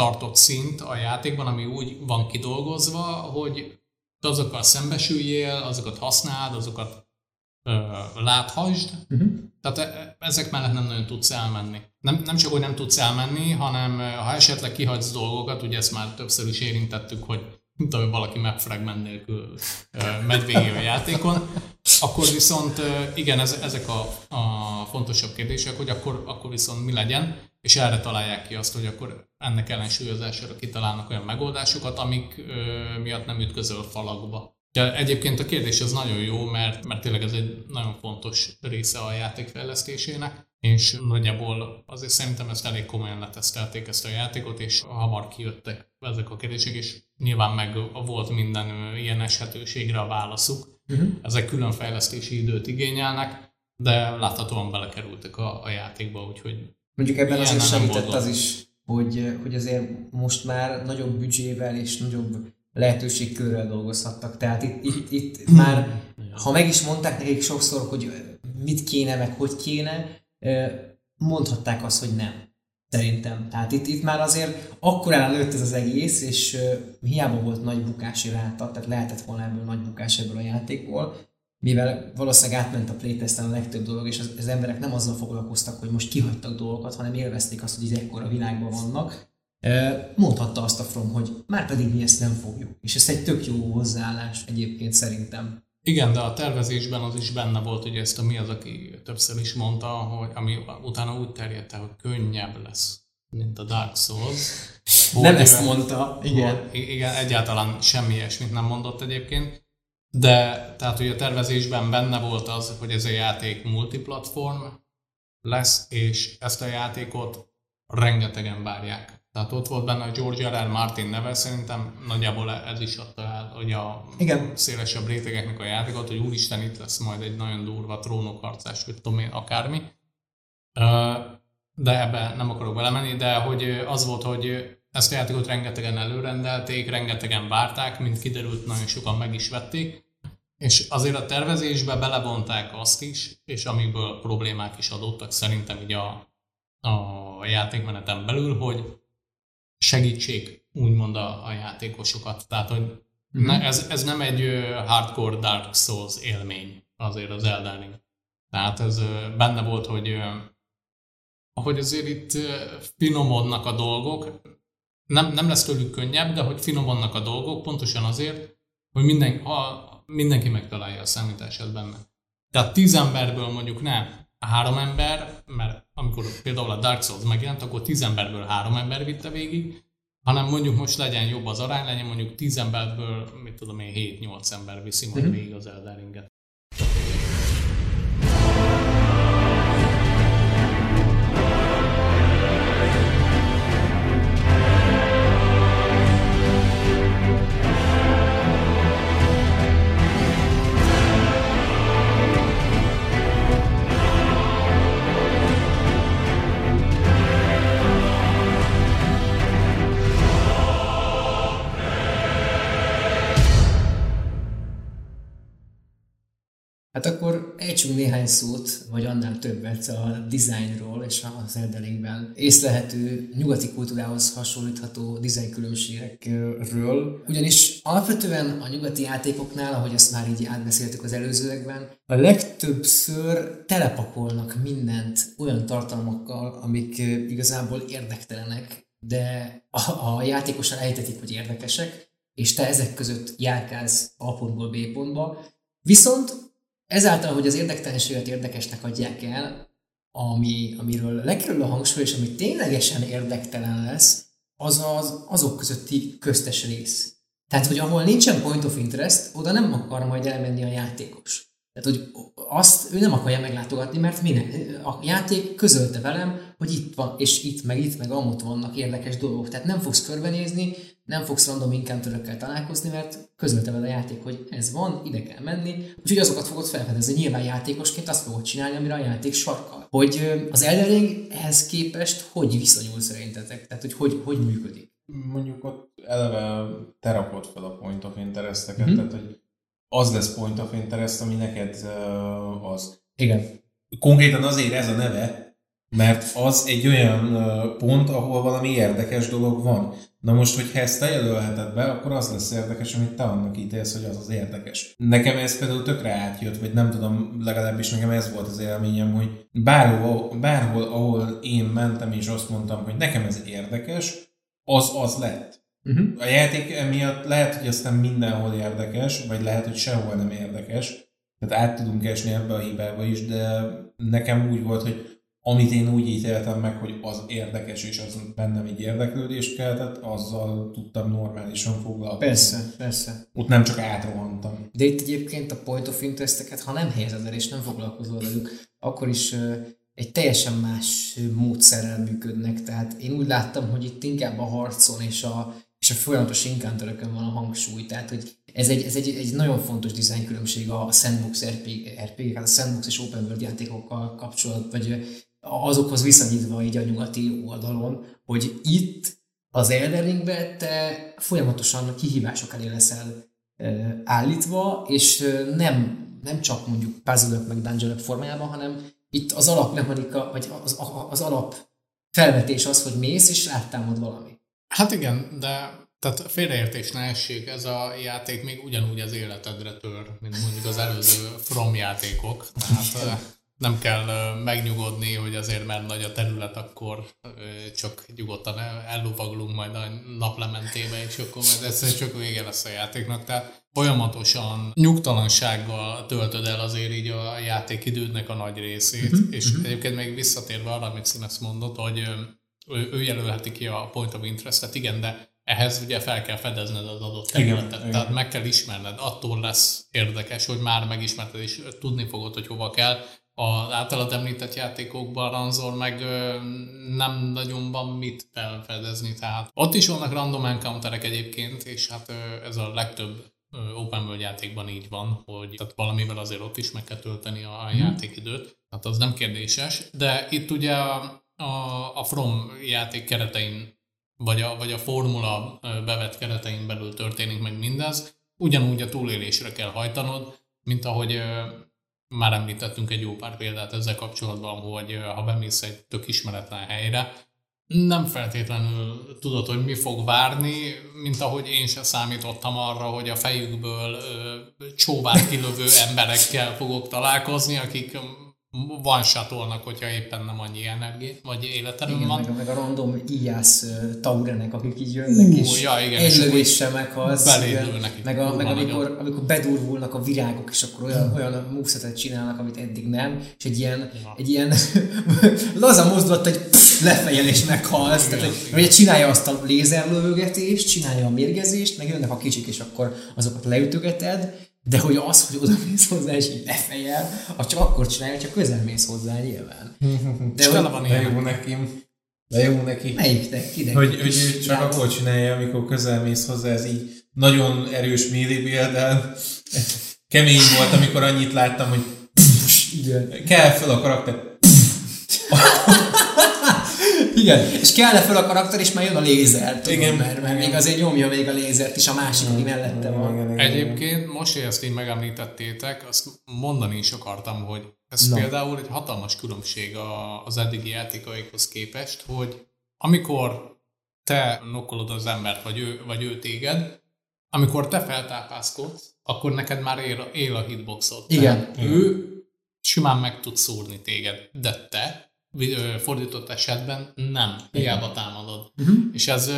fenntartott szint a játékban, ami úgy van kidolgozva, hogy azokkal szembesüljél, azokat használd, azokat ö, láthasd, Uh-huh. tehát e- ezek mellett nem nagyon tudsz elmenni. Nem, nem csak, hogy nem tudsz elmenni, hanem ha esetleg kihagysz dolgokat, ugye ezt már többször is érintettük, hogy mint ahogy valaki mapfragment nélkül megy végig a játékon, akkor viszont igen, ez, ezek a, a fontosabb kérdések, hogy akkor, akkor viszont mi legyen, és erre találják ki azt, hogy akkor ennek ellensúlyozására kitalálnak olyan megoldásokat, amik ö, miatt nem ütközöl falakba. Ja, egyébként a kérdés az nagyon jó, mert, mert tényleg ez egy nagyon fontos része a játék fejlesztésének, és nagyjából azért szerintem ezt elég komolyan letesztelték ezt a játékot, és hamar kijöttek ezek a kérdések, és nyilván meg volt minden ilyen eshetőségre a válaszuk. Uh-huh. Ezek külön fejlesztési időt igényelnek, de láthatóan belekerültek a, a játékba, úgyhogy Mondjuk ebben azért segített az is, hogy, hogy azért most már nagyobb büdzsével és nagyobb lehetőségkörrel dolgozhattak. Tehát itt, itt, itt [clears throat] már, ha meg is mondták nekik sokszor, hogy mit kéne, meg hogy kéne, mondhatták azt, hogy nem. Szerintem. Tehát itt, itt már azért akkor előtt ez az egész, és hiába volt nagy bukási ráta, tehát lehetett volna ebből nagy bukás ebből a játékból, mivel valószínűleg átment a playtesten a legtöbb dolog, és az, az emberek nem azzal foglalkoztak, hogy most kihagytak dolgokat, hanem élvezték azt, hogy ekkora világban vannak, mondhatta azt a From, hogy már pedig mi ezt nem fogjuk. És ez egy tök jó hozzáállás egyébként szerintem. Igen, de a tervezésben az is benne volt, hogy ezt a mi az, aki többször is mondta, hogy ami utána úgy terjedt el, hogy könnyebb lesz, mint a Dark Souls. Volt nem ezt mondta, igen. Volt, igen, egyáltalán semmi ilyesmit nem mondott egyébként. De tehát, hogy a tervezésben benne volt az, hogy ez a játék multiplatform lesz, és ezt a játékot rengetegen várják. Tehát ott volt benne a George R. R. Martin neve, szerintem nagyjából ez is adta el, hogy a Igen. szélesebb rétegeknek a játékot, hogy úristen, itt lesz majd egy nagyon durva trónokharcás, hogy tudom én, akármi. De ebbe nem akarok belemenni, de hogy az volt, hogy ezt a játékot rengetegen előrendelték, rengetegen várták, mint kiderült, nagyon sokan meg is vették, és azért a tervezésbe belevonták azt is, és amikből problémák is adottak szerintem így a, a játékmeneten belül, hogy segítsék úgymond a, a játékosokat. Tehát, hogy mm-hmm. ne, ez, ez nem egy hardcore Dark Souls élmény azért az Elden Ring. Tehát ez benne volt, hogy hogy azért itt finomodnak a dolgok, nem, nem lesz tőlük könnyebb, de hogy finomodnak a dolgok, pontosan azért, hogy minden, ha mindenki megtalálja a számítását benne. Tehát tíz emberből mondjuk ne három ember, mert amikor például a Dark Souls megjelent, akkor tíz emberből három ember vitte végig, hanem mondjuk most legyen jobb az arány, legyen mondjuk tíz emberből, mit tudom én, 7-8 ember viszi majd mm-hmm. végig az Elden Ringet. Hát akkor ejtsünk néhány szót, vagy annál többet a dizájnról és az Eldelingben észlehető nyugati kultúrához hasonlítható dizájnkülönbségekről. Ugyanis alapvetően a nyugati játékoknál, ahogy azt már így átbeszéltük az előzőekben, a legtöbbször telepakolnak mindent olyan tartalmakkal, amik igazából érdektelenek, de a, a játékosan ejtetik, hogy érdekesek, és te ezek között járkálsz A pontból B pontba, Viszont Ezáltal, hogy az érdektelenséget érdekesnek adják el, ami, amiről lekerül a hangsúly, és ami ténylegesen érdektelen lesz, az az azok közötti köztes rész. Tehát, hogy ahol nincsen point of interest, oda nem akar majd elmenni a játékos. Tehát, hogy azt ő nem akarja meglátogatni, mert minden, a játék közölte velem, hogy itt van, és itt, meg itt, meg amott vannak érdekes dolgok. Tehát nem fogsz körbenézni, nem fogsz random encounter találkozni, mert közölte vele a játék, hogy ez van, ide kell menni, úgyhogy azokat fogod felfedezni. Nyilván játékosként azt fogod csinálni, amire a játék sarkal. Hogy az Elden Ring ehhez képest hogy viszonyul szerintetek? Tehát, hogy hogy, hogy működik? Mondjuk ott eleve te rakod fel a point of interest-eket, mm-hmm. tehát hogy az lesz point of interest, ami neked uh, az. Igen. Konkrétan azért ez a neve, mert az egy olyan pont, ahol valami érdekes dolog van. Na most, hogyha ezt te jelölheted be, akkor az lesz érdekes, amit te annak ítélsz, hogy az az érdekes. Nekem ez például tökre átjött, vagy nem tudom, legalábbis nekem ez volt az élményem, hogy bárhol, bárhol ahol én mentem és azt mondtam, hogy nekem ez érdekes, az az lett. Uh-huh. A játék emiatt lehet, hogy aztán mindenhol érdekes, vagy lehet, hogy sehol nem érdekes, Tehát át tudunk esni ebbe a hibába is, de nekem úgy volt, hogy amit én úgy ítéltem meg, hogy az érdekes, és az bennem egy érdeklődést keltett, azzal tudtam normálisan foglalkozni. Persze, persze. Ott nem csak átrohantam. De itt egyébként a point of interesteket, ha nem helyezed el és nem foglalkozol velük, akkor is egy teljesen más módszerrel működnek. Tehát én úgy láttam, hogy itt inkább a harcon és a, és a folyamatos encounterökön van a hangsúly. Tehát, hogy ez egy, ez egy, egy nagyon fontos design különbség a sandbox RPG, RPG hát a sandbox és open world játékokkal kapcsolat, vagy azokhoz viszonyítva így a nyugati oldalon, hogy itt az Elden Ringbe te folyamatosan kihívások elé leszel állítva, és nem, nem csak mondjuk puzzle meg dungeon formájában, hanem itt az alapmechanika, vagy az, az alap felvetés az, hogy mész, és láttámad valami. Hát igen, de tehát félreértés ne essék, ez a játék még ugyanúgy az életedre tör, mint mondjuk az előző From játékok. Tehát nem kell megnyugodni, hogy azért mert nagy a terület, akkor csak nyugodtan ellovaglunk majd a naplementébe, és akkor majd egyszerűen csak vége lesz a játéknak. Tehát folyamatosan nyugtalansággal töltöd el azért így a játékidődnek a nagy részét, uh-huh, és uh-huh. egyébként még visszatérve arra, amit Színes mondott, hogy ő, ő jelölheti ki a point of interest-et, igen, de ehhez ugye fel kell fedezned az adott területet, igen, tehát igen. meg kell ismerned, attól lesz érdekes, hogy már megismerted, és tudni fogod, hogy hova kell, az általad említett játékokban Ranzor meg ö, nem nagyon van mit felfedezni, tehát ott is vannak random encounterek egyébként, és hát ö, ez a legtöbb open world játékban így van, hogy tehát valamivel azért ott is meg kell tölteni a hmm. játékidőt, tehát az nem kérdéses, de itt ugye a, a, a From játék keretein, vagy a, vagy a formula bevett keretein belül történik meg mindez, ugyanúgy a túlélésre kell hajtanod, mint ahogy már említettünk egy jó pár példát ezzel kapcsolatban, hogy ha bemész egy tök ismeretlen helyre, nem feltétlenül tudod, hogy mi fog várni, mint ahogy én sem számítottam arra, hogy a fejükből csóvát kilövő [laughs] emberekkel fogok találkozni, akik van satolnak, hogyha éppen nem annyi energia, vagy életerőm igen, van. Meg, meg a random ijász uh, taurenek, akik így jönnek, és ja, igen, egy lövéssel meghalsz. Belépülnek. Meg, a, meg amikor, amikor bedurvulnak a virágok, és akkor olyan, hmm. olyan movesetet csinálnak, amit eddig nem, és egy ilyen, ja. egy ilyen [laughs] laza mozdulat, hogy pff, lefejel és meghalsz. Igen, Tehát, hogy, hogy csinálja azt a lézerlövögetést, csinálja a mérgezést, meg jönnek a kicsik, és akkor azokat leütögeted, de hogy az, hogy oda mész hozzá és így lefejel, az csak akkor csinálja, hogyha közel mész hozzá nyilván. [laughs] De hogy, van de jó neki. De jó neki. Melyiknek? Kinek? Hogy, hogy csak akkor csinálja, amikor közel mész hozzá, ez így nagyon erős millibilden. Kemény volt, amikor annyit láttam, hogy Igen. kell fel a karakter. [laughs] Igen, és kell fel a karakter, és már jön a lézer, tudom, igen, mert, mert még azért nyomja még a lézert is a másik, aki mellette van. Igen, igen, Egyébként, most, hogy ezt így megemlítettétek, azt mondani is akartam, hogy ez no. például egy hatalmas különbség az eddigi játékaikhoz képest, hogy amikor te nokkolod az embert, vagy ő, vagy ő téged, amikor te feltápászkodsz, akkor neked már él, él a hitboxod. Igen. Tehát ő simán meg tud szúrni téged, de te fordított esetben nem, hiába támadod. Uh-huh. És ez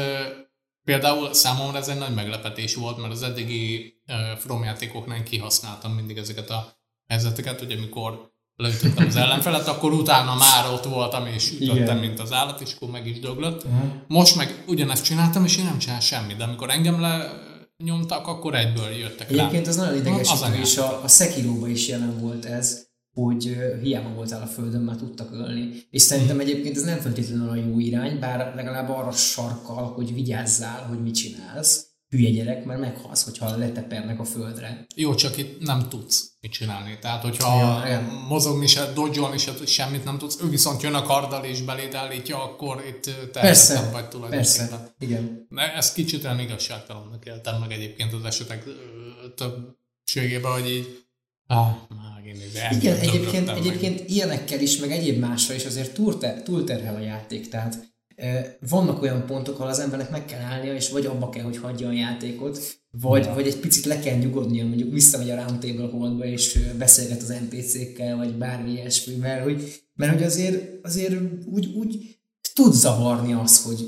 például számomra ez egy nagy meglepetés volt, mert az eddigi From játékoknál kihasználtam mindig ezeket a helyzeteket, hogy amikor leütöttem az ellenfelet, akkor utána már ott voltam, és ütöttem, Igen. mint az állat, és akkor meg is döglött. Uh-huh. Most meg ugyanezt csináltam, és én nem csináltam semmit, de amikor engem le nyomtak, akkor egyből jöttek rá. Egyébként az nagyon idegesítő, és a, a Sekiro is jelen volt ez, hogy hiába voltál a földön, már tudtak ölni. És szerintem egyébként ez nem feltétlenül a jó irány, bár legalább arra sarkal, hogy vigyázzál, hogy mit csinálsz. Hülye gyerek, mert meghalsz, hogyha letepernek a földre. Jó, csak itt nem tudsz mit csinálni. Tehát, hogyha ja, mozogni se, dodgyolni se, semmit nem tudsz, ő viszont jön a karddal és beléd állítja, akkor itt te vagy tulajdonképpen. Persze, igen. De ezt kicsit olyan igazságtalannak éltem meg egyébként az esetek többségében, hogy így ah, igen, egyébként, egyébként ilyenekkel is, meg egyéb másra is azért túlter, túlterhel a játék, tehát e, vannak olyan pontok, ahol az embernek meg kell állnia, és vagy abba kell, hogy hagyja a játékot, vagy, ja. vagy egy picit le kell nyugodnia, mondjuk visszamegy a Roundtable holdba, és beszélget az NPC-kkel, vagy bármi ilyesmi, mert hogy, mert hogy azért, azért úgy, úgy tud zavarni az, hogy,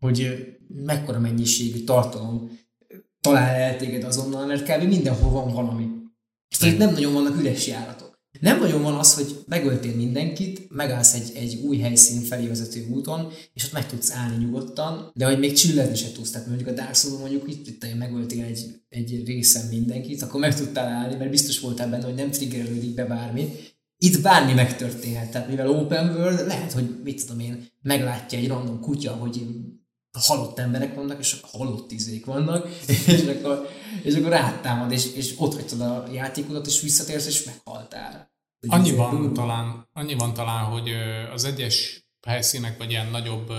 hogy mekkora mennyiségű tartalom talál el téged azonnal, mert kb. mindenhol van valami És itt nem nagyon vannak üres járatok. Nem nagyon van az, hogy megöltél mindenkit, megállsz egy, egy új helyszín felé vezető úton, és ott meg tudsz állni nyugodtan, de hogy még csillezni se tudsz. Tehát mondjuk a Dark mondjuk itt, itt megöltél egy, egy részen mindenkit, akkor meg tudtál állni, mert biztos voltál benne, hogy nem triggerelődik be bármi. Itt bármi megtörténhet, tehát mivel open world, lehet, hogy mit tudom én, meglátja egy random kutya, hogy halott emberek vannak, és halott izék vannak, [laughs] és akkor, és akkor rátámad, és, és ott hagytad a játékodat, és visszatérsz, és meghaltál. Annyi van, talán, annyi van talán, hogy az egyes helyszínek, vagy ilyen nagyobb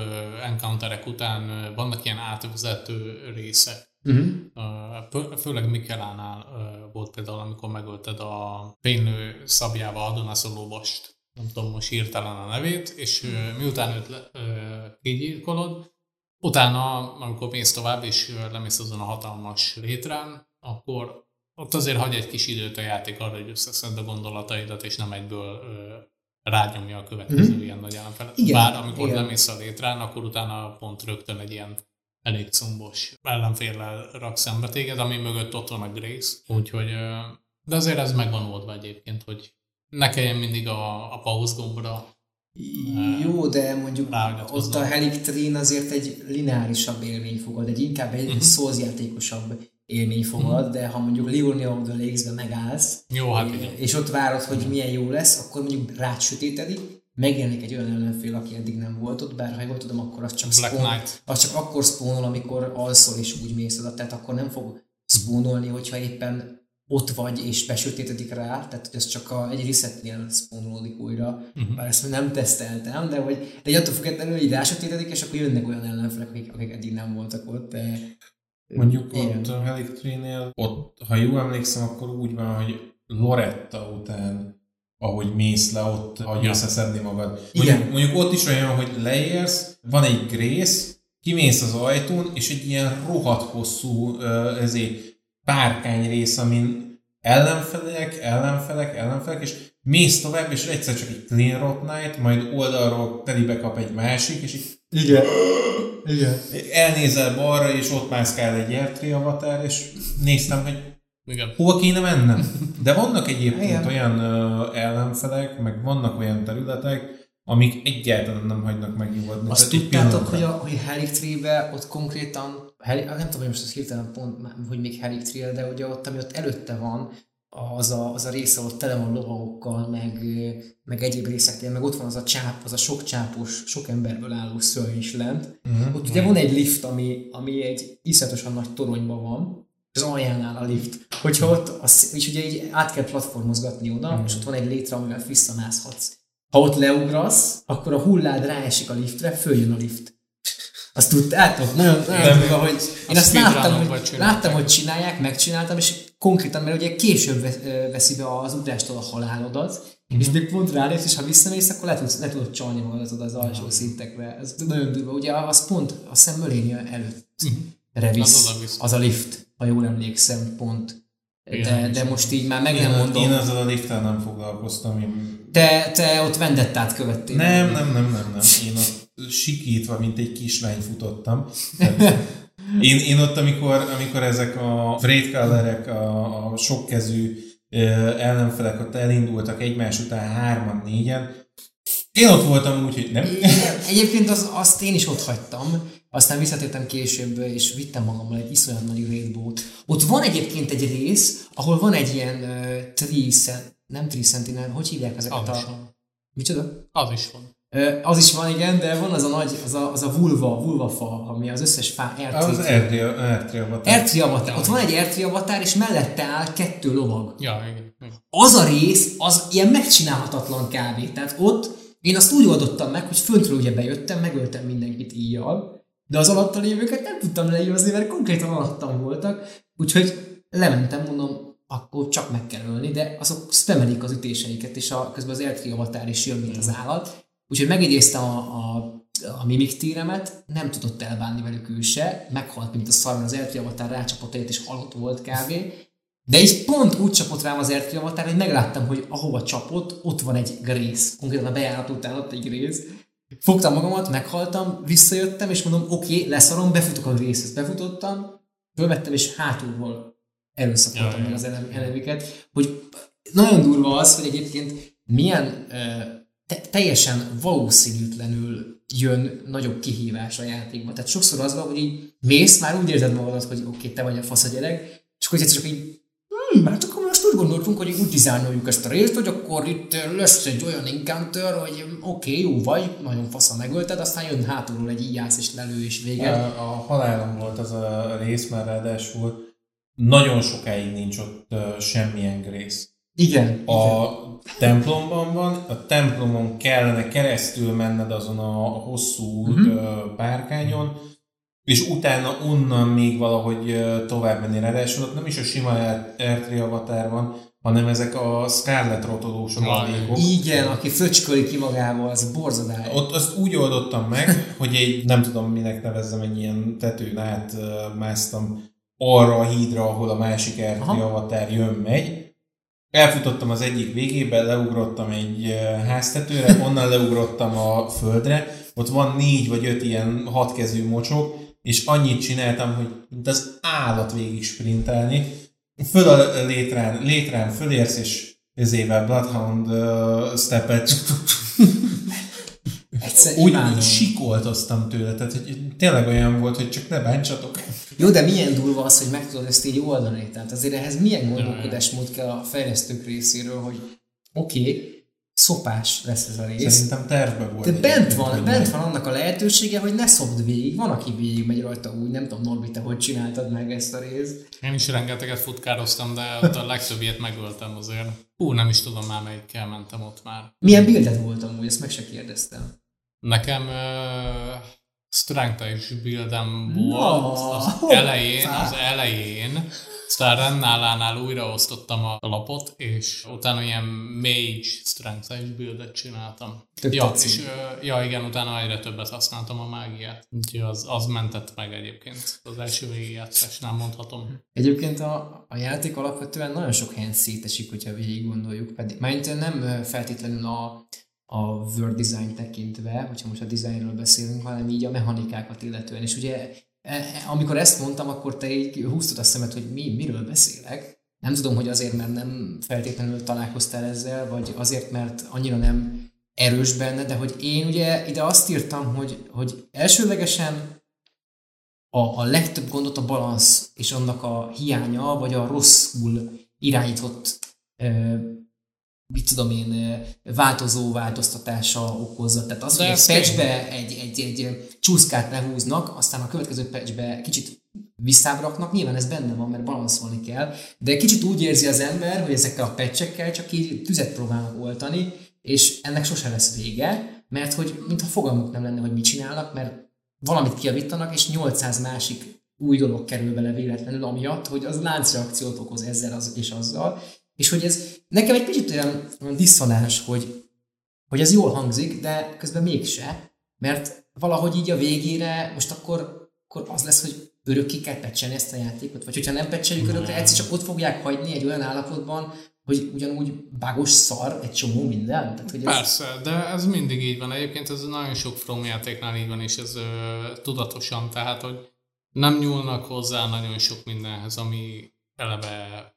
encounterek után vannak ilyen átvezető részek. Uh-huh. Főleg Mikelánál volt például, amikor megölted a fénylő szabjával Adonaszolóvast, nem tudom most hirtelen a nevét, és miután őt kigyilkolod, Utána, amikor mész tovább, és lemész azon a hatalmas létrán, akkor ott azért hagy egy kis időt a játék arra, hogy összeszedd a gondolataidat, és nem egyből ö, rányomja a következő mm-hmm. ilyen nagy ellenfelet. Bár amikor igen. lemész a létrán, akkor utána pont rögtön egy ilyen elég combos ellenféllel rak szembe téged, ami mögött ott van a Grace. Úgyhogy, ö, de azért ez megvan oldva egyébként, hogy ne kelljen mindig a, a pause gombra jó, de mondjuk ott a Helictrin azért egy lineárisabb élmény fogad, egy inkább egy uh-huh. szózjátékosabb élmény fogad, uh-huh. de ha mondjuk Leonie of the Lakes-be megállsz, jó, hát és ott várod, hogy uh-huh. milyen jó lesz, akkor mondjuk rátsötétedik, megjelenik egy olyan ellenfél, aki eddig nem volt ott, bár ha jól tudom, akkor az csak, Black spawn, Knight. az csak akkor spawnol, amikor alszol és úgy mész oda, tehát akkor nem fog spawnolni, hogyha éppen ott vagy és besötétedik rá, tehát hogy ez csak a, egy resetnél spawnolódik újra, uh-huh. bár ezt nem teszteltem, de hogy de egy attól függetlenül, hogy rásötétedik, és akkor jönnek olyan ellenfelek, akik, akik eddig nem voltak ott, de Mondjuk igen. ott a Helictrénél, ott, ha jól emlékszem, akkor úgy van, hogy Loretta után, ahogy mész le, ott hagyja ja. összeszedni magad. Mondjuk, igen. mondjuk ott is olyan, hogy leérsz, van egy grész, kimész az ajtón, és egy ilyen rohadt hosszú ezért párkány rész, amin ellenfelek, ellenfelek, ellenfelek, és mész tovább, és egyszer csak egy Clean Rot Night, majd oldalról telibe kap egy másik, és így igen. Igen. Elnézel balra, és ott mászkál egy Ertri avatar, és néztem, hogy igen. hova kéne mennem. De vannak egyébként Igen. olyan uh, ellenfelek, meg vannak olyan területek, amik egyáltalán nem hagynak megnyugodni. Azt tudtátok, hogy a, hogy Helix ott konkrétan, Heli, nem tudom, hogy most az hirtelen pont, hogy még Helix de ugye ott, ami ott előtte van, az a, az a része, ott tele van lovagokkal, meg, meg egyéb részeknél, meg ott van az a csáp, az a sok csápos, sok emberből álló szörny is lent. Uh-huh. Ott ugye van egy lift, ami, ami egy iszonyatosan nagy toronyban van, az aljánál a lift. Hogyha ott, az, és ugye így át kell platformozgatni oda, uh-huh. és ott van egy létre, amivel visszamászhatsz. Ha ott leugrasz, akkor a hullád ráesik a liftre, följön a lift. Azt tudtátok? Nagyon, nagyon durva, hogy én azt láttam, hogy, láttam, hogy csinálják, megcsináltam, és konkrétan, mert ugye később veszi be az ugrástól a halálodat, mm-hmm. és még pont ránéz, és ha visszamész, akkor le tudsz, le tudod csalni magad az, az alsó szintekbe. Ez nagyon durva. Ugye az pont a Szemmölénia előtt mm-hmm. visz, az, az a lift, ha jól emlékszem, pont. De, de most így már meg én, nem mondom. Én ezzel a lifttel nem foglalkoztam. Én... Te, te ott vendettát követtél. Nem, nem, nem, nem, nem. Én ott sikítva, mint egy kislány futottam. én, én ott, amikor, amikor ezek a frétkallerek, a, a sokkezű ellenfelek ott elindultak egymás után hárman, négyen, én ott voltam úgy, hogy nem. Egyébként az, azt én is ott hagytam, aztán visszatértem később, és vittem magammal egy iszonyat nagy raidboat. Ott van egyébként egy rész, ahol van egy ilyen uh, tree, nem tree sentinel, hogy hívják ezeket az a... Micsoda? Az is van. Az is van, igen, de van az a nagy, az a, az a vulva, vulva fa, ami az összes fá, ertri. Az ertri, avatar. Ertri avatar. Ott van egy ertri avatar, és mellette áll kettő lovag. Ja, igen. igen. Az a rész, az ilyen megcsinálhatatlan kávé. Tehát ott én azt úgy oldottam meg, hogy föntről ugye bejöttem, megöltem mindenkit íjjal, de az alatta lévőket nem tudtam leírozni, mert konkrétan alattam voltak, úgyhogy lementem, mondom, akkor csak meg kell ölni, de azok spamelik az ütéseiket, és a, közben az Eltri avatár is jön, mint az állat. Úgyhogy megidéztem a, a, a mimik téremet, nem tudott elbánni velük ő se, meghalt, mint a szar, az Eltri avatár rácsapott egyet, és halott volt kávé. De így pont úgy csapott rám az Eltri avatár, hogy megláttam, hogy ahova csapott, ott van egy grész. Konkrétan a bejárat után ott egy grész. Fogtam magamat, meghaltam, visszajöttem, és mondom, oké, okay, leszarom, befutok a részhez. Befutottam, fölvettem, és hátulról erőszakoltam meg az elemiket, hogy nagyon durva az, hogy egyébként milyen te, teljesen valószínűtlenül jön nagyobb kihívás a játékba. Tehát sokszor az van, hogy így mész, már úgy érzed magadat, hogy oké, okay, te vagy a fasz a gyerek, és akkor csak így, hmm, hát akkor most úgy gondoltunk, hogy úgy dizájnoljuk ezt a részt, hogy akkor itt lesz egy olyan encounter, hogy oké, okay, jó vagy, nagyon fasza megölted, aztán jön hátulról egy íjász és lelő és vége. A, a halálom volt az a rész, már ráadásul nagyon sokáig nincs ott semmilyen grész. Igen. A igen. templomban van, a templomon kellene keresztül menned azon a hosszú uh-huh. párkányon, és utána onnan még valahogy tovább menni. Ráadásul ott nem is a sima R3 avatar van, hanem ezek a Scarlet rotolós aladékok. Igen, aki fröcsköli ki magával, az borzadály. Ott azt úgy oldottam meg, hogy egy, nem tudom minek nevezzem, egy ilyen tetőn át másztam arra a hídra, ahol a másik R3 avatar jön-megy, Elfutottam az egyik végébe, leugrottam egy háztetőre, onnan leugrottam a földre, ott van négy vagy öt ilyen hatkezű mocsok, és annyit csináltam, hogy mint az állat végig sprintelni. Föl a létrán, létrán fölérsz, és ezével Bloodhound uh, steppet [laughs] Egyszer úgy, úgy sikoltoztam tőle, tehát hogy tényleg olyan volt, hogy csak ne bántsatok. Jó, de milyen durva az, hogy meg tudod ezt így oldani. Tehát azért ehhez milyen gondolkodásmód kell a fejlesztők részéről, hogy oké, okay, szopás lesz ez a rész. Szerintem tervben volt. De bent van, bent van annak a lehetősége, hogy ne szopd végig. Van, aki végig megy rajta úgy, nem tudom, Norbi, te hogy csináltad meg ezt a részt. Én is rengeteget futkároztam, de ott a legtöbbet megöltem azért. Ú, nem is tudom már melyikkel mentem ott már. Milyen bildet voltam úgy, ezt meg se kérdeztem. Nekem uh, strength is buildem volt no, az elején, az elején. Aztán Rennálánál újraosztottam a lapot, és utána ilyen mage strength is buildet csináltam. Tök ja, és, ja, igen, utána egyre többet használtam a mágiát. Úgyhogy az, az mentett meg egyébként. Az első végigjátszásnál mondhatom. Egyébként a, a játék alapvetően nagyon sok helyen szétesik, hogyha végig gondoljuk. Pedig, mert nem feltétlenül a a world design tekintve, hogyha most a designről beszélünk, hanem így a mechanikákat illetően. És ugye e, e, amikor ezt mondtam, akkor te így húztad a szemet, hogy mi, miről beszélek. Nem tudom, hogy azért, mert nem feltétlenül találkoztál ezzel, vagy azért, mert annyira nem erős benne, de hogy én ugye ide azt írtam, hogy, hogy elsőlegesen a, a legtöbb gondot a balansz és annak a hiánya, vagy a rosszul irányított mit tudom én, változó változtatása okozza. Tehát az, De hogy egy patchbe egy, egy, egy csúszkát lehúznak, aztán a következő patchbe kicsit visszábraknak, nyilván ez benne van, mert balanszolni kell, de kicsit úgy érzi az ember, hogy ezekkel a patchekkel csak így tüzet próbálnak oltani, és ennek sose lesz vége, mert hogy mintha fogalmuk nem lenne, hogy mit csinálnak, mert valamit kiavítanak, és 800 másik új dolog kerül bele véletlenül, amiatt, hogy az láncreakciót okoz ezzel az, és azzal, és hogy ez nekem egy kicsit olyan, olyan diszonáns, hogy, hogy ez jól hangzik, de közben mégse, mert valahogy így a végére most akkor, akkor az lesz, hogy örökké kell pecselni ezt a játékot, vagy hogyha nem pecseljük örökre, egyszer csak ott fogják hagyni egy olyan állapotban, hogy ugyanúgy bágos szar egy csomó minden? Tehát, hogy ez... Persze, de ez mindig így van. Egyébként ez nagyon sok From játéknál így van, és ez ö, tudatosan, tehát, hogy nem nyúlnak hozzá nagyon sok mindenhez, ami eleve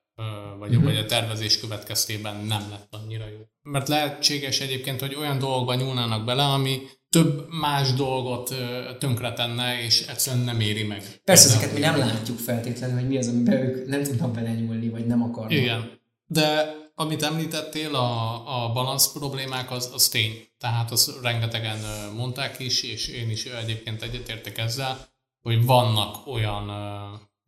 vagy, uh-huh. vagy a tervezés következtében nem lett annyira jó. Mert lehetséges egyébként, hogy olyan dolgokba nyúlnának bele, ami több más dolgot tönkretenne, és egyszerűen nem éri meg. Persze, ezeket mi nem látjuk feltétlenül, hogy mi az, amiben ők nem tudnak belenyúlni, vagy nem akarnak. Igen. De amit említettél, a, a balansz problémák, az, az tény. Tehát azt rengetegen mondták is, és én is egyébként egyetértek ezzel, hogy vannak olyan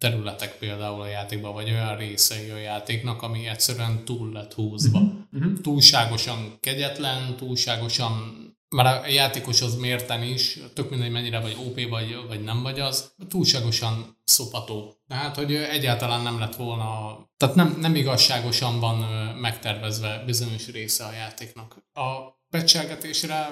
területek például a játékban, vagy olyan részei a játéknak, ami egyszerűen túl lett húzva. Uh-huh. Túlságosan kegyetlen, túlságosan már a játékoshoz mérten is, tök mindegy mennyire vagy OP vagy, vagy nem vagy az, túlságosan szopató. Tehát, hogy egyáltalán nem lett volna, tehát nem, nem igazságosan van megtervezve bizonyos része a játéknak. A pecselgetésre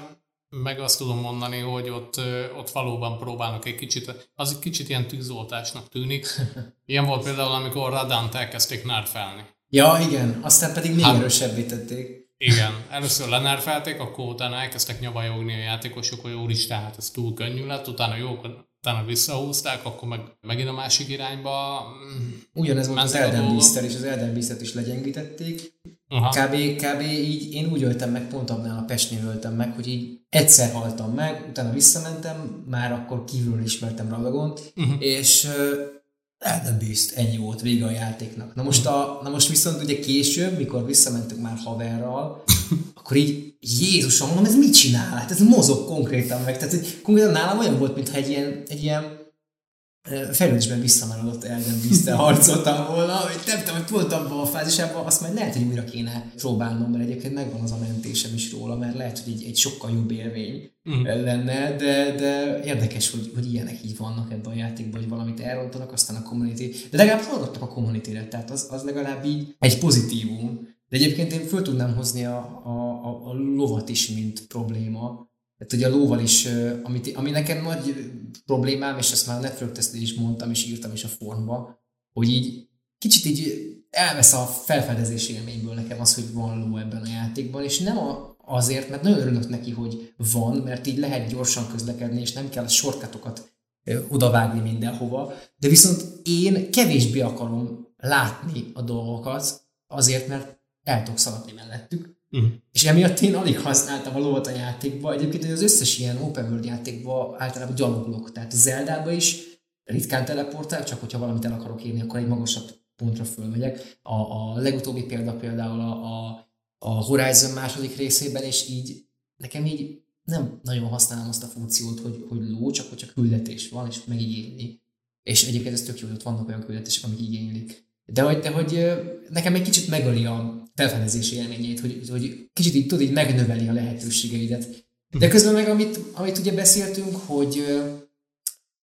meg azt tudom mondani, hogy ott, ott valóban próbálnak egy kicsit, az egy kicsit ilyen tűzoltásnak tűnik. [laughs] Ilyen volt például, amikor Radant elkezdték nerfelni. Ja, igen, aztán pedig még hát, erősebbé tették. Igen, először lenerfelték, akkor utána elkezdtek nyavajogni a játékosok, hogy úristen, hát ez túl könnyű lett, utána jó, utána visszahúzták, akkor meg megint a másik irányba Ugyanez volt az Elden beast és az Elden beast is legyengítették. Aha. Kb, kb. így én úgy öltem meg, pont abnál a Pestnél öltem meg, hogy így egyszer haltam meg, utána visszamentem, már akkor kívülről ismertem Radagont, uh-huh. és uh, Elden Beast, ennyi volt, vége a játéknak. Na most, a, na most viszont ugye később, mikor visszamentünk már haverral, [laughs] akkor így Jézusom, mondom, ez mit csinál? Hát ez mozog konkrétan meg. Tehát hogy konkrétan nálam olyan volt, mintha egy ilyen, egy ilyen fejlődésben visszamaradott Elden beast harcoltam volna, hogy nem tudom, hogy pont abban a fázisában azt majd lehet, hogy újra kéne próbálnom, mert egyébként megvan az a mentésem is róla, mert lehet, hogy egy, egy sokkal jobb élmény uh-huh. lenne, de, de érdekes, hogy, hogy ilyenek így vannak ebben a játékban, hogy valamit elrontanak, aztán a community, de legalább hallgattak a community tehát az, az legalább így egy pozitívum. De egyébként én föl tudnám hozni a, a, a, a lovat is, mint probléma, tehát ugye a lóval is, amit, ami nekem nagy problémám, és ezt már a Network is mondtam, és írtam is a formba, hogy így kicsit így elvesz a felfedezés élményből nekem az, hogy van ló ebben a játékban, és nem a, azért, mert nagyon örülök neki, hogy van, mert így lehet gyorsan közlekedni, és nem kell sorkatokat odavágni mindenhova, de viszont én kevésbé akarom látni a dolgokat, azért, mert el tudok szaladni mellettük, Uh-huh. És emiatt én alig használtam a lovat a játékba. Egyébként az összes ilyen open world játékba általában gyaloglok. Tehát Zeldába is ritkán teleportál, csak hogyha valamit el akarok írni, akkor egy magasabb pontra fölmegyek. A, a legutóbbi példa például a, a, a Horizon második részében, és így nekem így nem nagyon használom azt a funkciót, hogy, hogy ló, csak hogyha küldetés van, és megigényli. És egyébként ez tök jó, hogy ott vannak olyan küldetések, amik igénylik. De hogy, de hogy nekem egy kicsit megöli a felfedezési élményét, hogy, hogy kicsit így tudod, így megnöveli a lehetőségeidet. De mhm. közben meg, amit, amit ugye beszéltünk, hogy,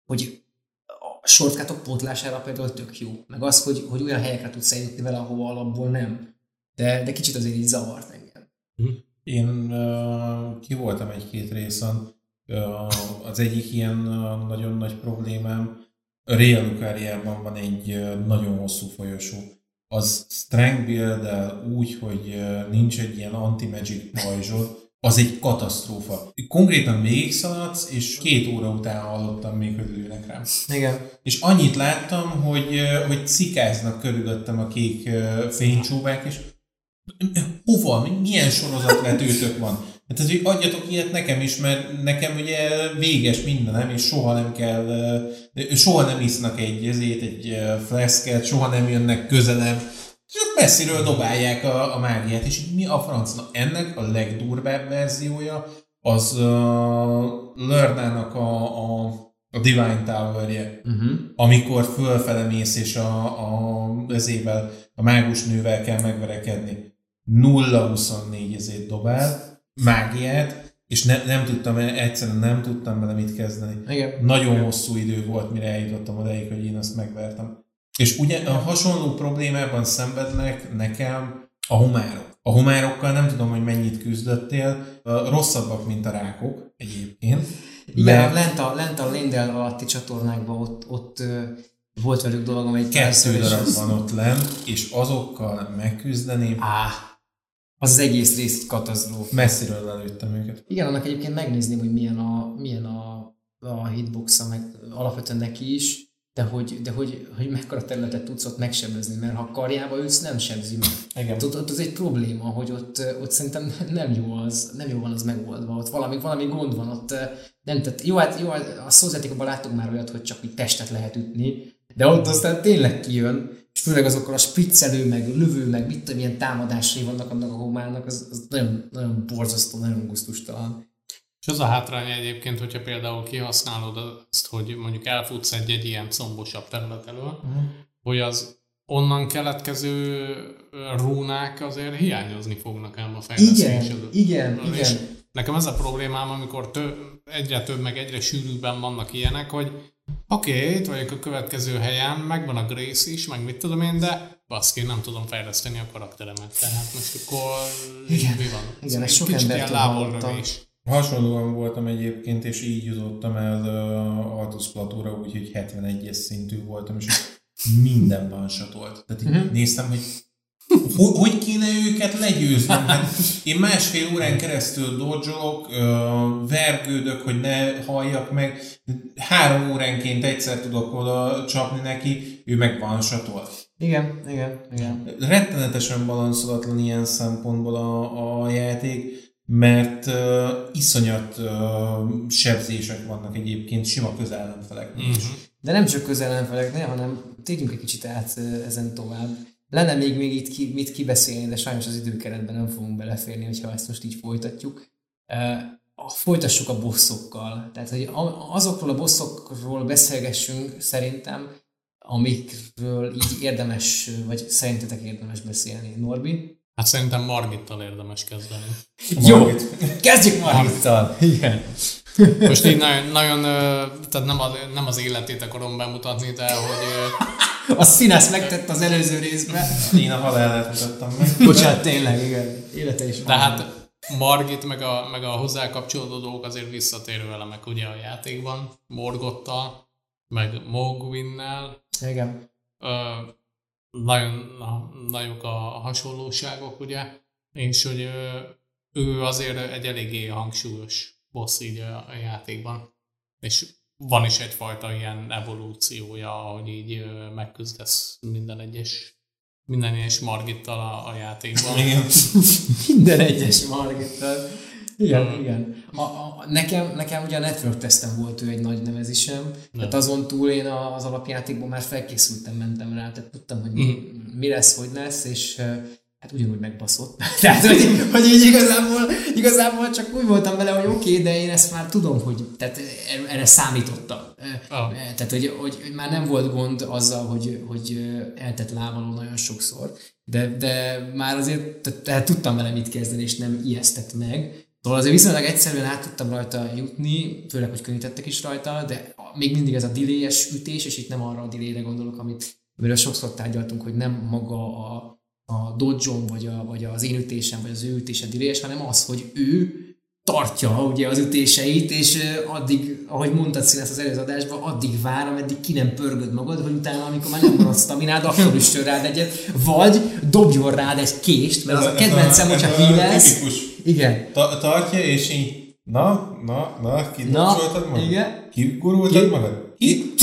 hogy a shortcutok pótlására például tök jó. Meg az, hogy, hogy olyan helyekre tudsz eljutni vele, ahova alapból nem. De, de kicsit azért így zavart engem. Mhm. Én uh, ki voltam egy-két részen. Uh, az egyik ilyen uh, nagyon nagy problémám, Real Lukáriában van egy nagyon hosszú folyosó, az strength build úgy, hogy nincs egy ilyen anti-magic pajzsod, az egy katasztrófa. Konkrétan végigszaladsz, és két óra után hallottam még, hogy lőnek rám. Igen. És annyit láttam, hogy, hogy cikáznak körülöttem a kék fénycsóvák, és hova, milyen sorozatvetőtök van? Hát ez, hogy adjatok ilyet nekem is, mert nekem ugye véges mindenem, és soha nem kell, soha nem isznak egy ezét, egy fleszket, soha nem jönnek közelem, és ott messziről dobálják a, a mágiát, és mi a franc? Na, ennek a legdurvább verziója az uh, Lörnának a, a, a Divine Tower-je, uh-huh. amikor fölfele mész, és a, a ezével, a mágus nővel kell megverekedni. 0-24 ezét dobál, mágiát, és ne, nem tudtam, egyszerűen nem tudtam vele mit kezdeni. Igen. Nagyon Igen. hosszú idő volt, mire eljutottam odaig, hogy én azt megvertem. És ugye a hasonló problémában szenvednek nekem a homárok. A homárokkal nem tudom, hogy mennyit küzdöttél, rosszabbak, mint a rákok egyébként. Igen, mert... lent a, lent a Lindel alatti csatornákban ott, ott volt velük dolgom egy Kettő darab van ott lent, és azokkal megküzdeni. Á, az az egész rész egy katasztrófa. Messziről előttem őket. Igen, annak egyébként megnézném, hogy milyen a, milyen a, a hitbox meg alapvetően neki is, de hogy, de hogy, hogy mekkora területet tudsz ott megsebezni, mert ha karjába ülsz, nem sebzi meg. Igen. Ott, ott, az egy probléma, hogy ott, ott szerintem nem jó, az, nem jó van az megoldva, ott valami, valami gond van, ott nem, tehát jó, hát, jó, hát a szózatékokban láttuk már olyat, hogy csak így testet lehet ütni, de ott aztán tényleg kijön, és főleg azokkal a spriccelő, meg lövő, meg mit tudom, milyen támadásai vannak annak a homálnak, az, az nagyon, nagyon borzasztó, nagyon gusztustalan. És az a hátránya egyébként, hogyha például kihasználod azt, hogy mondjuk elfutsz egy, egy ilyen combosabb terület elől, uh-huh. hogy az onnan keletkező rúnák azért hiányozni fognak ám a fejlesztésed. Igen, igen, és igen. Nekem ez a problémám, amikor tő, egyre több, meg egyre sűrűbben vannak ilyenek, hogy Oké, okay, itt vagyok a következő helyen, megvan a Grace is, meg mit tudom én, de baszki, nem tudom fejleszteni a karakteremet. Tehát most akkor igen, mi van? Igen, ez sok embert is. Hasonlóan voltam egyébként, és így jutottam el uh, Altus Platóra, úgyhogy 71-es szintű voltam, és minden van volt. Tehát így uh-huh. néztem, hogy Hogy, kéne őket legyőzni? Hát én másfél órán keresztül dodzsolok, vergődök, hogy ne halljak meg. Három óránként egyszer tudok oda csapni neki, ő meg van satol. Igen, igen, igen. Rettenetesen balanszolatlan ilyen szempontból a, a játék, mert uh, iszonyat uh, sebzések vannak egyébként, sima közellenfelek. Mm-hmm. De nem csak közellenfeleknél, hanem térjünk egy kicsit át ezen tovább lenne még, még itt ki, mit kibeszélni, de sajnos az időkeretben nem fogunk beleférni, hogyha ezt most így folytatjuk. Folytassuk a bosszokkal. Tehát, hogy azokról a bosszokról beszélgessünk szerintem, amikről így érdemes, vagy szerintetek érdemes beszélni. Norbi? Hát szerintem Margittal érdemes kezdeni. Jó, kezdjük Margittal. Igen. Most így nagyon, nagyon tehát nem az, nem az életét akarom bemutatni, de hogy... A színes megtett az előző részben. Én a halálát mutattam meg. Bocsánat, tényleg, igen. Élete is van. Tehát Margit meg a, meg a hozzá kapcsolódó dolgok azért visszatérő elemek ugye a játékban. Morgottal, meg Mogwinnel. Igen. Ö, nagyon na, nagyok a hasonlóságok, ugye, és hogy ő azért egy eléggé hangsúlyos boss így a, a játékban. És van is egyfajta ilyen evolúciója, hogy így megküzdesz minden egyes minden egyes Margittal a, a játékban. [laughs] Igen. minden egyes Margittal. Igen, hmm. igen. A, a, nekem, nekem ugye a network testem volt ő egy nagy nevezésem, Nem. tehát azon túl én az alapjátékban már felkészültem, mentem rá, tehát tudtam, hogy mi, hmm. mi lesz, hogy lesz, és hát ugyanúgy megbaszott. [laughs] Tehát, hogy, hogy így igazából, igazából csak úgy voltam vele, hogy oké, okay, de én ezt már tudom, hogy tehát erre számítottam. Oh. Tehát, hogy, hogy már nem volt gond azzal, hogy, hogy eltett lábaló nagyon sokszor, de, de már azért tehát, tehát tudtam vele mit kezdeni, és nem ijesztett meg. Szóval azért viszonylag egyszerűen át tudtam rajta jutni, főleg, hogy könnyítettek is rajta, de még mindig ez a delay ütés, és itt nem arra a delay gondolok, amit, amiről sokszor tárgyaltunk, hogy nem maga a, a dodge vagy, a, vagy az én ütésem, vagy az ő ütése dirélyes, hanem az, hogy ő tartja ugye az ütéseit, és addig, ahogy mondtad színes az előző adásban, addig vár, ameddig ki nem pörgöd magad, hogy utána, amikor már nem marad staminád, akkor is rád egyet, vagy dobjon rád egy kést, mert az a kedvencem, hogyha hílesz. Igen. Ta- tartja, és így, na, na, na, kidobcsoltad magad? Igen. Kigurultad magad? Ki?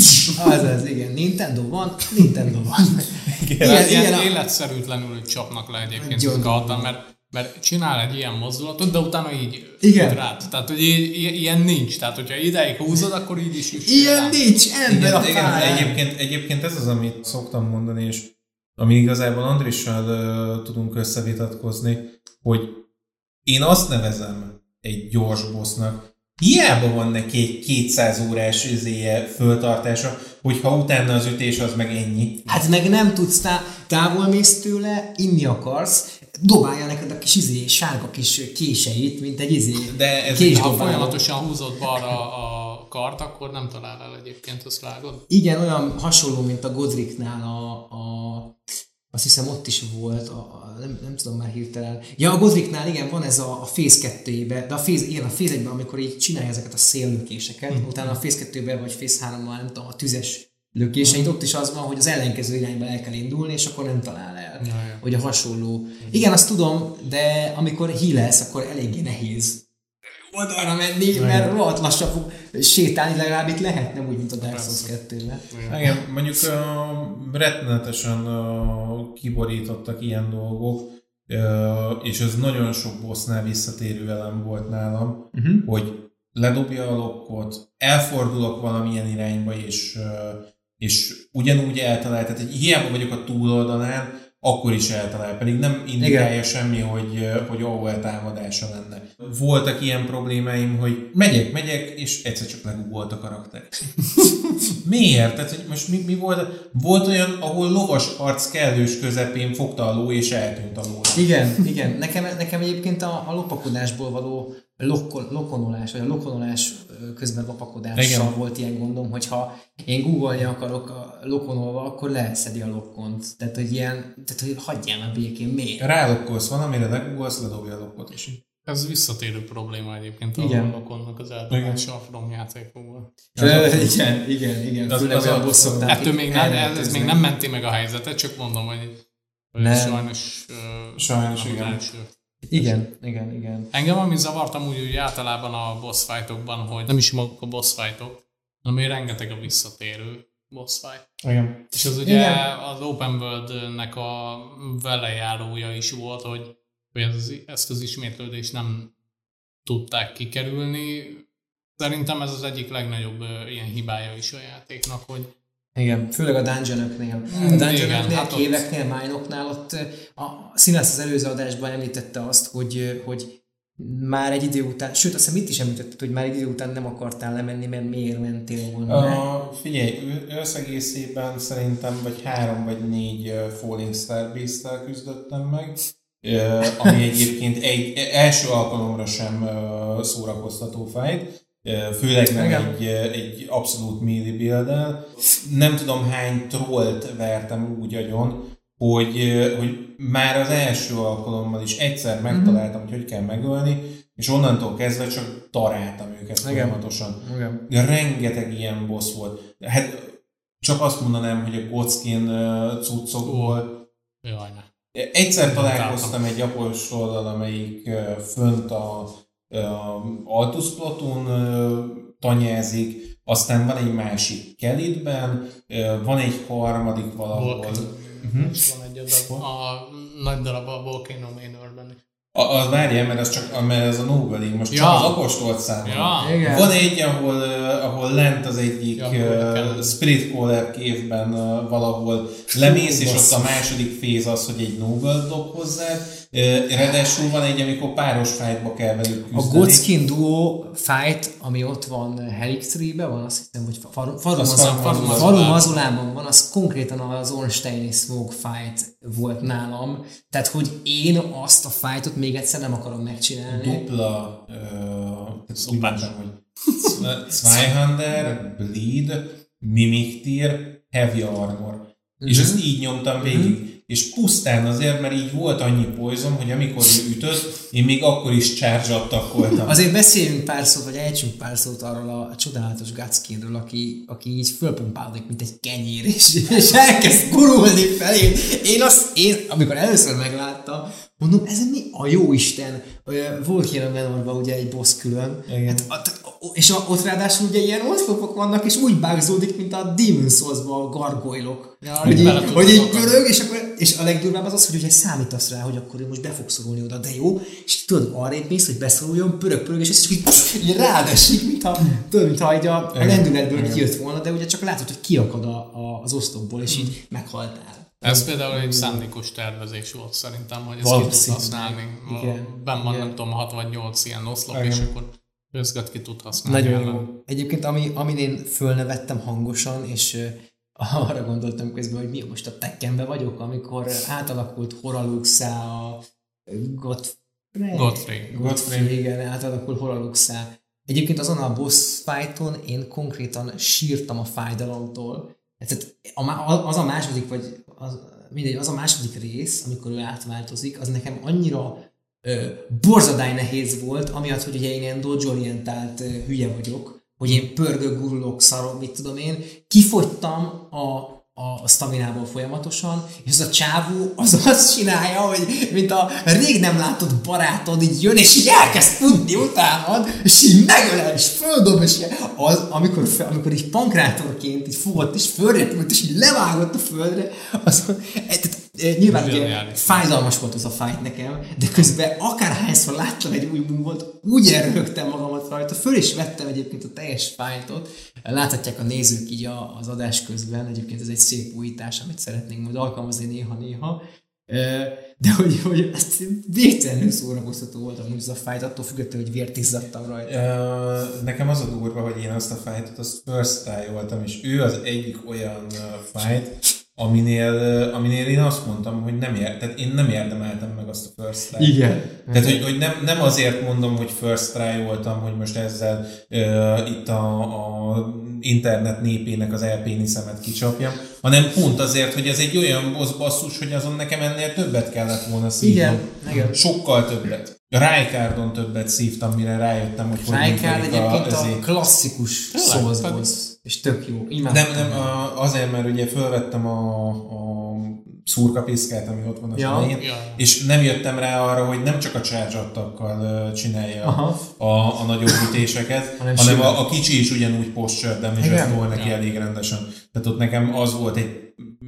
Az az, igen. Nintendo van, Nintendo van. Igen, igen, ilyen, ilyen életszerűtlenül csapnak le egyébként Galtan, mert mert csinál egy ilyen mozdulatot, de utána így Igen. rád. Tehát, hogy ilyen nincs. Tehát, hogyha ideig húzod, akkor így is is. Ilyen rá. nincs, ember igen, igen, egyébként, egyébként ez az, amit szoktam mondani, és ami igazából Andrissal uh, tudunk összevitatkozni, hogy én azt nevezem egy gyors bossnak, Hiába van neki egy 200 órás üzéje föltartása, hogyha utána az ütés az meg ennyi. Hát meg nem tudsz, tá- távol mész tőle, inni akarsz, dobálja neked a kis izé, sárga kis késeit, mint egy izé De ez ha folyamatosan húzott balra a kart, akkor nem talál el egyébként, azt vágod? Igen, olyan hasonló, mint a Godricknál a, a azt hiszem ott is volt, a, a, nem, nem tudom már hirtelen. Ja, a Godricknál igen, van ez a, a Phase 2 de a Phase, igen, a Phase 1 amikor így csinálja ezeket a széllökéseket, mm. utána a Phase 2 vagy Phase 3 nem tudom, a tüzes lökéseit, ott is az van, hogy az ellenkező irányba el kell indulni, és akkor nem talál el. Ja, ja. Hogy a hasonló. Igen, azt tudom, de amikor hílesz, akkor eléggé nehéz oldalra menni, ja, mert rohadt lassan fog sétálni, legalább itt lehet, nem úgy, mint a Dark Souls 2 Igen, mondjuk uh, rettenetesen uh, kiborítottak ilyen dolgok, uh, és ez nagyon sok bossnál visszatérő elem volt nálam, uh-huh. hogy ledobja a lokkot, elfordulok valamilyen irányba, és uh, és ugyanúgy eltalál, tehát hiába vagyok a túloldalán, akkor is eltalál, pedig nem indikálja Igen. semmi, hogy, hogy AOL támadása lenne. Voltak ilyen problémáim, hogy megyek, megyek, és egyszer csak legugolt a karakter. [laughs] Miért? Tehát, hogy most mi, mi volt? Volt olyan, ahol lovas arc kellős közepén fogta a ló, és eltűnt a ló. Igen, igen. Nekem, nekem egyébként a, a lopakodásból való lokon, lokonolás, vagy a lokonolás közben lopakodással Igen. volt ilyen gondom, hogyha én googolni akarok a lokonolva, akkor leszedi a lokont. Tehát, hogy ilyen, tehát, hogy hagyjál a békén, miért? Rálokkolsz van, amire legoogolsz, ledobja a lokot is. Ez visszatérő probléma egyébként igen. a lokonnak az eldomása a From játékokból. Igen, igen, igen. Az, az, az a bosszok. Ettől még nem, ez, ez még nem menti meg a helyzetet, csak mondom, hogy Nem. Sajnos, sajnos igen. Első. Igen, igen, igen. Engem ami zavartam úgy, úgy általában a boss fightokban, hogy nem is maguk a boss fightok, hanem hogy rengeteg a visszatérő boss fight. Igen. És az ugye igen. az Open World-nek a velejárója is volt, hogy, hogy ez, ezt az ismétlődést nem tudták kikerülni. Szerintem ez az egyik legnagyobb ilyen hibája is a játéknak, hogy igen, főleg a dungeonoknél. Mm, a dungeonoknél, hát éveknél, májnoknál ott a Színász az előző adásban említette azt, hogy, hogy már egy idő után, sőt azt hiszem itt is említetted, hogy már egy idő után nem akartál lemenni, mert miért mentél volna? Uh, Figyelj, összegészében szerintem vagy három vagy négy Falling Star base küzdöttem meg, ami egyébként egy első alkalomra sem szórakoztató fájt, főleg nem egy, egy abszolút melee build Nem tudom hány trollt vertem úgy agyon, hogy, hogy már az első alkalommal is egyszer mhm. megtaláltam, mm-hmm. hogy hogy kell megölni, és onnantól kezdve csak taráltam őket Igen. folyamatosan. Igen. De rengeteg ilyen boss volt. Hát csak azt mondanám, hogy a Godskin cuccokból Jaj, Egyszer találkoztam egy apostollal, amelyik fönt a Altus Platoon tanyázik, aztán van egy másik Kelitben, van egy harmadik valahol. Uh-huh. Van egy adag, a nagy darab a Volcano Manorben is. A, a, várjál, mert ez csak mert ez a Nobel most ja. csak az apostolt számol. Ja. Van egy, ahol, ahol lent az egyik ja, uh, Spirit Caller kévben uh, valahol lemész, és ott a második féz az, hogy egy Nobel dob hozzád, Ráadásul van egy, amikor páros fightba kell velük küzdeni. A Godskin Duo fight, ami ott van Helix 3 van, azt hiszem, hogy Farum Mazulában van, az konkrétan az Ornstein Smoke fight volt nálam. Tehát, hogy én azt a fightot még egyszer nem akarom megcsinálni. Dupla, uh, hogy Zweihander, Bleed, Mimic Tier, Heavy Armor. Mm-hmm. És ezt így nyomtam végig. Mm-hmm és pusztán azért, mert így volt annyi poison, hogy amikor ő ütött, én még akkor is charge voltam. Azért beszéljünk pár szót, vagy ejtsünk pár szót arról a, csodálatos Gutskinről, aki, aki így fölpumpálódik, mint egy kenyér, és, és elkezd gurulni felé. Én azt, én, amikor először megláttam, mondom, ez mi a jó Isten? Volt ilyen a Menorban ugye egy boss külön. Igen. Hát, és a, ott ráadásul ugye ilyen oszlopok vannak, és úgy bágzódik, mint a Demon souls a gargoylok. Ja, hogy, így, hogy így pörög, és, akkor, és a legdurvább az az, hogy ugye számítasz rá, hogy akkor most be fog szorulni oda, de jó, és tudod, arrébb mész, hogy beszoruljon, pörög, pörög, és ez így, így rád esik, mintha, tudod, mintha így a, a lendületből kijött volna, de ugye csak látod, hogy kiakad a, a, az oszlopból, és így meghaltál. Ez például egy szándékos tervezés volt szerintem, hogy ezt ki tud használni. Igen. Ben van, nem tudom, 6 vagy 8 ilyen oszlop, Igen. és akkor Közget ki tud használni. Nagyon jó. Egyébként, ami, amin én fölnevettem hangosan, és uh, [laughs] arra gondoltam közben, hogy mi most a tekkenbe vagyok, amikor átalakult Horaluxá a Godfrey. Godfrey. Godfrey, igen, átalakult Horaluxá. Egyébként azon a boss fighton én konkrétan sírtam a fájdalomtól. Tehát az a második, vagy az, mindegy, az a második rész, amikor ő átváltozik, az nekem annyira borzadály nehéz volt, amiatt, hogy ugye én ilyen dodge-orientált hülye vagyok, hogy én pörgök, gurulok, szarok, mit tudom én, kifogytam a a staminából folyamatosan, és az a csávó az azt csinálja, hogy mint a rég nem látott barátod így jön, és így elkezd futni utánad, és így megölel, és földob, és az, amikor, amikor így pankrátorként így fogott, és földre és így levágott a földre, az, nyilván ugye, fájdalmas volt az a fájt nekem, de közben akárhányszor láttam egy új mumot, úgy elrögtem magamat rajta, föl is vettem egyébként a teljes fájtot. Láthatják a nézők így az adás közben, egyébként ez egy szép újítás, amit szeretnénk majd alkalmazni néha-néha. De hogy, hogy ezt végtelenül szórakoztató volt amúgy az a fájt, attól függetlenül, hogy vért izzadtam rajta. Nekem az a durva, hogy én azt a fájtot, azt first try voltam, és ő az egyik olyan fájt, aminél, aminél én azt mondtam, hogy nem ér, tehát én nem érdemeltem meg azt a first try. Igen. Tehát, hogy, hogy nem, nem azért mondom, hogy first try voltam, hogy most ezzel uh, itt a, a internet népének az elpéniszemet kicsapjam, hanem pont azért, hogy ez egy olyan boss basszus, hogy azon nekem ennél többet kellett volna szívnom. Igen, igen. Sokkal többet. Rijkaardon többet szívtam, mire rájöttem, hogy hogy Rijkaard egyébként a, a klasszikus Souls és tök jó. Imádtam. Nem, nem, azért, mert ugye felvettem a, a szurkapiszkát, ami ott van a Ja. ja. Ja. és nem jöttem rá arra, hogy nem csak a charge csinálja Aha. a, a nagyobb ütéseket, Hanem hanem a, a kicsi is ugyanúgy posture damage Igen. tol neki Ja. elég rendesen. Tehát ott nekem az volt egy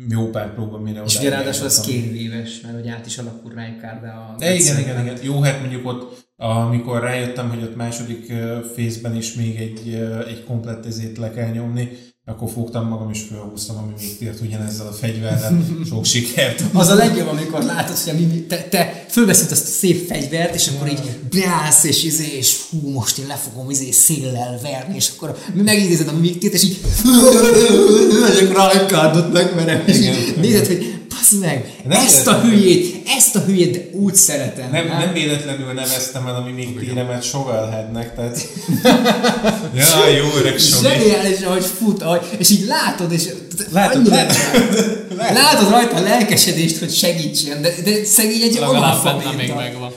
jó pár próba, mire És ugye ráadásul az két éves, mert hogy át is alakul rá egy kár, de a... De igen, igen, igen. Jó, hát mondjuk ott, amikor rájöttem, hogy ott második fészben is még egy, egy komplett ezét le kell nyomni, akkor fogtam magam és felhúztam, ami még tért ugyanezzel a fegyverrel. [laughs] Sok sikert. Az a legjobb, amikor látod, hogy a Mimi, te, te fölveszed azt a szép fegyvert, és akkor így beállsz, és izé, és hú, most én le fogom izé széllel verni, és akkor megidézed a Mimikét, és így [laughs] megyek rajkardot megverem, és Igen. így nézed, hogy bassz meg, Nem ezt a értem. hülyét, ezt a hülyét de úgy szeretem. Nem, hát. nem véletlenül neveztem el a mimik téremet Shovelheadnek, tehát... [laughs] ja, jó öreg. Zseniális, ahogy fut, ahogy, és így látod, és Látod, annyira- látod, látod rajta a lelkesedést, hogy segítsen, de, de szegény egy Legalább analfabéta. még megvan.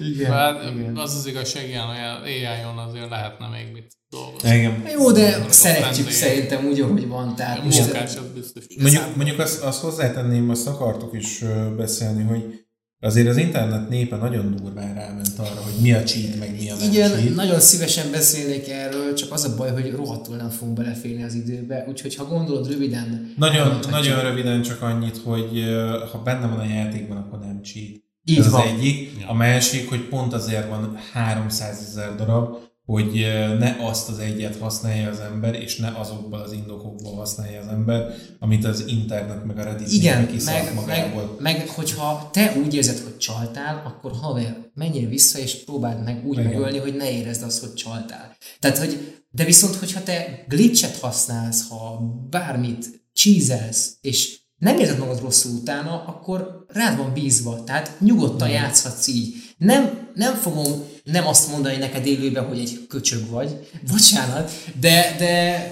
Igen, Hát igen. az az igazság, ilyen AI-on azért lehetne még mit dolgozni. Igen. Jó, de Mondjuk szeretjük szerintem úgy, ahogy van. Tehát A most munkás, az biztos. Mondjuk, mondjuk azt, azt hozzátenném, azt akartuk is beszélni, hogy azért az internet népe nagyon durván ráment arra, hogy mi a cheat, meg mi a nem igen, cheat. nagyon szívesen beszélnék erről, csak az a baj, hogy rohadtul nem fogunk beleférni az időbe, úgyhogy ha gondolod röviden, Nagyon, nagyon röviden csak annyit, hogy ha benne van a játékban, akkor nem cheat. Így Ez van. az egyik. A másik, hogy pont azért van 300 ezer darab, hogy ne azt az egyet használja az ember, és ne azokból az indokokból használja az ember, amit az internet meg a Reddit Igen, meg, meg, magából. meg, hogyha te úgy érzed, hogy csaltál, akkor haver, menjél vissza és próbáld meg úgy Igen. megölni, hogy ne érezd azt, hogy csaltál. Tehát, hogy, de viszont, hogyha te glitchet használsz, ha bármit cheezelsz, és nem érzed magad rosszul utána, akkor rád van bízva. Tehát nyugodtan játszhatsz így. Nem, nem fogom nem azt mondani neked élőben, hogy egy köcsög vagy, [laughs] bocsánat, de, de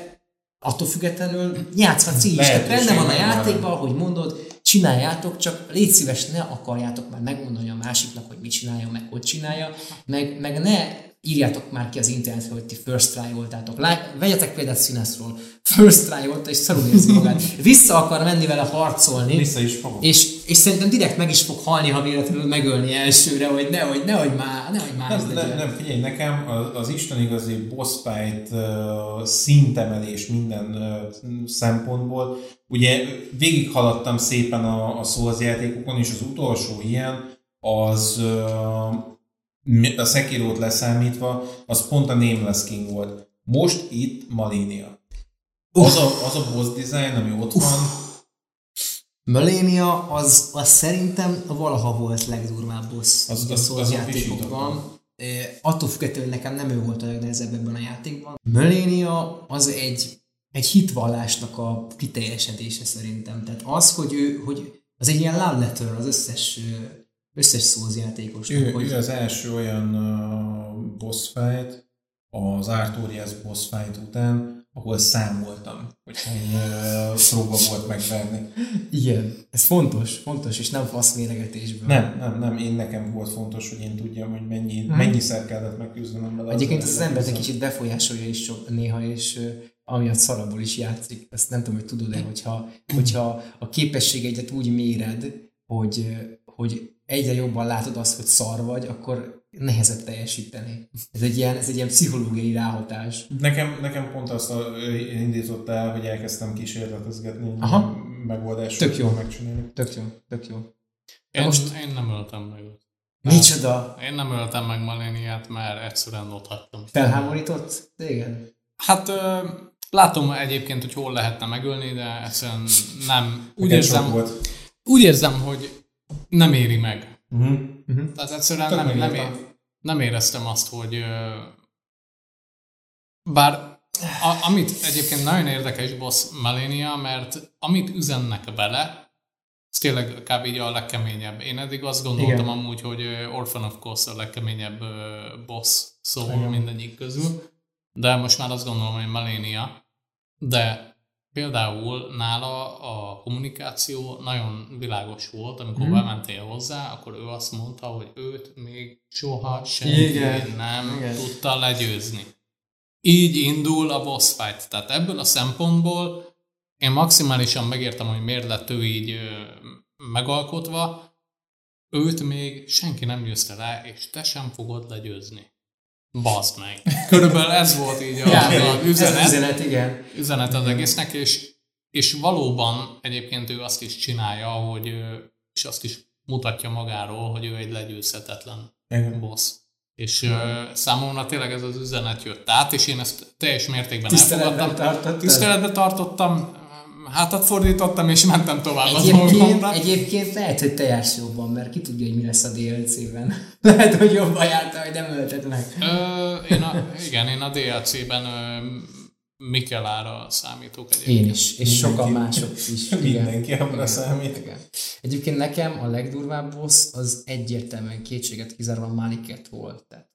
attól függetlenül játszhatsz így is. Tehát benne van a játékban, ahogy mondod, csináljátok, csak légy szíves, ne akarjátok már megmondani a másiknak, hogy mit csinálja, meg hogy csinálja, meg, meg ne írjátok már ki az internetre, hogy ti first try voltátok. Lá- Vegyetek példát színeszről. First try volt, és szarul érzi magát. Vissza akar menni vele harcolni, Vissza is fogok. és, és szerintem direkt meg is fog halni, ha véletlenül megölni elsőre, hogy nehogy, nehogy már, nehogy már Nem, nem, nem, figyelj, nekem az, az Isten igazi boss fight uh, szintemelés minden uh, szempontból. Ugye végighaladtam szépen a, a Souls játékokon, és az utolsó ilyen, az uh, a Sekirót leszámítva, az pont a Nameless King volt. Most itt Malenia. Az a, az a boss design, ami ott van, Melania az, az szerintem valaha volt legdurvább boss Az- az, a az- játékokban. Attól függetlenül nekem nem ő volt a legnehezebb ebben a játékban. Melania az egy, egy hitvallásnak a kiteljesedése szerintem. Tehát az, hogy ő, hogy az egy ilyen love letter az összes, összes Souls játékosnak. Ő, hogy ő az első olyan uh, boss fight, az Artorias boss fight után, ahol számoltam, hogy hány uh, próba volt megverni. Igen, ez fontos, fontos, és nem fasz méregetésből. Nem, nem, nem, én nekem volt fontos, hogy én tudjam, hogy mennyi, hmm. mennyiszer kellett megküzdenem vele. Egyébként ez az Azzal embert egy kicsit befolyásolja is sok, néha, és ö, amiatt szarabból is játszik. Ezt nem tudom, hogy tudod-e, hogyha, hogyha a képességeidet úgy méred, hogy, hogy egyre jobban látod azt, hogy szar vagy, akkor nehezebb teljesíteni. Ez egy ilyen, ez egy ilyen pszichológiai ráhatás. Nekem, nekem pont azt a, indított el, hogy elkezdtem kísérletezgetni, Aha. milyen megoldásokat Tök jó. megcsinálni. Tök jó, tök jó. Én, most- én nem öltem meg őt. Micsoda? Én nem öltem meg Maléniát, mert egyszerűen ott hagytam. Felháborított téged? Hát ö, látom egyébként, hogy hol lehetne megölni, de egyszerűen nem. Úgy Neked sok érzem, volt. úgy érzem, hogy nem éri meg. Uh-huh. Tehát egyszerűen Tök nem, nem, megértem. é- nem éreztem azt, hogy bár a, amit egyébként nagyon érdekes boss Malenia, mert amit üzennek bele, ez tényleg kb. így a legkeményebb. Én eddig azt gondoltam Igen. amúgy, hogy Orphan of Course a legkeményebb boss szó Igen. mindegyik közül, de most már azt gondolom, hogy Malenia, de például nála a kommunikáció nagyon világos volt, amikor Mhm. bementél hozzá, akkor ő azt mondta, hogy őt még soha senki Igen. nem Igen. tudta legyőzni. Így indul a boss fight. Tehát ebből a szempontból én maximálisan megértem, hogy miért lett ő így megalkotva, őt még senki nem győzte le, és te sem fogod legyőzni. Bazd meg. Körülbelül ez volt így a, Ja, a üzenet, Ez üzenet, igen. üzenet az egésznek, és, és valóban egyébként ő azt is csinálja, hogy és azt is mutatja magáról, hogy ő egy legyőzhetetlen Igen. boss. És uh, számomra tényleg ez az üzenet jött át, és én ezt teljes mértékben Tiszteletben elfogadtam. tartottad? Tiszteletben tartottam, hátat fordítottam, és mentem tovább az Egyébként, dolgomra. egyébként lehet, hogy te jársz jobban, mert ki tudja, hogy mi lesz a DLC-ben. [laughs] lehet, hogy jobban jártál, hogy nem ölted meg. Ö, én a, igen, én a DLC-ben ö, Mikelára számítok egyébként. Én is, és sokan mások is. Igen. Mindenki abra számít. Igen. Egyébként nekem a legdurvább boss az egyértelműen kétséget kizáróan Maliket volt. Tehát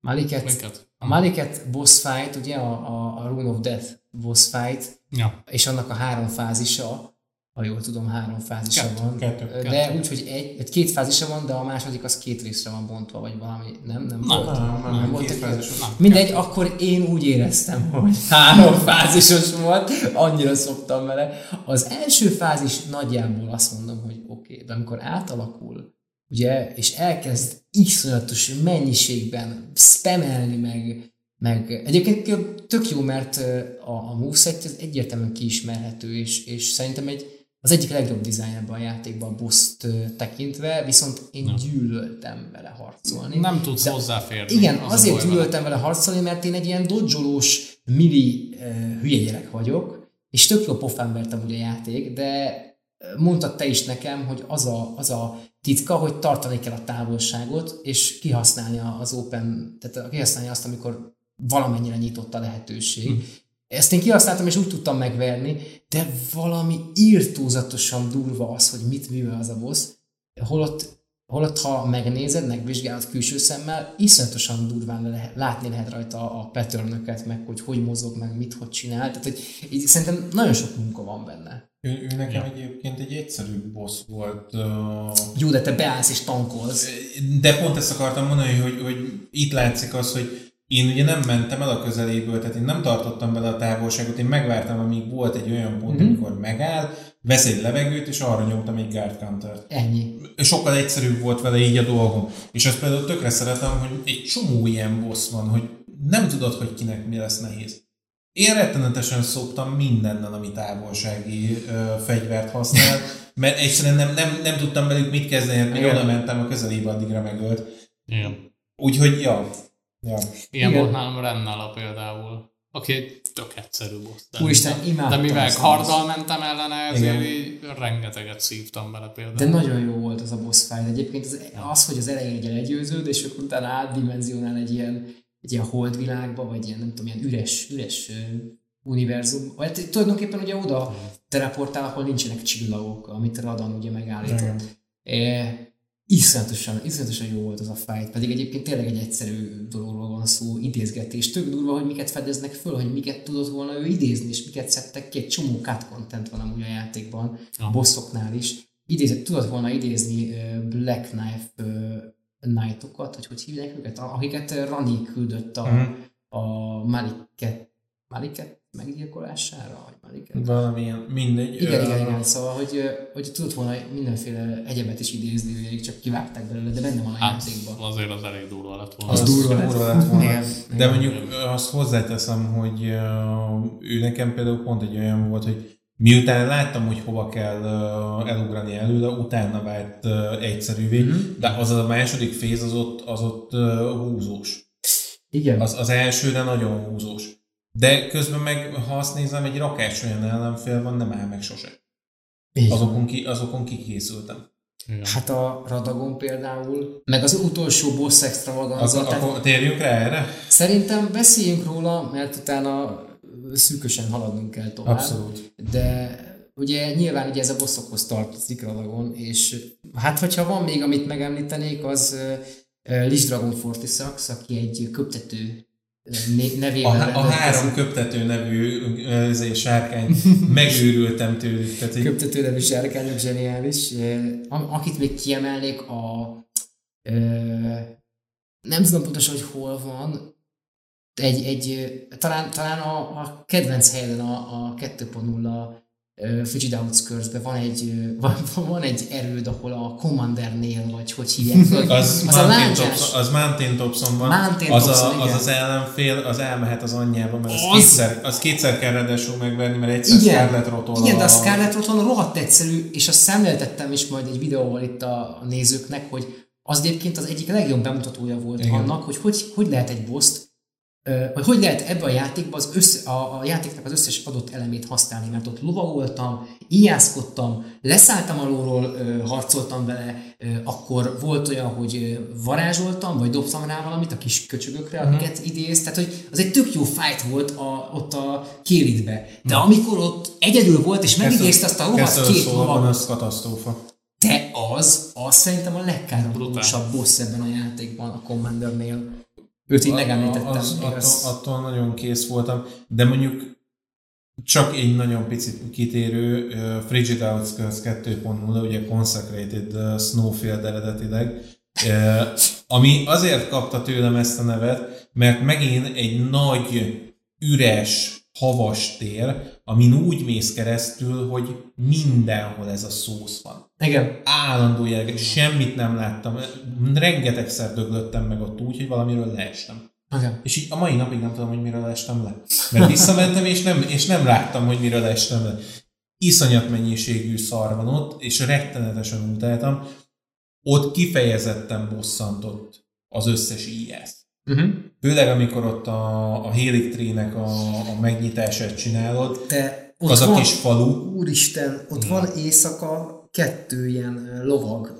Maliket, Minket? a Maliket boss fight, ugye a, a, a Rune of Death boss fight, Ja. és annak a három fázisa, ha jól tudom, három fázisa Kettő, van. kettő, de úgy, hogy egy, egy, két fázisa van, de a második az két részre van bontva, vagy valami, nem? Nem, Nem, volt? Nem, nem, nem, volt két egy- fázis. Nem. Mindegy, akkor én úgy éreztem, [laughs] hogy három fázisos volt, annyira szoktam vele. Az első fázis nagyjából azt mondom, hogy oké, okay, de amikor átalakul, ugye, és elkezd iszonyatos mennyiségben spamelni, meg, meg egyébként tök jó, mert a, a moveset ez egyértelműen kiismerhető, és, és szerintem egy, az egyik legjobb dizájn ebben a játékban a boss tekintve, viszont én gyűlöltem vele harcolni. Nem tudsz hozzáférni. Igen, az azért gyűlöltem vele harcolni, mert én egy ilyen dodzsolós, mili uh, hülye gyerek vagyok, és tök jó pofán vertem ugye a játék, de mondtad te is nekem, hogy az a, az a titka, hogy tartani kell a távolságot, és kihasználni az open, tehát kihasználni azt, amikor valamennyire nyitott a lehetőség. Hm. Ezt én kihasználtam, és úgy tudtam megverni, de valami írtózatosan durva az, hogy mit művel az a boss, holott Holott, ha megnézed, megvizsgálod külső szemmel, iszonyatosan durván lehet, látni lehet rajta a patternöket, meg hogy hogy mozog, meg mit, hogy csinál. Tehát, hogy így szerintem nagyon sok munka van benne. Ő, ő nekem egyébként egy egyszerű boss volt. Uh, Jó, de te beállsz és tankolsz. de pont ezt akartam mondani, hogy, hogy itt látszik az, hogy én ugye nem mentem el a közeléből, tehát én nem tartottam bele a távolságot, én megvártam, amíg volt egy olyan pont, Mhm. amikor megáll, vesz egy levegőt, és arra nyomtam egy guard countert. Ennyi. sokkal egyszerűbb volt vele így a dolgom. És azt például tökre szeretem, hogy egy csomó ilyen boss van, hogy nem tudod, hogy kinek mi lesz nehéz. Én rettenetesen szoptam mindennel, ami távolsági ö, fegyvert használ, [laughs] mert egyszerűen nem, nem, nem tudtam velük mit kezdeni, mert oda mentem a közelébe, addigra megölt. Igen. Úgyhogy, ja. Ja. Ilyen Igen. volt nálam Rennala például, aki egy tök egyszerű boss. De- Úristen, De imádtam mivel ezt a karddal mentem ellene, ezért Igen. így rengeteget szívtam bele például. De nagyon jó volt az a boss fight. Egyébként az, az hogy az elején ugye legyőződ, és akkor utána átdimenzionál egy ilyen, egy ilyen holdvilágba, vagy ilyen, nem tudom, ilyen üres, üres univerzum. Vagy tulajdonképpen ugye oda teleportál, ahol nincsenek csillagok, amit Radan ugye megállított. E, iszonyatosan, iszonyatosan jó volt az a fight, pedig egyébként tényleg egy egyszerű dologról van szó, idézgetés. Tök durva, hogy miket fedeznek föl, hogy miket tudott volna ő idézni, és miket szedtek ki. Egy csomó cut content van amúgy a játékban, a Aha. bossoknál is. Idézett, tudott volna idézni Black Knife Knightokat, vagy hogy hívják őket, akiket Rani küldött a, Mhm. a Maliket, Maliket meggyilkolására, vagy Maliket? Valamilyen, mindegy. Igen, igen, igen. Szóval, hogy, hogy tudott volna mindenféle egyebet is idézni, hogy csak kivágták belőle, de benne van a Hát, játékban. azért az elég durva lett volna. Az Az durva lett. durva lett volna. Igen. De mondjuk azt hozzáteszem, hogy ő nekem például pont egy olyan volt, hogy miután láttam, hogy hova kell elugrani előle, utána vált egyszerűvé, Mhm. de az a második féz az ott, az ott húzós. Igen. Az, az elsőre nagyon húzós. De közben meg, ha azt nézem, egy rakás olyan ellenfél van, nem áll meg sose. Van. Azokon, ki, azokon kikészültem. Igen. Hát a Radagon például, meg az utolsó boss extravaganza, Akkor, tehát akkor térjünk rá erre? szerintem beszéljünk róla, mert utána szűkösen haladnunk kell tovább. Abszolút. De ugye nyilván ugye ez a bosszokhoz tartozik Radagon, és hát hogyha van még, amit megemlítenék, az uh, Lich Dragon Fortisax, aki egy köptető A, nevével a rendelkezik. három köptető nevű ezért sárkány, [laughs] megőrültem tőlük. Tehát így, köptető nevű sárkányok zseniális. Akit még kiemelnék, a ö, nem tudom pontosan, hogy hol van, egy, egy, talán, talán a, a kedvenc helyen a, a 2.0 ö, Frigid outskirts van egy, [laughs] van, van egy erőd, ahol a Commandernél, vagy hogy hívják [laughs] Az, az a az Mountain Thompson van. Mountain az, Thompson, a, az igen. az ellenfél, az elmehet az anyjába, mert az, Az- kétszer, az kétszer kell ráadásul megverni, mert egyszer igen, Scarlet Rotol igen, de a Scarlet Roton rohadt egyszerű, és azt szemléltettem is majd egy videóval itt a, nézőknek, hogy az egyébként az egyik legjobb bemutatója volt Igen. annak, hogy, hogy hogy lehet egy boss hogy hogy lehet ebbe a játékba az össze, a, a játéknak az összes adott elemét használni, mert ott lovagoltam, íjászkodtam, leszálltam alulról, harcoltam vele, akkor volt olyan, hogy varázsoltam, vagy dobtam rá valamit a kis köcsögökre, amiket idéz, tehát hogy az egy tök jó fight volt a, ott a kélidbe. De amikor ott egyedül volt, és megidézte azt a Kezdve két szóval lovagot, az katasztrófa. te az, az szerintem a legkáromlósabb boss ebben a játékban a Commandernél. Őt így megemlítettem. Az, attól, attól nagyon kész voltam, de mondjuk csak egy nagyon picit kitérő uh, Frigid Outskirts 2.0, ugye Consecrated uh, Snowfield eredetileg, uh, ami azért kapta tőlem ezt a nevet, mert megint egy nagy, üres, havas tér, amin úgy mész keresztül, hogy mindenhol ez a szósz van Igen. állandó jelleg, semmit nem láttam. Rengetegszer döglöttem meg ott úgy, hogy valamiről leestem. Igen. És így a mai napig nem tudom, hogy miről estem le. Mert visszamentem, és nem, és nem láttam, hogy miről estem le. Iszonyat mennyiségű szar van ott, és rettenetesen utáltam. Ott kifejezetten bosszantott az összes IS. Uh-huh. Főleg, amikor ott a, a Helix Tree-nek a, a megnyitását csinálod, De ott az a van, kis falu, Úristen, ott van éjszaka kettő ilyen lovag,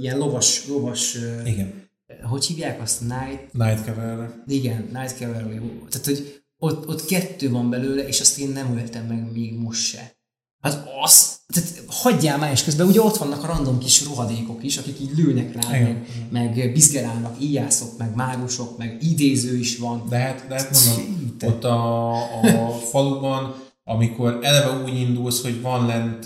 ilyen lovas, lovas, igen, hogy hívják azt? Night, Night Cavalry. igen, Night Cavalry. Tehát, hogy ott, ott kettő van belőle, és azt én nem öltem meg még most se. Hát az, tehát hagyjál már, és közben ugye ott vannak a random kis rohadékok is, akik így lőnek rá, Igen. meg, meg bizgerálnak, íjászok, meg mágusok, meg idéző is van. De hát, de hát mondom, Szinte. ott a, a [laughs] faluban, amikor eleve úgy indulsz, hogy van lent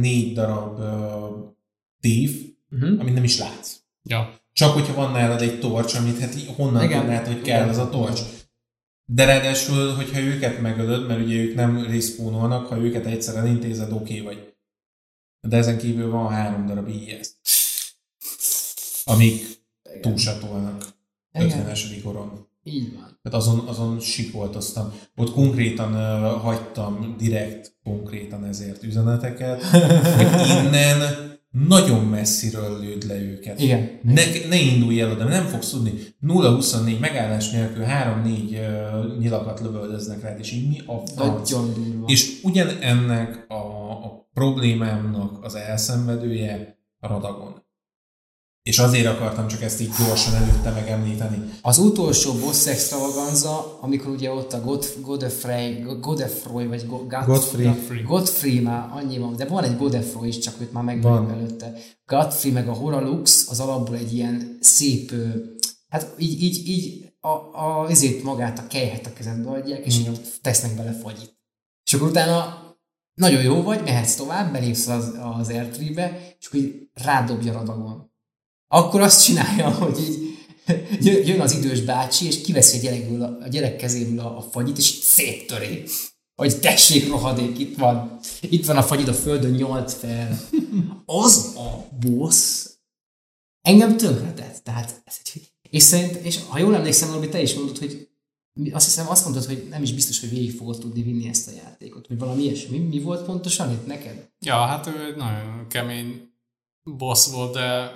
négy darab uh, tév, Uh-huh. amit nem is látsz. Ja. Csak hogyha van nálad egy torcs, amit hát honnan tudnád, hogy kell Igen. az a torcs. De ráadásul, hogyha őket megölöd, mert ugye ők nem respawnolnak, ha őket egyszer elintézed, oké okay vagy. De ezen kívül van három darab IS, amik túlsatolnak Igen. 50-es koron. Így van. Tehát azon, azon sikoltoztam. Ott konkrétan uh, hagytam direkt konkrétan ezért üzeneteket, hogy [laughs] innen nagyon messziről lőd le őket. Igen. Ne, ne indulj el oda, nem fogsz tudni. 0-24 megállás nélkül 3-4 uh, nyilakat lövöldöznek rád, és így mi a franc? Nagyon. És ugyan ennek a, a problémámnak az elszenvedője a Radagon. És azért akartam csak ezt így gyorsan előtte megemlíteni. Az utolsó boss extravaganza, amikor ugye ott a God, Godefrey, Godefroy, vagy Go- Godfrey, Godfrey. Godfrey. Godfrey már annyi van, de van egy Godefroy is, csak őt már megvan Van. előtte. Godfrey meg a Horalux az alapból egy ilyen szép, hát így, így, így a, a, ezért magát a kejhet a kezedbe adják, és így tesznek bele fagyit. És akkor utána nagyon jó vagy, mehetsz tovább, belépsz az, az R3-be, és akkor így rádobja radagon. Akkor azt csinálja, hogy így jö- jön az idős bácsi, és kiveszi a, gyerekből, a, gyerek kezéből a, fagyit, és széttöri. Hogy tessék, rohadék, itt van. Itt van a fagyid a földön, nyolc fel. Az a boss engem tönkretett. Tehát ez egy, és szerint, és ha jól emlékszem, Norbi, te is mondod, hogy azt hiszem azt mondtad, hogy nem is biztos, hogy végig fogod tudni vinni ezt a játékot, vagy valami ilyesmi. Mi, mi volt pontosan itt neked? Ja, hát ő egy nagyon kemény boss volt, de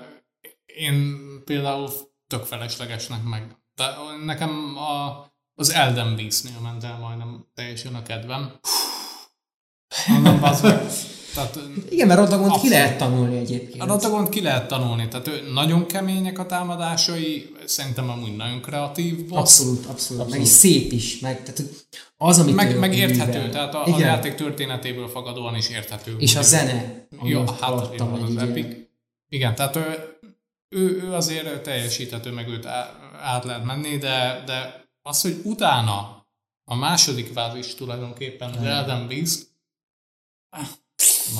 én például tök feleslegesnek meg. De nekem a, az Elden Beast-nél ment el majdnem teljesen a kedvem. [laughs] Mondom, meg. Tehát Igen, mert Radagont ki Abszolút. lehet tanulni egyébként. a Ratagont ki lehet tanulni, tehát ő nagyon kemények a támadásai, szerintem amúgy nagyon kreatív boss. Abszolút, abszolút, Meg is szép is. Meg, tehát az, amit Meg, meg érthető, művel. tehát a, a Igen. játék történetéből fakadóan is érthető. És a zene, Jó, ott hát megy, az ugye. Epic. Igen, tehát ő, ő, ő azért teljesíthető, meg őt át lehet menni, de, de az, hogy utána a második fázis tulajdonképpen az Elden Beast, eh,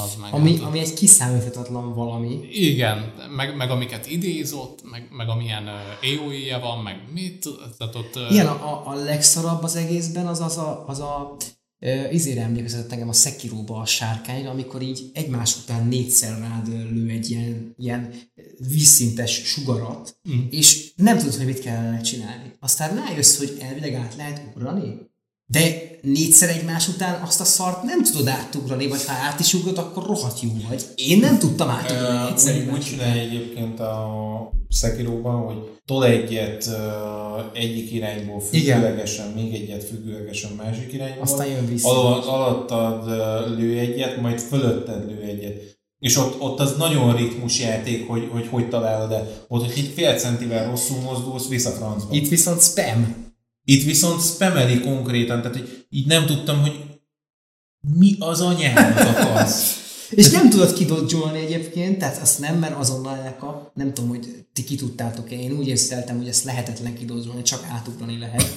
az meg. Ami, hát- ami egy kiszámíthatatlan valami. Igen, meg, meg amiket idézott, meg, meg amilyen uh, AOE-je van, meg mit, tehát ott... ö, Igen, a, a- legszarabb az egészben az az a, az a izére emlékeztetett engem a Sekiroba a sárkányra, amikor így egymás után négyszer rád lő egy ilyen, ilyen vízszintes sugarat, mm. és nem tudod, hogy mit kellene csinálni. Aztán rájössz, hogy elvileg át lehet ugrani, de négyszer egymás után azt a szart nem tudod átugrani, vagy ha át is ugrod, akkor rohadt jó vagy. Én nem tudtam átugrani négyszer Úgy, úgy csinálja egyébként a Sekiroban, hogy tol egyet egyik irányból függőlegesen, még egyet függőlegesen másik irányból. Aztán jön vissza. Al- alattad lő egyet, majd fölötted lő egyet. És ott, ott az nagyon ritmus játék, hogy hogy, hogy találod, de ott, hogy egy fél centivel rosszul mozdulsz, vissza francba. Itt viszont spam. Itt viszont spameli konkrétan, tehát hogy így nem tudtam, hogy mi az anyámat akarsz. [laughs] És nem tudod kidodzsolni egyébként, tehát azt nem, mert azonnal elkap. Nem tudom, hogy ti ki tudtátok-e. Én úgy érzteltem, hogy ezt lehetetlen kidodzsolni, csak átugrani lehet.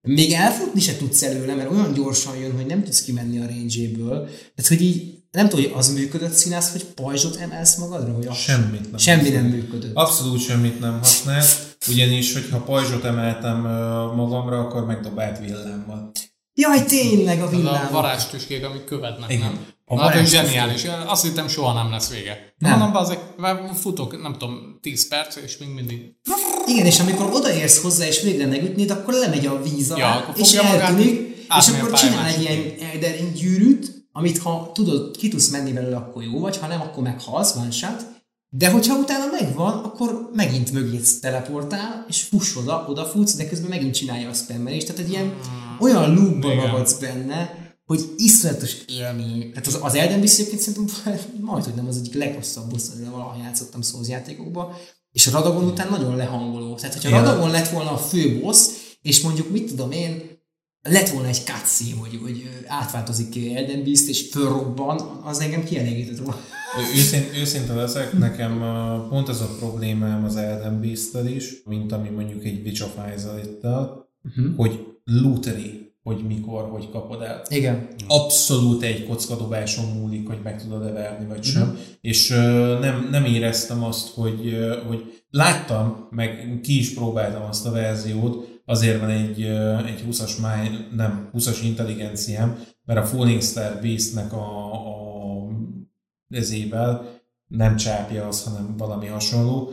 Még elfutni se tudsz előle, mert olyan gyorsan jön, hogy nem tudsz kimenni a range-ből. Tehát, hogy így nem tudom, hogy az működött színász, hogy pajzsot emelsz magadra? Hogy semmit nem. Semmi nem működött. Abszolút semmit nem használt, ugyanis, hogyha pajzsot emeltem magamra, akkor megdobált villámmal. Jaj, tényleg a villám. Az a varázstüskék, amik követnek, Igen. nem? A Na, ez zseniális. Azt hittem, soha nem lesz vége. Nem. Mondom, azok, futok, nem tudom, 10 perc, és még mindig... Igen, és amikor odaérsz hozzá, és végre megütnéd, akkor lemegy a víz alá, ja, és eltűnik, és akkor csinál egy ilyen Eldering gyűrűt, amit ha tudod, ki tudsz menni belőle, akkor jó vagy, ha nem, akkor meghalsz, van shot. De hogyha utána megvan, akkor megint mögé teleportál, és fuss oda, odafutsz, de közben megint csinálja a spammelést. Tehát egy ilyen hmm. olyan loopba magadsz benne, hogy iszonyatos élmény. Tehát az, az Elden Beast egyébként szerintem majd, hogy nem az egyik legrosszabb boss, amivel valaha játszottam Souls játékokban. És a Radagon után nagyon lehangoló. Tehát, hogyha Radagon lett volna a fő boss, és mondjuk mit tudom én, lett volna egy cutscene, hogy, hogy átváltozik Elden Beast, és fölrobban, az engem kielégített volna. Őszint, őszinte leszek, nekem pont ez a problémám az Elden beast is, mint ami mondjuk egy Witch of Isaac-tal, uh-huh. hogy looteri, hogy mikor, hogy kapod el. Igen. Abszolút egy kockadobáson múlik, hogy meg tudod-e verni, vagy sem. Uh-huh. És uh, nem, nem éreztem azt, hogy, uh, hogy láttam, meg ki is próbáltam azt a verziót, azért van egy, egy 20-as máj, nem, 20-as intelligenciám, mert a Falling Star Beast-nek a, a ezével nem csápja az, hanem valami hasonló.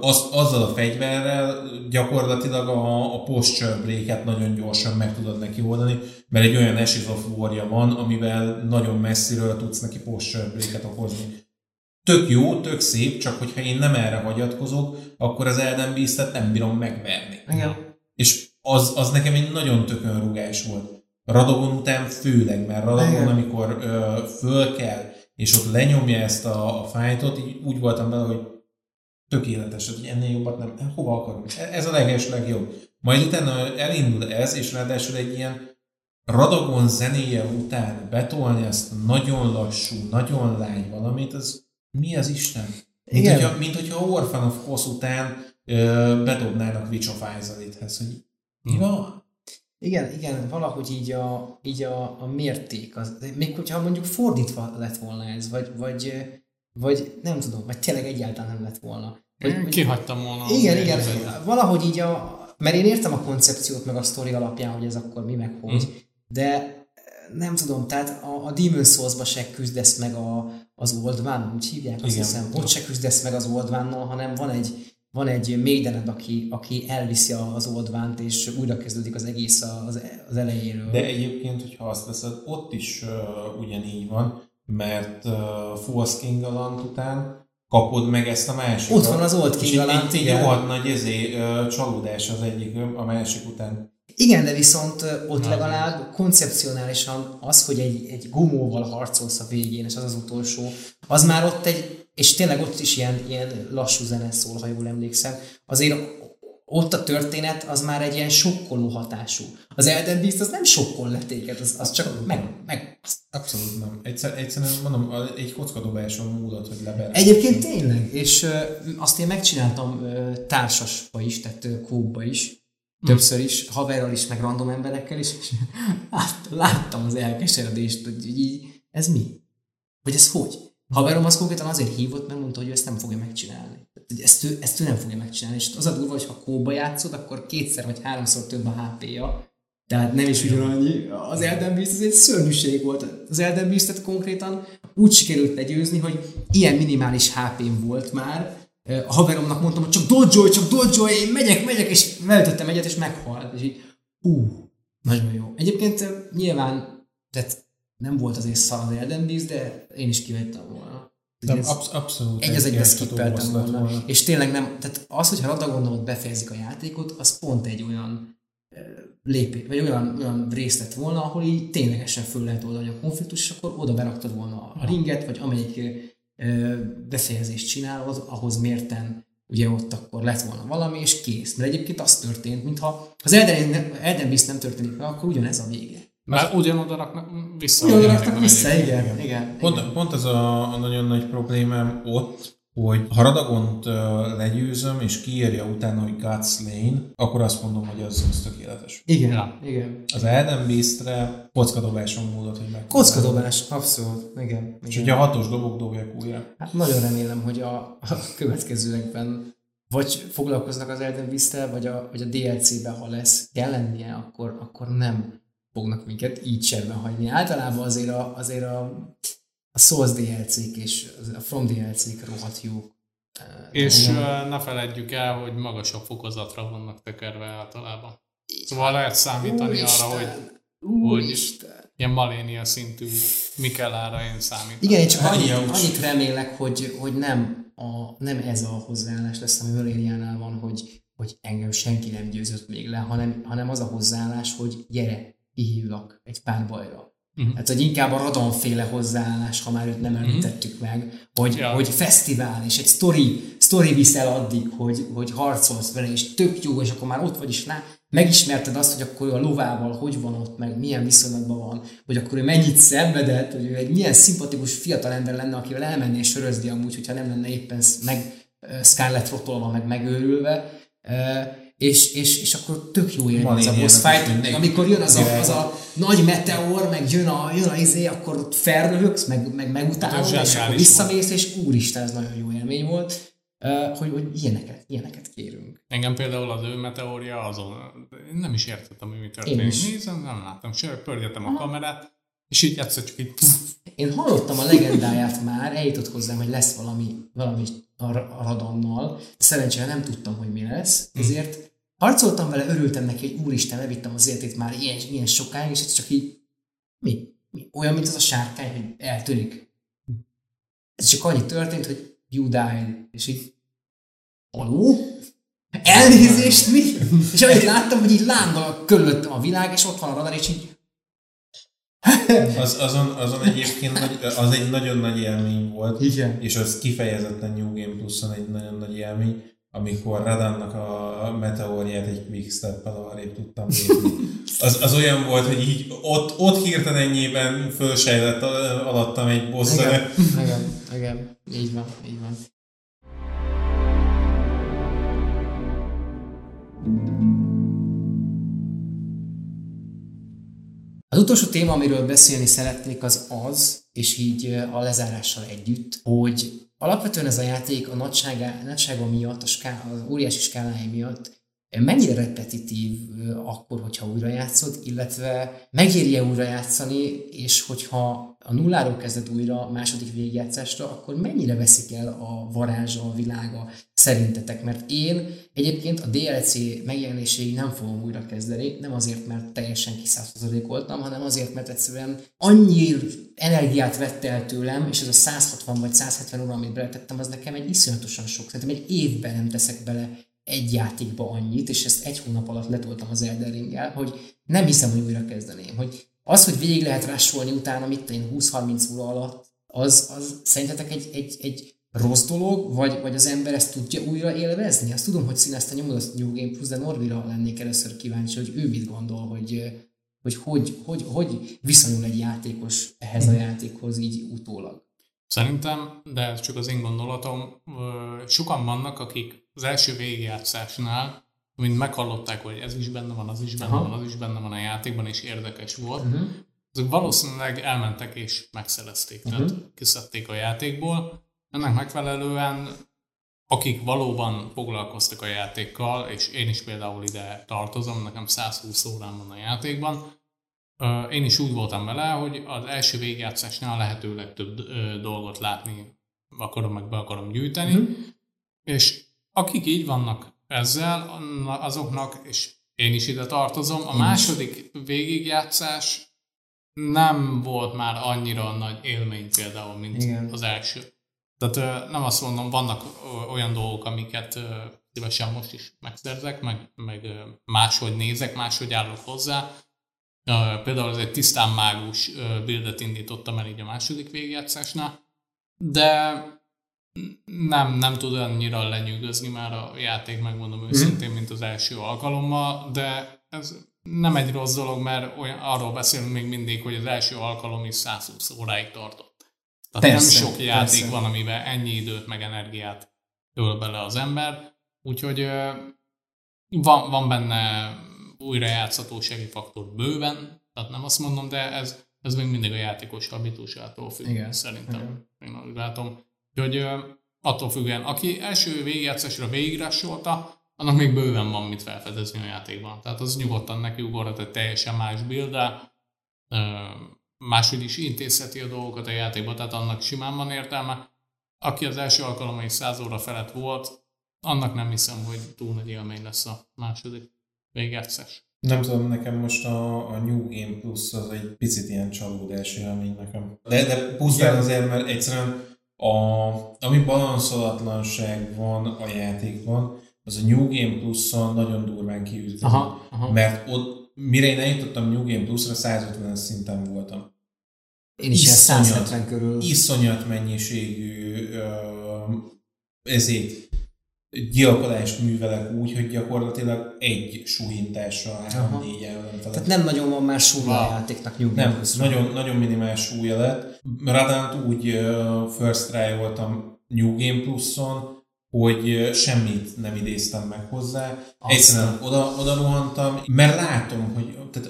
Az, azzal a fegyverrel gyakorlatilag a, a posture nagyon gyorsan meg tudod neki oldani, mert egy olyan Ashes of war van, amivel nagyon messziről tudsz neki posture break okozni tök jó, tök szép, csak hogyha én nem erre hagyatkozok, akkor az Elden beast nem bírom megverni. Igen. És az, az nekem egy nagyon tökön rugás volt. Radagon után főleg, mert Radagon, Igen. amikor ö, föl kell, és ott lenyomja ezt a, a fájtot, így úgy voltam vele, hogy tökéletes, hogy ennél jobbat nem, hova akarunk. E, ez a leges legjobb. Majd utána elindul ez, és ráadásul egy ilyen Radagon zenéje után betolni ezt nagyon lassú, nagyon lágy valamit, az mi az Isten? Mint, Igen. hogyha, mint hogyha Orphan of Kos után ö, bedobnának Witch of Isaac-hez, hogy mi hmm. van? Igen, igen, valahogy így a, így a, a mérték, az, még hogyha mondjuk fordítva lett volna ez, vagy, vagy, vagy nem tudom, vagy tényleg egyáltalán nem lett volna. Vagy, Kihagytam volna. Igen, igen, igen, valahogy így a, mert én értem a koncepciót meg a sztori alapján, hogy ez akkor mi meg hogy, hmm. de nem tudom, tehát a, a Demon Souls-ba se küzdesz meg a, az Oldván, úgy hívják, azt Igen. hiszem, ott se küzdesz meg az Oldvánnal, hanem van egy, van egy médened, aki, aki elviszi az oldvánt, és újra kezdődik az egész az, az elejéről. De egyébként, hogyha azt veszed, ott is uh, ugyanígy van, mert uh, False King Galant után kapod meg ezt a másikat. Ott van az Old King Galant, igen. Egy nagy ezé, uh, csalódás az egyik a másik után. Igen, de viszont ott Na, legalább koncepcionálisan az, hogy egy, egy gumóval harcolsz a végén, és az az utolsó, az már ott egy, és tényleg ott is ilyen, ilyen lassú zene szól, ha jól emlékszem, azért ott a történet az már egy ilyen sokkoló hatású. Az Elden Beast az nem sokkol le téged, az, az csak meg, meg... Abszolút nem. Egyszer, egyszerűen mondom, egy kockadobáson múlott, hogy leber. Egyébként tényleg, és uh, azt én megcsináltam uh, társasba is, tehát kóba is, Többször is, haverral is, meg random emberekkel is, és láttam az elkeseredést, hogy így, ez mi? Vagy ez hogy? Haverom az konkrétan azért hívott, mert mondta, hogy ő ezt nem fogja megcsinálni. Ezt ő, ezt ő nem fogja megcsinálni. És az a durva, hogy ha kóba játszod, akkor kétszer vagy háromszor több a HP-ja, Tehát nem is ugyanannyi. Az Elden Beast ez egy szörnyűség volt. Az Elden Beast-et konkrétan úgy sikerült legyőzni, hogy ilyen minimális HP-m volt már. A haveromnak mondtam, hogy csak dodge csak dodge én megyek, megyek, és felütöttem egyet, és meghalt. És így, hú, nagyon jó. Egyébként nyilván, tehát nem volt azért szar az Elden Beast, de én is kivettem volna. De absz- abszolút. Egy az egybe skippeltem volna. volna. És tényleg nem, tehát az, hogyha Radagondomot befejezik a játékot, az pont egy olyan lépés, vagy olyan, olyan rész lett volna, ahol így ténylegesen föl lehet oldani a konfliktus, és akkor oda beraktad volna a ringet, vagy amelyik befejezést csinálod, ahhoz mérten ugye ott akkor lett volna valami, és kész. Mert egyébként az történt, mintha az Elden, Elden Beast nem történik meg, akkor ugyanez a vége. Mert ugyanoda raknak vissza. Ugyanoda raknak vissza, igen. igen. igen. Pont, pont ez a, a nagyon nagy problémám ott, hogy ha Radagont legyőzöm, és kiírja utána, hogy Guts Lane, akkor azt mondom, hogy az, az tökéletes. Igen, ja. igen. Az Elden Beast-re kockadobáson módot, hogy meg. Kockadobás, abszolút, igen. És igen. hogyha hatos dobok, dobják újra. Hát nagyon remélem, hogy a, a következőekben vagy foglalkoznak az Elden beast vagy a, vagy a DLC-ben, ha lesz, kell lennie, akkor, akkor nem fognak minket így serben hagyni. Általában azért a, azért a a Souls DLC-k és a From DLC-k rohadt jó. És uh, ne feledjük el, hogy magasabb fokozatra vannak tekerve általában. Szóval lehet számítani Úristen. arra, hogy, hogy ilyen malénia szintű Mikelára én számítom. Igen, én csak annyi, annyit remélek, hogy, hogy nem, a, nem ez a hozzáállás lesz, ami Valéniánál van, hogy, hogy engem senki nem győzött még le, hanem, hanem az a hozzáállás, hogy gyere, kihívlak egy pár bajra Uh-huh. Hát, hogy inkább a radonféle hozzáállás, ha már őt nem mhm. említettük uh-huh. meg, hogy, ja. hogy fesztivál, és egy story, story viszel addig, hogy, hogy harcolsz vele, és tök jó, és akkor már ott vagy is rá, megismerted azt, hogy akkor ő a lovával hogy van ott, meg milyen viszonylatban van, hogy akkor ő mennyit szenvedett, hogy ő egy milyen szimpatikus fiatal ember lenne, akivel elmennél sörözni amúgy, hogyha nem lenne éppen meg Scarlett rotolva, meg megőrülve és, és, és akkor tök jó élmény az a boss fight, amikor jön az a, az a nagy meteor, meg jön a, jön a izé, akkor ott felröhögsz, meg, meg megutálod, és akkor visszamész, és úristen, ez nagyon jó élmény volt, uh, hogy, hogy ilyeneket, ilyeneket kérünk. Engem például az ő meteorja azon, nem is értettem, hogy mi történik. Nézem, nem láttam, se pörgetem a kamerát, és így egyszer csak így... Én hallottam a legendáját már, eljutott hozzám, hogy lesz valami, valami a radonnal. Szerencsére nem tudtam, hogy mi lesz, hm. ezért Harcoltam vele, örültem neki, hogy úristen, levittem az életét már ilyen, ilyen sokáig, és ez csak így, mi? mi? Olyan, mint az a sárkány, hogy eltűnik. Ez csak annyi történt, hogy you died, és így, aló? Elnézést, mi? És ahogy láttam, hogy így lángol körülöttem a világ, és ott van a radar, és így az, azon, azon egyébként nagy, az egy nagyon nagy élmény volt, Igen. és az kifejezetten New Game Plus-on egy nagyon nagy élmény, amikor Radannak a meteorját egy quickstep-el arrébb tudtam. Az, az olyan volt, hogy így ott, ott hirtelen ennyiben fölsejlett alattam egy boss igen, igen, igen, így van, így van. Az utolsó téma, amiről beszélni szeretnék, az az, és így a lezárással együtt, hogy alapvetően ez a játék a nagysága, nagysága miatt, a ská, az óriási skálája miatt mennyire repetitív akkor, hogyha újra játszod, illetve megéri-e újra játszani, és hogyha a nulláról kezded újra második végigjátszásra, akkor mennyire veszik el a varázsa, a világa szerintetek? Mert én egyébként a DLC megjelenéséig nem fogom újra kezdeni, nem azért, mert teljesen kiszázszerzalékoltam, hanem azért, mert egyszerűen annyi energiát vett el tőlem, és ez a 160 vagy 170 óra, amit beletettem, az nekem egy iszonyatosan sok. Szerintem egy évben nem teszek bele egy játékba annyit, és ezt egy hónap alatt letoltam az Elden hogy nem hiszem, hogy újra kezdeném. Hogy az, hogy végig lehet rásolni utána, mit én 20-30 óra alatt, az, az szerintetek egy, egy, egy rossz dolog, vagy, vagy az ember ezt tudja újra élvezni? Azt tudom, hogy színezte nyomod a New Game Plus, de Norvira lennék először kíváncsi, hogy ő mit gondol, hogy hogy, hogy, hogy, hogy viszonyul egy játékos ehhez a játékhoz így utólag. Szerintem, de ez csak az én gondolatom, sokan vannak, akik az első végigjátszásnál, mint meghallották, hogy ez is benne van, az is benne Aha. van, az is benne van a játékban, és érdekes volt, uh-huh. azok valószínűleg elmentek és megszerezték, uh-huh. tehát kiszedték a játékból. Ennek megfelelően akik valóban foglalkoztak a játékkal, és én is például ide tartozom, nekem 120 órám van a játékban, én is úgy voltam vele, hogy az első végjátszásnál lehető legtöbb dolgot látni akarom, meg be akarom gyűjteni, mm. és akik így vannak ezzel, azoknak, és én is ide tartozom, a második végigjátszás nem volt már annyira nagy élmény például, mint Igen. az első. Tehát nem azt mondom, vannak olyan dolgok, amiket szívesen most is megszerzek, meg, meg máshogy nézek, máshogy állok hozzá. Például ez egy tisztán mágus bildet indítottam el így a második végjátszásnál, de nem, nem tud annyira lenyűgözni már a játék, megmondom őszintén, mint az első alkalommal, de ez nem egy rossz dolog, mert olyan, arról beszélünk még mindig, hogy az első alkalom is 120 óráig tartott. Tehát persze, nem sok játék persze. van, amiben ennyi időt meg energiát öl bele az ember, úgyhogy van, van benne újrajátszhatósági faktor bőven, tehát nem azt mondom, de ez, ez még mindig a játékos habitusától függ, Igen. szerintem. Igen. Én úgy látom. Úgyhogy attól függően, aki első végigjátszásra végigrásolta, annak még bőven van mit felfedezni a játékban. Tehát az nyugodtan neki ugorhat egy teljesen más build máshogy is intézheti a dolgokat a játékban, tehát annak simán van értelme. Aki az első alkalommal is 100 óra felett volt, annak nem hiszem, hogy túl nagy élmény lesz a második végjátszás. Nem tudom, nekem most a, a New Game Plus az egy picit ilyen csalódás élmény nekem. De, de pusztán azért, mert egyszerűen a, ami balanszolatlanság van a játékban, az a New Game Plus-on nagyon durván kiüt. Mert ott mire én eljutottam New Game Plus-ra, 150 szinten voltam. Én is iszonyat, 170 körül. Iszonyat mennyiségű uh, ezért gyilkolást művelek úgy, hogy gyakorlatilag egy súlyintással 3-4 ellenfelet. Tehát nem nagyon van már súlya a játéknak Nem, nagyon, nagyon minimál súlya lett. Radant úgy first try voltam New Game Plus-on, hogy semmit nem idéztem meg hozzá. Aztán. Egyszerűen oda, oda rohantam, mert látom, hogy tehát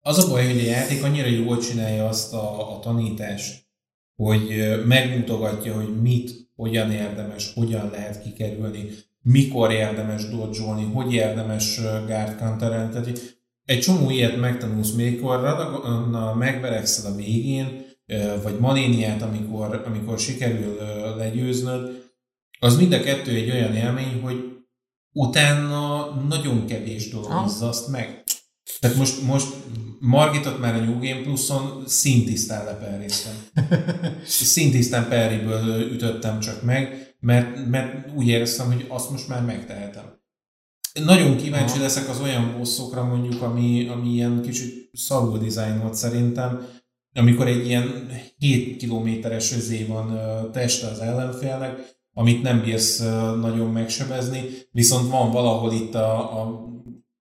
az a baj, hogy a játék annyira jól csinálja azt a, a tanítást, hogy megmutogatja, hogy mit, hogyan érdemes, hogyan lehet kikerülni, mikor érdemes dodge hogy érdemes guard counter Tehát egy csomó ilyet megtanulsz, mikor megverekszel a végén, vagy manéniát, amikor, amikor sikerül legyőznöd, az mind a kettő egy olyan élmény, hogy utána nagyon kevés dolog azt meg. Tehát most, most Margitot már a New Game Plus-on szintisztán leperréztem. [laughs] szintisztán perriből ütöttem csak meg, mert, mert úgy éreztem, hogy azt most már megtehetem. Nagyon kíváncsi Aha. leszek az olyan bosszokra mondjuk, ami, ami ilyen kicsit szarul dizájn volt szerintem, amikor egy ilyen 7 kilométeres özé van teste az ellenfélnek, amit nem bírsz nagyon megsebezni, viszont van valahol itt a, a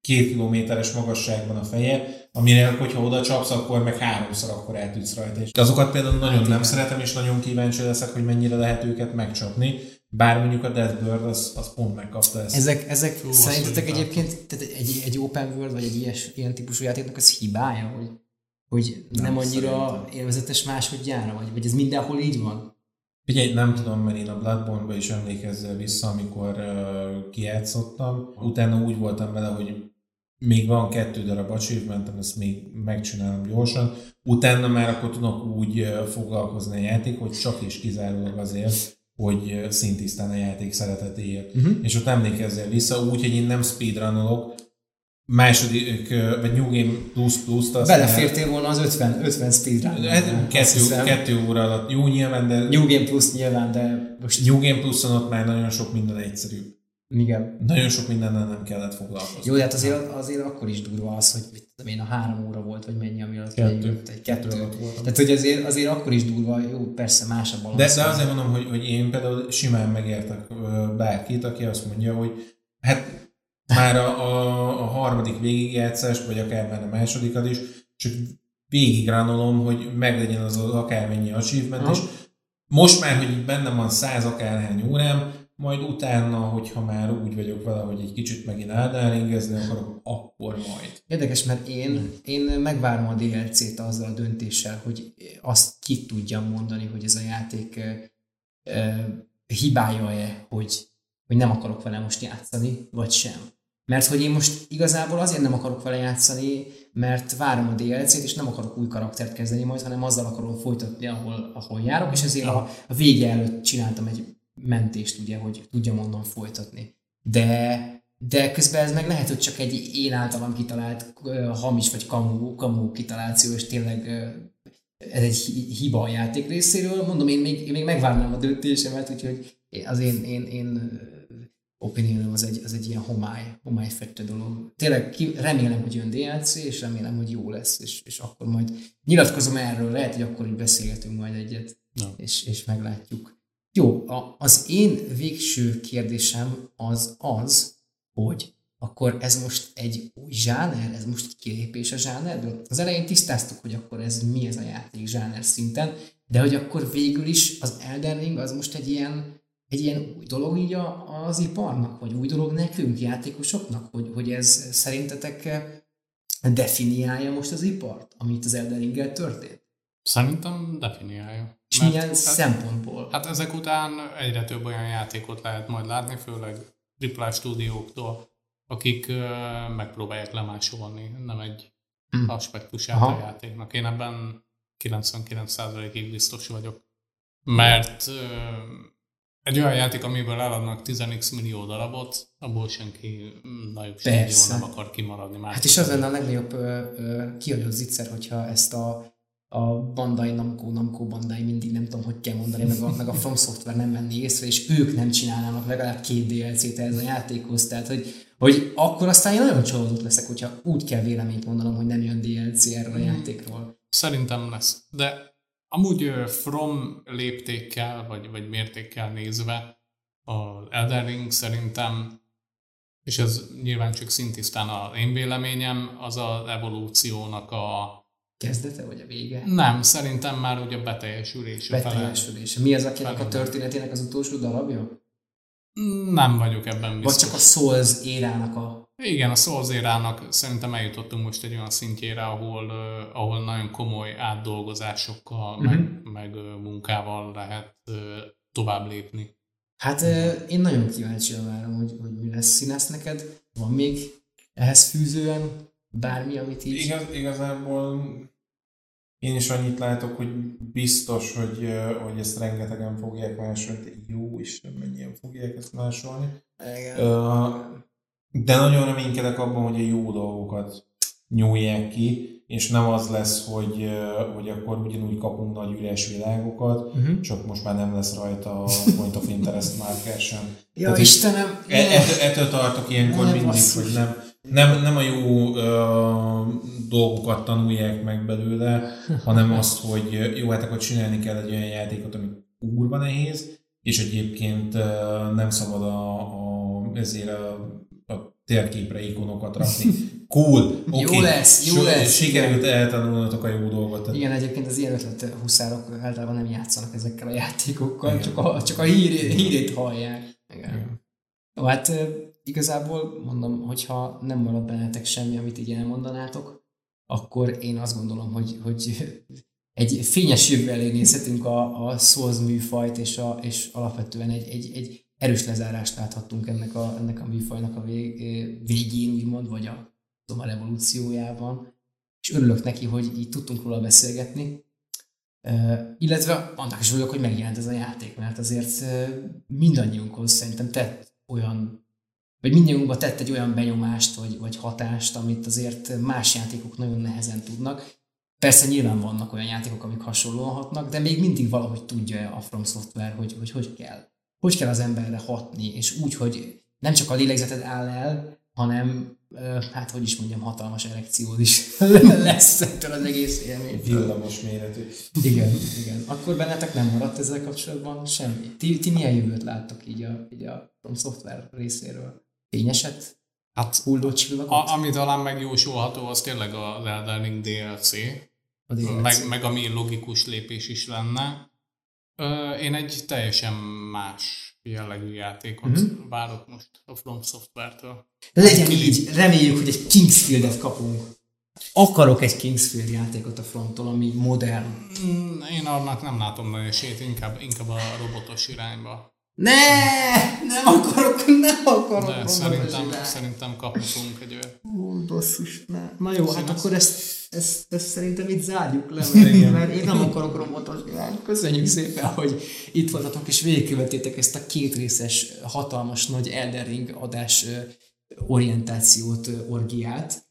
két kilométeres magasságban a feje, amire, hogyha oda csapsz, akkor meg háromszor akkor eltűnsz rajta. És azokat például nagyon hát nem szeretem, és nagyon kíváncsi leszek, hogy mennyire lehet őket megcsapni. Bár mondjuk a Death Bird az, az pont megkapta ezt. Ezek, ezek Fú, szerintetek egyébként tehát egy, egy open world, vagy egy ilyes, ilyen típusú játéknak az hibája, hogy, hogy nem, nem annyira szerintem. élvezetes másodjára, vagy, vagy ez mindenhol így van? Figyelj, nem tudom, mert én a Bloodborne-ba is emlékezzel vissza, amikor uh, kijátszottam. Utána úgy voltam vele, hogy még van kettő darab achievementem, ezt még megcsinálom gyorsan. Utána már akkor tudok úgy foglalkozni a játék, hogy csak és kizárólag azért, hogy szintisztán a játék szeretetéért. Uh-huh. És ott emlékezzel vissza, úgy, hogy én nem speedrunolok, második, vagy New Game Plus Plus-t. Belefértél volna az 50, 50 speedrun. Kettő, kettő óra alatt. Jó nyilván, de... New Game Plus nyilván, de most... New Game Plus-on ott már nagyon sok minden egyszerű. Igen. Nagyon sok mindennel nem kellett foglalkozni. Jó, de hát azért, azért akkor is durva az, hogy mit tudom én, a három óra volt, vagy mennyi, ami alatt kettő. egy kettő. alatt volt. Tehát, hogy azért, azért akkor is durva, jó, persze más a balansz. De, de azért mondom, hogy, hogy én például simán megértek bárkit, aki azt mondja, hogy hát már a, a, a harmadik végigjátszást, vagy akár már a másodikat is, csak végigránolom, hogy meglegyen az, az akármennyi achievement, és most már, hogy bennem van száz akárhány órám, majd utána, hogyha már úgy vagyok vele, hogy egy kicsit megint eldáringezni akarok, akkor majd. Érdekes, mert én, én megvárom a DLC-t azzal a döntéssel, hogy azt ki tudjam mondani, hogy ez a játék e, hibája-e, hogy hogy nem akarok vele most játszani, vagy sem. Mert hogy én most igazából azért nem akarok vele játszani, mert várom a DLC-t, és nem akarok új karaktert kezdeni majd, hanem azzal akarom folytatni, ahol, ahol járok, és ezért a, a vége előtt csináltam egy mentést, ugye, hogy tudjam onnan folytatni. De de közben ez meg lehet, hogy csak egy én általam kitalált uh, hamis vagy kamu, kamu kitaláció, és tényleg uh, ez egy hiba a játék részéről. Mondom, én még, én még megvárnám a döntésemet, úgyhogy az én, én, én opinionom az egy, az egy ilyen homály, homály fette dolog. Tényleg ki, remélem, hogy jön DLC, és remélem, hogy jó lesz, és, és akkor majd nyilatkozom erről, lehet, hogy akkor így beszélgetünk majd egyet, no. és, és meglátjuk. Jó, a, az én végső kérdésem az az, hogy akkor ez most egy új zsáner, ez most egy kilépés a zsánerből. Az elején tisztáztuk, hogy akkor ez mi ez a játék zsáner szinten, de hogy akkor végül is az Elden Ring az most egy ilyen, egy ilyen új dolog így az iparnak, vagy új dolog nekünk, játékosoknak, hogy, hogy ez szerintetek definiálja most az ipart, amit az Elden ring történt? Szerintem definiálja. És Mert, milyen hát, szempontból? Hát ezek után egyre több olyan játékot lehet majd látni, főleg AAA stúdióktól, akik uh, megpróbálják lemásolni, nem egy hmm. aspektusát Aha. a játéknak. Én ebben 99%-ig biztos vagyok. Mert uh, egy olyan játék, amiből eladnak 10x millió darabot, abból senki nagyobb stúdió nem akar kimaradni. Már hát és az lenne a legnagyobb kihagyott zicser, hogyha ezt a a Bandai Namco, Namco Bandai mindig nem tudom, hogy kell mondani, meg a, meg a From Software nem venni észre, és ők nem csinálnának legalább két DLC-t ez a játékhoz, tehát hogy, hogy akkor aztán én nagyon csalódott leszek, hogyha úgy kell véleményt mondanom, hogy nem jön DLC erről a hmm. játékról. Szerintem lesz, de amúgy From léptékkel, vagy, vagy mértékkel nézve, az Elden Ring szerintem és ez nyilván csak szintisztán a én véleményem, az az evolúciónak a kezdete, vagy a vége? Nem, szerintem már ugye a beteljesülése. Beteljesülése. Mi az, akinek a történetének az utolsó darabja? Nem vagyok ebben biztos. Vagy csak a Souls érának a... Igen, a Souls érának szerintem eljutottunk most egy olyan szintjére, ahol, uh, ahol nagyon komoly átdolgozásokkal, uh-huh. meg, meg uh, munkával lehet uh, tovább lépni. Hát uh, én nagyon kíváncsi várom, hogy, hogy mi lesz színász neked. Van még ehhez fűzően bármi, amit így... Igaz, igazából én is annyit látok, hogy biztos, hogy, hogy ezt rengetegen fogják másolni. Jó Isten, mennyien fogják ezt másolni. Igen. De nagyon reménykedek abban, hogy a jó dolgokat nyúlják ki, és nem az lesz, hogy, hogy akkor ugyanúgy kapunk nagy üres világokat, uh-huh. csak most már nem lesz rajta a [laughs] Point of Interest marker sem. Ja, Tehát Istenem! E- ettől, ettől tartok ilyenkor ne, mindig, basszus. hogy nem, nem, nem a jó ö, dolgokat tanulják meg belőle, hanem azt, hogy jó, hát akkor csinálni kell egy olyan játékot, ami kurva nehéz, és egyébként nem szabad a, a, ezért a, a térképre ikonokat rakni. [laughs] Cool, okay. Jó lesz, jó so, lesz. Sikerült eltanulnatok a jó dolgot. Igen, egyébként az ilyen ötlet huszárok általában nem játszanak ezekkel a játékokkal, Igen. csak a, csak a hír, hírét hallják. Igen. Igen. Jó, hát igazából mondom, hogyha nem marad bennetek semmi, amit így elmondanátok, akkor én azt gondolom, hogy, hogy egy fényes jövő elé nézhetünk a, a Souls műfajt, és, a, és alapvetően egy, egy, egy erős lezárást láthattunk ennek a, ennek a műfajnak a vég, végén, úgymond, vagy a, a revolúciójában. És örülök neki, hogy így tudtunk róla beszélgetni. Uh, illetve annak is örülök, hogy megjelent ez a játék, mert azért uh, mindannyiunkhoz szerintem tett olyan vagy mindjárt tett egy olyan benyomást, vagy, vagy hatást, amit azért más játékok nagyon nehezen tudnak. Persze nyilván vannak olyan játékok, amik hasonlóan hatnak, de még mindig valahogy tudja a From Software, hogy, hogy hogy kell. Hogy kell az emberre hatni, és úgy, hogy nem csak a lélegzeted áll el, hanem hát hogy is mondjam, hatalmas erekciód is [laughs] lesz ettől az egész élmény. Villamos méretű. Igen, igen. Akkor bennetek nem maradt ezzel kapcsolatban semmi. Ti, ti milyen jövőt láttok így a, így a From Software részéről? Fényeset? Hát, hulló csillagot? A, ami talán megjósolható, az tényleg a Elden Ring DLC, a DLC. Meg, meg ami logikus lépés is lenne. Én egy teljesen más jellegű játékot uh-huh. várok most a From Software-től. Legyen Kili... így, reméljük, hogy egy Kingsfield-et kapunk. Akarok egy Kingsfield játékot a fronttól, ami modern. Mm, én annak nem látom nagy esélyt, inkább, inkább a robotos irányba. Ne! Nem akarok, nem akarok. De robotos szerintem, szerintem kaphatunk egy olyat. Hú, basszus, ne. Na jó, hát akkor ezt, ezt, ezt szerintem itt zárjuk le, mert, mert én nem akarok robotos irányt. Köszönjük szépen, hogy itt voltatok és végigkövetétek ezt a két részes, hatalmas nagy Elden Ring adás orientációt, orgiát.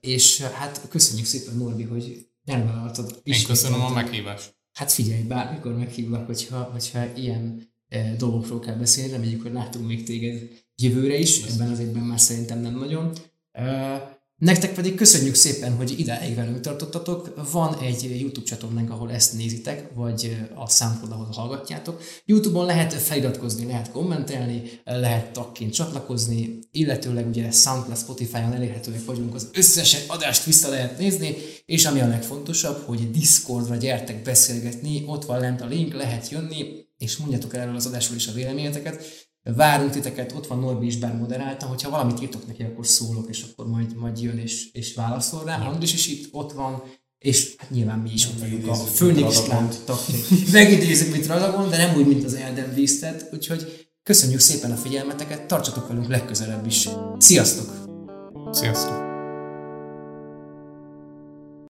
És hát köszönjük szépen, Norbi, hogy elvállaltad. Én köszönöm a meghívást. Hát figyelj, bármikor meghívlak, hogyha, hogyha ilyen dolgokról kell beszélni, reméljük, hogy látunk még téged jövőre is, ebben az évben már szerintem nem nagyon. E, nektek pedig köszönjük szépen, hogy idáig velünk tartottatok. Van egy YouTube csatornánk, ahol ezt nézitek, vagy e, a Soundcloud, ahol hallgatjátok. YouTube-on lehet feliratkozni, lehet kommentelni, e, lehet tagként csatlakozni, illetőleg ugye Soundcloud, Spotify-on elérhetőek vagyunk, az összes adást vissza lehet nézni, és ami a legfontosabb, hogy Discordra gyertek beszélgetni, ott van lent a link, lehet jönni, és mondjatok el erről az adásról is a véleményeteket. Várunk titeket, ott van Norbi is bár moderálta, hogyha valamit írtok neki, akkor szólok, és akkor majd, majd jön és, és válaszol rá. Andris is itt ott van, és hát nyilván mi is ott vagyunk a tagként. Megidézzük, mint Radagon, [laughs] de nem úgy, mint az Elden Beast-et, úgyhogy köszönjük szépen a figyelmeteket, tartsatok velünk legközelebb is. Sziasztok! Sziasztok!